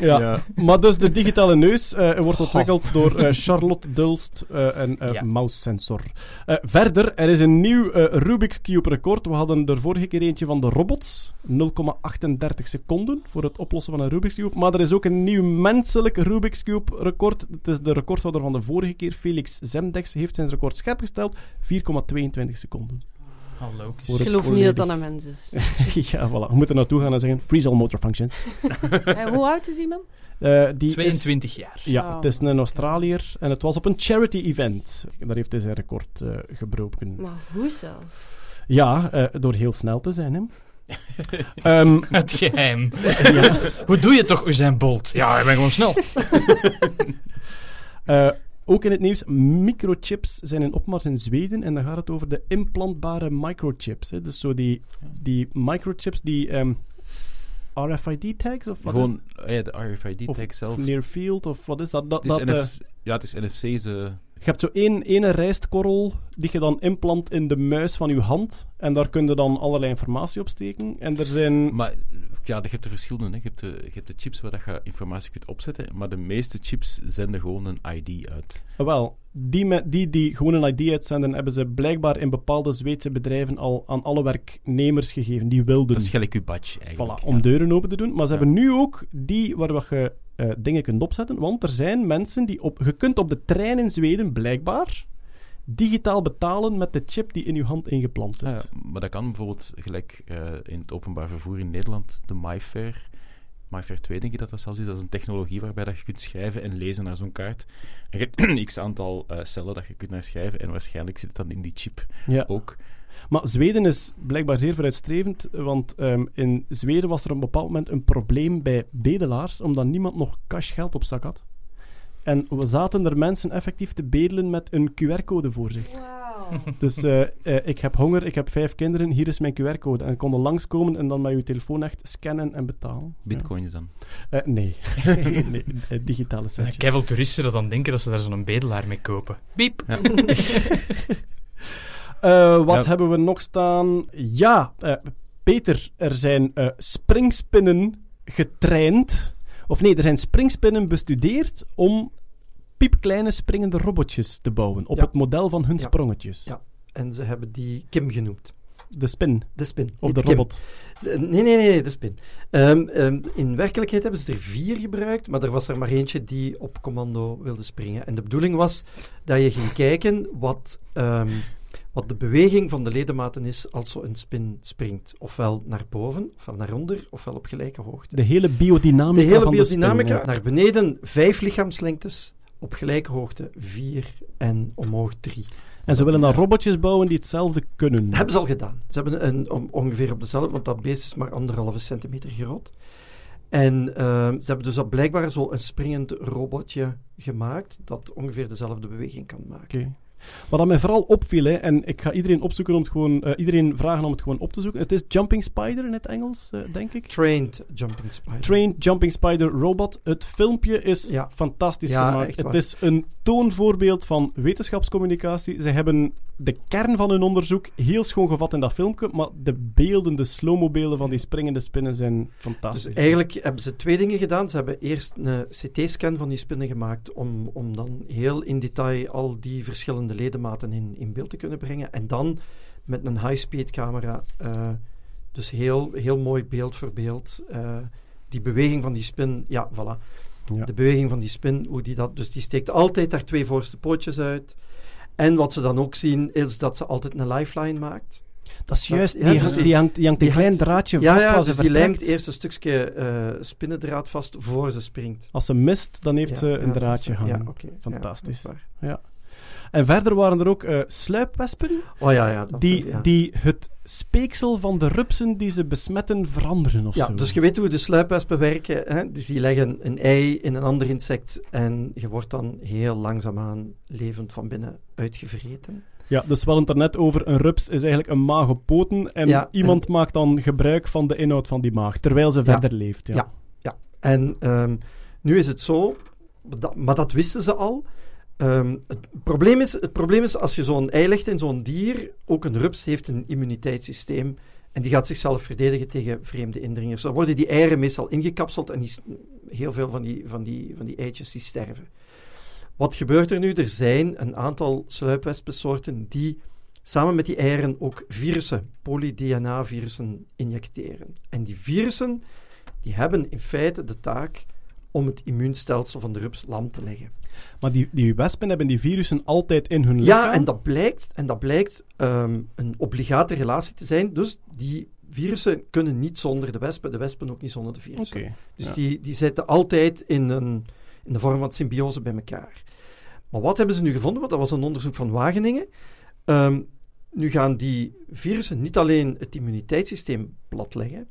Ja. maar dus de digitale neus eh, wordt ontwikkeld door eh, Charlotte Dulst eh, en eh Ja. Mouse Sensor. Eh, verder, er is een nieuw eh, Rubik's Cube record. We hadden er vorige keer eentje van de robots. 0,38 seconden voor het oplossen van een Rubik's Cube. Maar er is ook een nieuw menselijk Rubik's Cube record. Het is de recordhouder van de vorige keer. Felix Zemdex heeft zijn record scherp gesteld. 4,22 seconden. Hallo. Ik geloof niet dat dat een mens is. ja, voilà. Je moet er naartoe gaan en zeggen, freeze all motor functions. En hoe oud is die man? Eh, die is- 22 jaar. Ja, Oh. het is een Australiër en het was op een charity event. Daar heeft hij zijn record eh, gebroken. Maar hoe zelfs? Ja, eh, door heel snel te zijn, hè. Ehm, Het geheim. ja. Hoe doe je toch Usain Bolt? Ja, ik ben gewoon snel. Eh, ook in het nieuws, microchips zijn in opmars in Zweden en dan gaat het over de implantbare microchips. Hè. Dus zo die, die microchips, die ehm, RFID-tags of wat Gewoon is eh, ja, de RFID-tag Of zelf. Near Field of wat is dat? dat, Het is dat eh, NFC ja, het is NFC's. eh, je hebt zo één ene rijstkorrel die je dan implant in de muis van je hand en daar kun je dan allerlei informatie op steken. En er zijn... Maar ja, je hebt er verschillende. Hè. Je, hebt de, je hebt de chips waar dat je informatie kunt opzetten, maar de meeste chips zenden gewoon een ID uit. Wel, die, die die gewoon een ID uitzenden, hebben ze blijkbaar in bepaalde Zweedse bedrijven al aan alle werknemers gegeven die wilden. Dat is gelijk uw badge eigenlijk. Voilà, om deuren open te doen. Maar ze Ja. hebben nu ook die waar wat je eh, dingen kunt opzetten. Want er zijn mensen die op... Je kunt op de trein in Zweden, blijkbaar, digitaal betalen met de chip die in je hand ingeplant zit. Ja, ja, maar dat kan bijvoorbeeld gelijk eh, in het openbaar vervoer in Nederland, de MyFair. MyFair 2 denk ik dat dat zelfs is. Dat is een technologie waarbij dat je kunt schrijven en lezen naar zo'n kaart. En je hebt x aantal eh, cellen dat je kunt naar schrijven en waarschijnlijk zit het dan in die chip Ja. ook. Maar Zweden is blijkbaar zeer vooruitstrevend, want ehm, in Zweden was er op een bepaald moment een probleem bij bedelaars, omdat niemand nog cash geld op zak had. En we zaten er mensen effectief te bedelen met een QR-code voor zich. Dus eh, eh, ik heb honger, ik heb vijf kinderen, hier is mijn QR-code. En konden langskomen en dan met je telefoon echt scannen en betalen. Bitcoins dan. Eh, nee, nee digitale centjes. Kijk, veel toeristen dat dan denken dat ze daar zo'n bedelaar mee kopen. Biep. Ja. Eh, wat Ja. hebben we nog staan? Ja, eh, Peter, er zijn eh, springspinnen getraind. Of nee, er zijn springspinnen bestudeerd om piepkleine springende robotjes te bouwen. Op Ja. het model van hun Ja. sprongetjes. Ja, en ze hebben die Kim genoemd. De spin. De spin. Of de Kim. robot. Nee, nee, nee, de spin. Ehm, ehm, in werkelijkheid hebben ze er vier gebruikt, maar er was er maar eentje die op commando wilde springen. En de bedoeling was dat je ging kijken wat, ehm, wat de beweging van de ledematen is als zo'n spin springt. Ofwel naar boven, ofwel naar onder, ofwel op gelijke hoogte. De hele biodynamica De hele biodynamica, de spin. ja. naar beneden vijf lichaamslengtes, op gelijke hoogte vier en omhoog drie. En ze willen dan robotjes bouwen die hetzelfde kunnen. Dat hebben ze al gedaan. Ze hebben een, om- ongeveer op dezelfde, want dat beest is maar anderhalve centimeter groot. En ehm, ze hebben dus blijkbaar zo een springend robotje gemaakt dat ongeveer dezelfde beweging kan maken. Oké. Wat dat mij vooral opviel, hè, en ik ga iedereen opzoeken om het gewoon, eh, iedereen vragen om het gewoon op te zoeken. Het is Jumping Spider in het Engels, eh, denk ik. Trained Jumping Spider. Trained Jumping Spider Robot. Het filmpje is Ja. fantastisch Ja, gemaakt. Het is een toonvoorbeeld van wetenschapscommunicatie. Ze hebben de kern van hun onderzoek heel schoon gevat in dat filmpje, maar de beelden, de slow-mo beelden van die springende spinnen zijn fantastisch. Dus eigenlijk hebben ze twee dingen gedaan. Ze hebben eerst een CT-scan van die spinnen gemaakt om, om dan heel in detail al die verschillende ledematen in, in beeld te kunnen brengen. En dan met een high-speed camera, eh, dus heel, heel mooi beeld voor beeld, eh, die beweging van die spin, ja, voilà. Ja. De beweging van die spin, hoe die dat... Dus die steekt altijd haar twee voorste pootjes uit. En wat ze dan ook zien, is dat ze altijd een lifeline maakt. Dat is juist, Ja, die, dus die, hangt, die hangt een klein draadje ja, vast ja, waar dus ze die lijmt eerst een stukje eh, spinnendraad vast voor ze springt. Als ze mist, dan heeft Ja, ze een ja, draadje ja, hangen. ja, Fantastisch. Ja, En verder waren er ook eh, sluipwespen Oh ja, ja. Die, ja. die het speeksel van de rupsen die ze besmetten veranderen of ja, zo. dus je weet hoe de sluipwespen werken. Hè? Dus die leggen een ei in een ander insect en je wordt dan heel langzaamaan levend van binnen uitgevreten. Ja, dus wel internet over een rups is eigenlijk een maag op poten en Ja, iemand maakt dan gebruik van de inhoud van die maag, terwijl ze Ja. verder leeft. Ja. Ja, ja. En ehm, nu is het zo, dat, maar dat wisten ze al. Ehm, het, probleem is, het probleem is, als je zo'n ei legt in zo'n dier, ook een rups heeft een immuniteitssysteem en die gaat zichzelf verdedigen tegen vreemde indringers. Dan worden die eieren meestal ingekapseld en heel veel van die, van, die, van die eitjes die sterven. Wat gebeurt er nu? Er zijn een aantal sluipwespensoorten die samen met die eieren ook virussen, poly-DNA-virussen, injecteren. En die virussen die hebben in feite de taak om het immuunstelsel van de rups lam te leggen. Maar die, die wespen hebben die virussen altijd in hun lichaam? Ja, en dat blijkt, en dat blijkt ehm, een obligate relatie te zijn. Dus die virussen kunnen niet zonder de wespen, de wespen ook niet zonder de virussen. Dus ja. die, die zitten altijd in, een, in de vorm van symbiose bij elkaar. Maar wat hebben ze nu gevonden? Want dat was een onderzoek van Wageningen. Ehm, nu gaan die virussen niet alleen het immuniteitssysteem platleggen,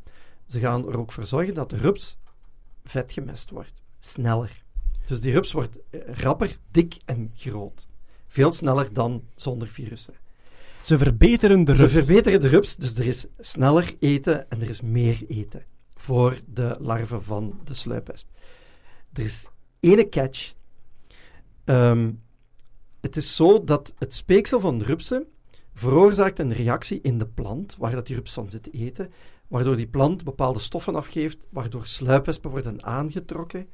ze gaan er ook voor zorgen dat de rups vetgemest wordt. Sneller. Dus die rups wordt eh, rapper, dik en groot. Veel sneller dan zonder virussen. Ze verbeteren de Ze rups. verbeteren de rups, dus er is sneller eten en er is meer eten voor de larven van de sluipwesp. Er is ene catch. Ehm, het is zo dat het speeksel van de rupsen veroorzaakt een reactie in de plant, waar dat die rups van zit te eten, waardoor die plant bepaalde stoffen afgeeft, waardoor sluipwespen worden aangetrokken.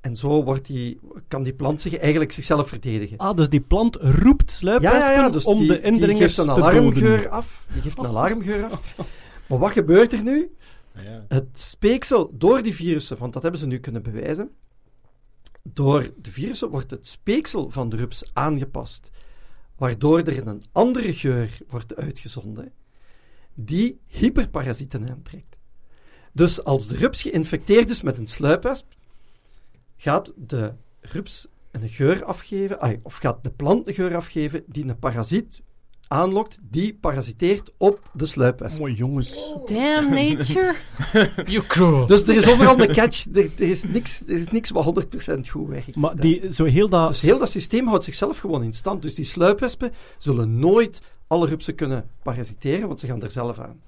En zo wordt die, kan die plant zich eigenlijk zichzelf verdedigen. Ah, dus die plant roept sluipwespen dus om die, de indringers die geeft een te alarmgeur doden. af. Die geeft een alarmgeur af. Maar wat gebeurt er nu? Ja. Het speeksel door die virussen, want dat hebben ze nu kunnen bewijzen, door de virussen wordt het speeksel van de rups aangepast, waardoor er een andere geur wordt uitgezonden, die hyperparasieten aantrekt. Dus als de rups geïnfecteerd is met een sluipwesp, gaat de rups een geur afgeven, of gaat de plant een geur afgeven die een parasiet aanlokt, die parasiteert op de sluipwesp. Mooi jongens. Damn nature. You cruel. Dus er is overal een catch. Er, er is, niks, er is niks wat 100% goed werkt. Maar die, zo heel dat... Dus heel dat systeem houdt zichzelf gewoon in stand. Dus die sluipwespen zullen nooit alle rupsen kunnen parasiteren, want ze gaan er zelf aan.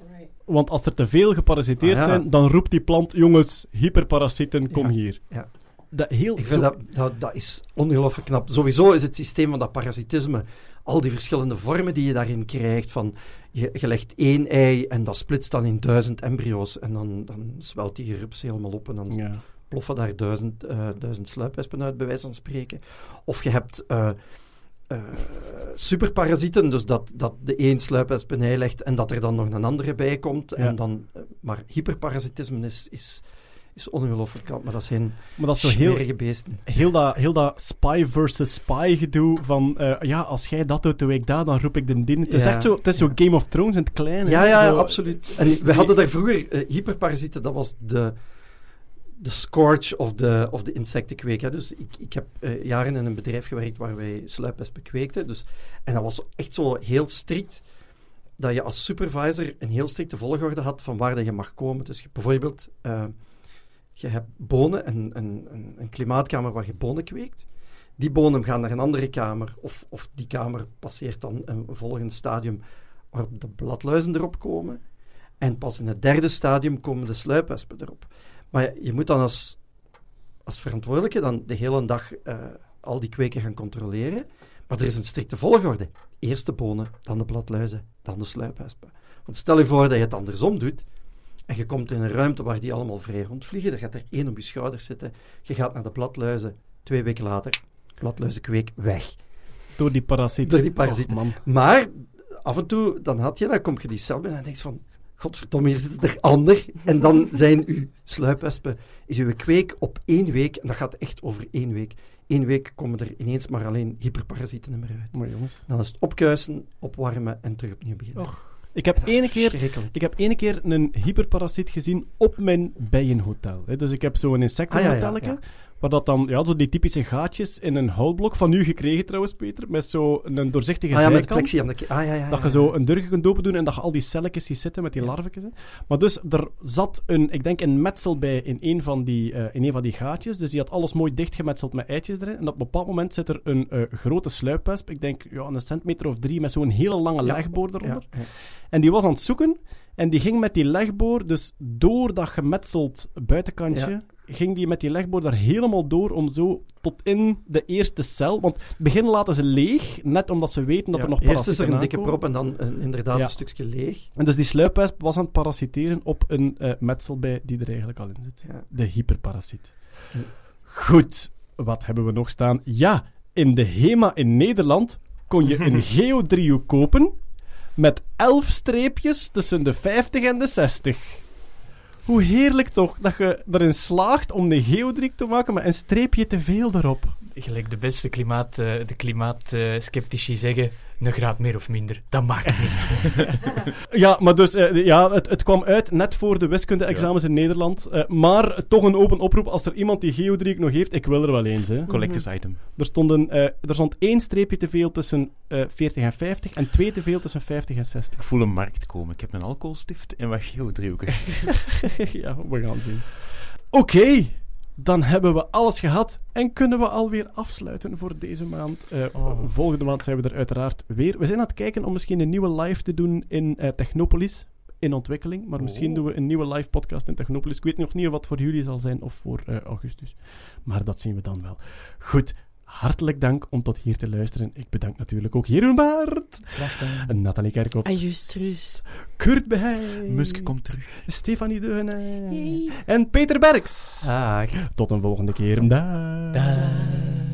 Want als er te veel geparasiteerd Ah, ja. zijn, dan roept die plant, jongens, hyperparasieten, kom Ja, hier. ja. Dat, heel, Ik vind zo- dat, dat, dat is ongelooflijk knap. Sowieso is het systeem van dat parasitisme, al die verschillende vormen die je daarin krijgt, van je, je legt één ei en dat splitst dan in duizend embryo's en dan, dan zwelt die rups helemaal op en dan Ja. ploffen daar duizend, eh, duizend sluipwespen uit, bij wijze van spreken. Of je hebt eh, eh, superparasieten, dus dat, dat de één sluipwesp een ei legt en dat er dan nog een andere bij komt. Ja. En dan, maar hyperparasitisme is, is, is ongelooflijk knap, maar dat zijn Maar dat is heel, beesten. heel, dat, heel dat spy versus spy gedoe van, eh, ja, als jij dat doet, doe ik dat, dan roep ik de din. Het is echt zo, het is zo Game of Thrones in het kleine. Ja, ja, Zo- absoluut. En we hadden daar vroeger eh, hyperparasieten, dat was de, de scourge of de, of de insectenkweek. Hè. Dus ik, ik heb eh, jaren in een bedrijf gewerkt waar wij sluipwespen kweekten. Dus, en dat was echt zo heel strikt, dat je als supervisor een heel strikte volgorde had van waar dat je mag komen. Dus je, bijvoorbeeld, eh, je hebt bonen, een, een, een, klimaatkamer waar je bonen kweekt. Die bonen gaan naar een andere kamer, of, of die kamer passeert dan een volgend stadium waarop de bladluizen erop komen. En pas in het derde stadium komen de sluipwespen erop. Maar je moet dan als, als verantwoordelijke dan de hele dag eh, al die kweken gaan controleren. Maar er is een strikte volgorde. Eerst de bonen, dan de bladluizen, dan de sluipwespen. Want stel je voor dat je het andersom doet, en je komt in een ruimte waar die allemaal vrij rondvliegen, dan gaat er één op je schouders zitten, je gaat naar de bladluizen, twee weken later, bladluizenkweek weg. Door die parasieten. Door die parasieten. Och, man. Maar af en toe, dan had je, dan kom je die cel binnen en denk je van, godverdomme, hier zit het er ander. En dan zijn uw sluipwespen, is uw kweek op één week, en dat gaat echt over één week, één week komen er ineens maar alleen hyperparasieten meer uit. Maar jongens. Dan is het opkuisen, opwarmen en terug opnieuw beginnen. Ik heb ene keer, ik heb ene keer een hyperparasiet gezien op mijn bijenhotel. hè. Dus ik heb zo'n insectenhotelletje, Ah, ja, ja, waar dat dan, ja, zo die typische gaatjes in een houtblok, van u gekregen trouwens, Peter, met zo'n doorzichtige Ah ja, met plexi aan de ah, ja, ja, dat ja, je zo een deur kunt open doen en dat je al die celletjes ziet zitten met die hè. Maar dus, er zat een, ik denk een metsel bij in een van die, eh, in een van die gaatjes. Dus die had alles mooi dichtgemetseld met eitjes erin. En op een bepaald moment zit er een eh, grote sluipwesp, ik denk ja, een centimeter of drie, met zo'n hele lange legboor eronder. En die was aan het zoeken en die ging met die legboor, dus door dat gemetseld buitenkantje. Ging die met die legboor daar helemaal door om zo tot in de eerste cel. Want het begin laten ze leeg, net omdat ze weten dat Ja, er nog Eerst is er parasieten een dikke prop en dan een- inderdaad Ja. een stukje leeg. En dus die sluipwesp was aan het parasiteren op een eh metselbij die er eigenlijk al in zit. Ja. De hyperparasiet. Ja. Goed, wat hebben we nog staan? Ja, in de HEMA in Nederland kon je een geodriehoek kopen met 11 streepjes tussen de 50 en de 60. Hoe heerlijk toch dat je erin slaagt om een geodriehoek te maken met een streepje te veel erop. gelijk de beste klimaat, eh, de klimaatskeptici zeggen, een graad meer of minder, dat maakt niet. Ja, maar dus eh, ja, het, het kwam uit net voor de wiskunde-examens in Nederland. Eh, maar toch een open oproep als er iemand die geodriehoek nog heeft. Ik wil er wel eens. Hè. Collectors item. Er, stonden, eh, er stond één streepje te veel tussen eh 40 en 50 en twee te veel tussen 50 en 60. Ik voel een markt komen. Ik heb een alcoholstift en wat geodriehoeken. ja, we gaan zien. Oké, dan hebben we alles gehad en kunnen we alweer afsluiten voor deze maand. Eh, Volgende maand zijn we er uiteraard weer. We zijn aan het kijken om misschien een nieuwe live te doen in eh, Technopolis. In ontwikkeling, maar misschien doen we een nieuwe live podcast in Technopolis. Ik weet nog niet wat voor jullie zal zijn of voor eh, augustus. Maar dat zien we dan wel. Goed, hartelijk dank om tot hier te luisteren. Ik bedank natuurlijk ook Jeroen Baart, Nathalie Kerkhoff, Ajustrus. Kurt Beheij, Musk komt terug. Stefanie Deune en Peter Berks. Tot een volgende keer. Dag. Dag.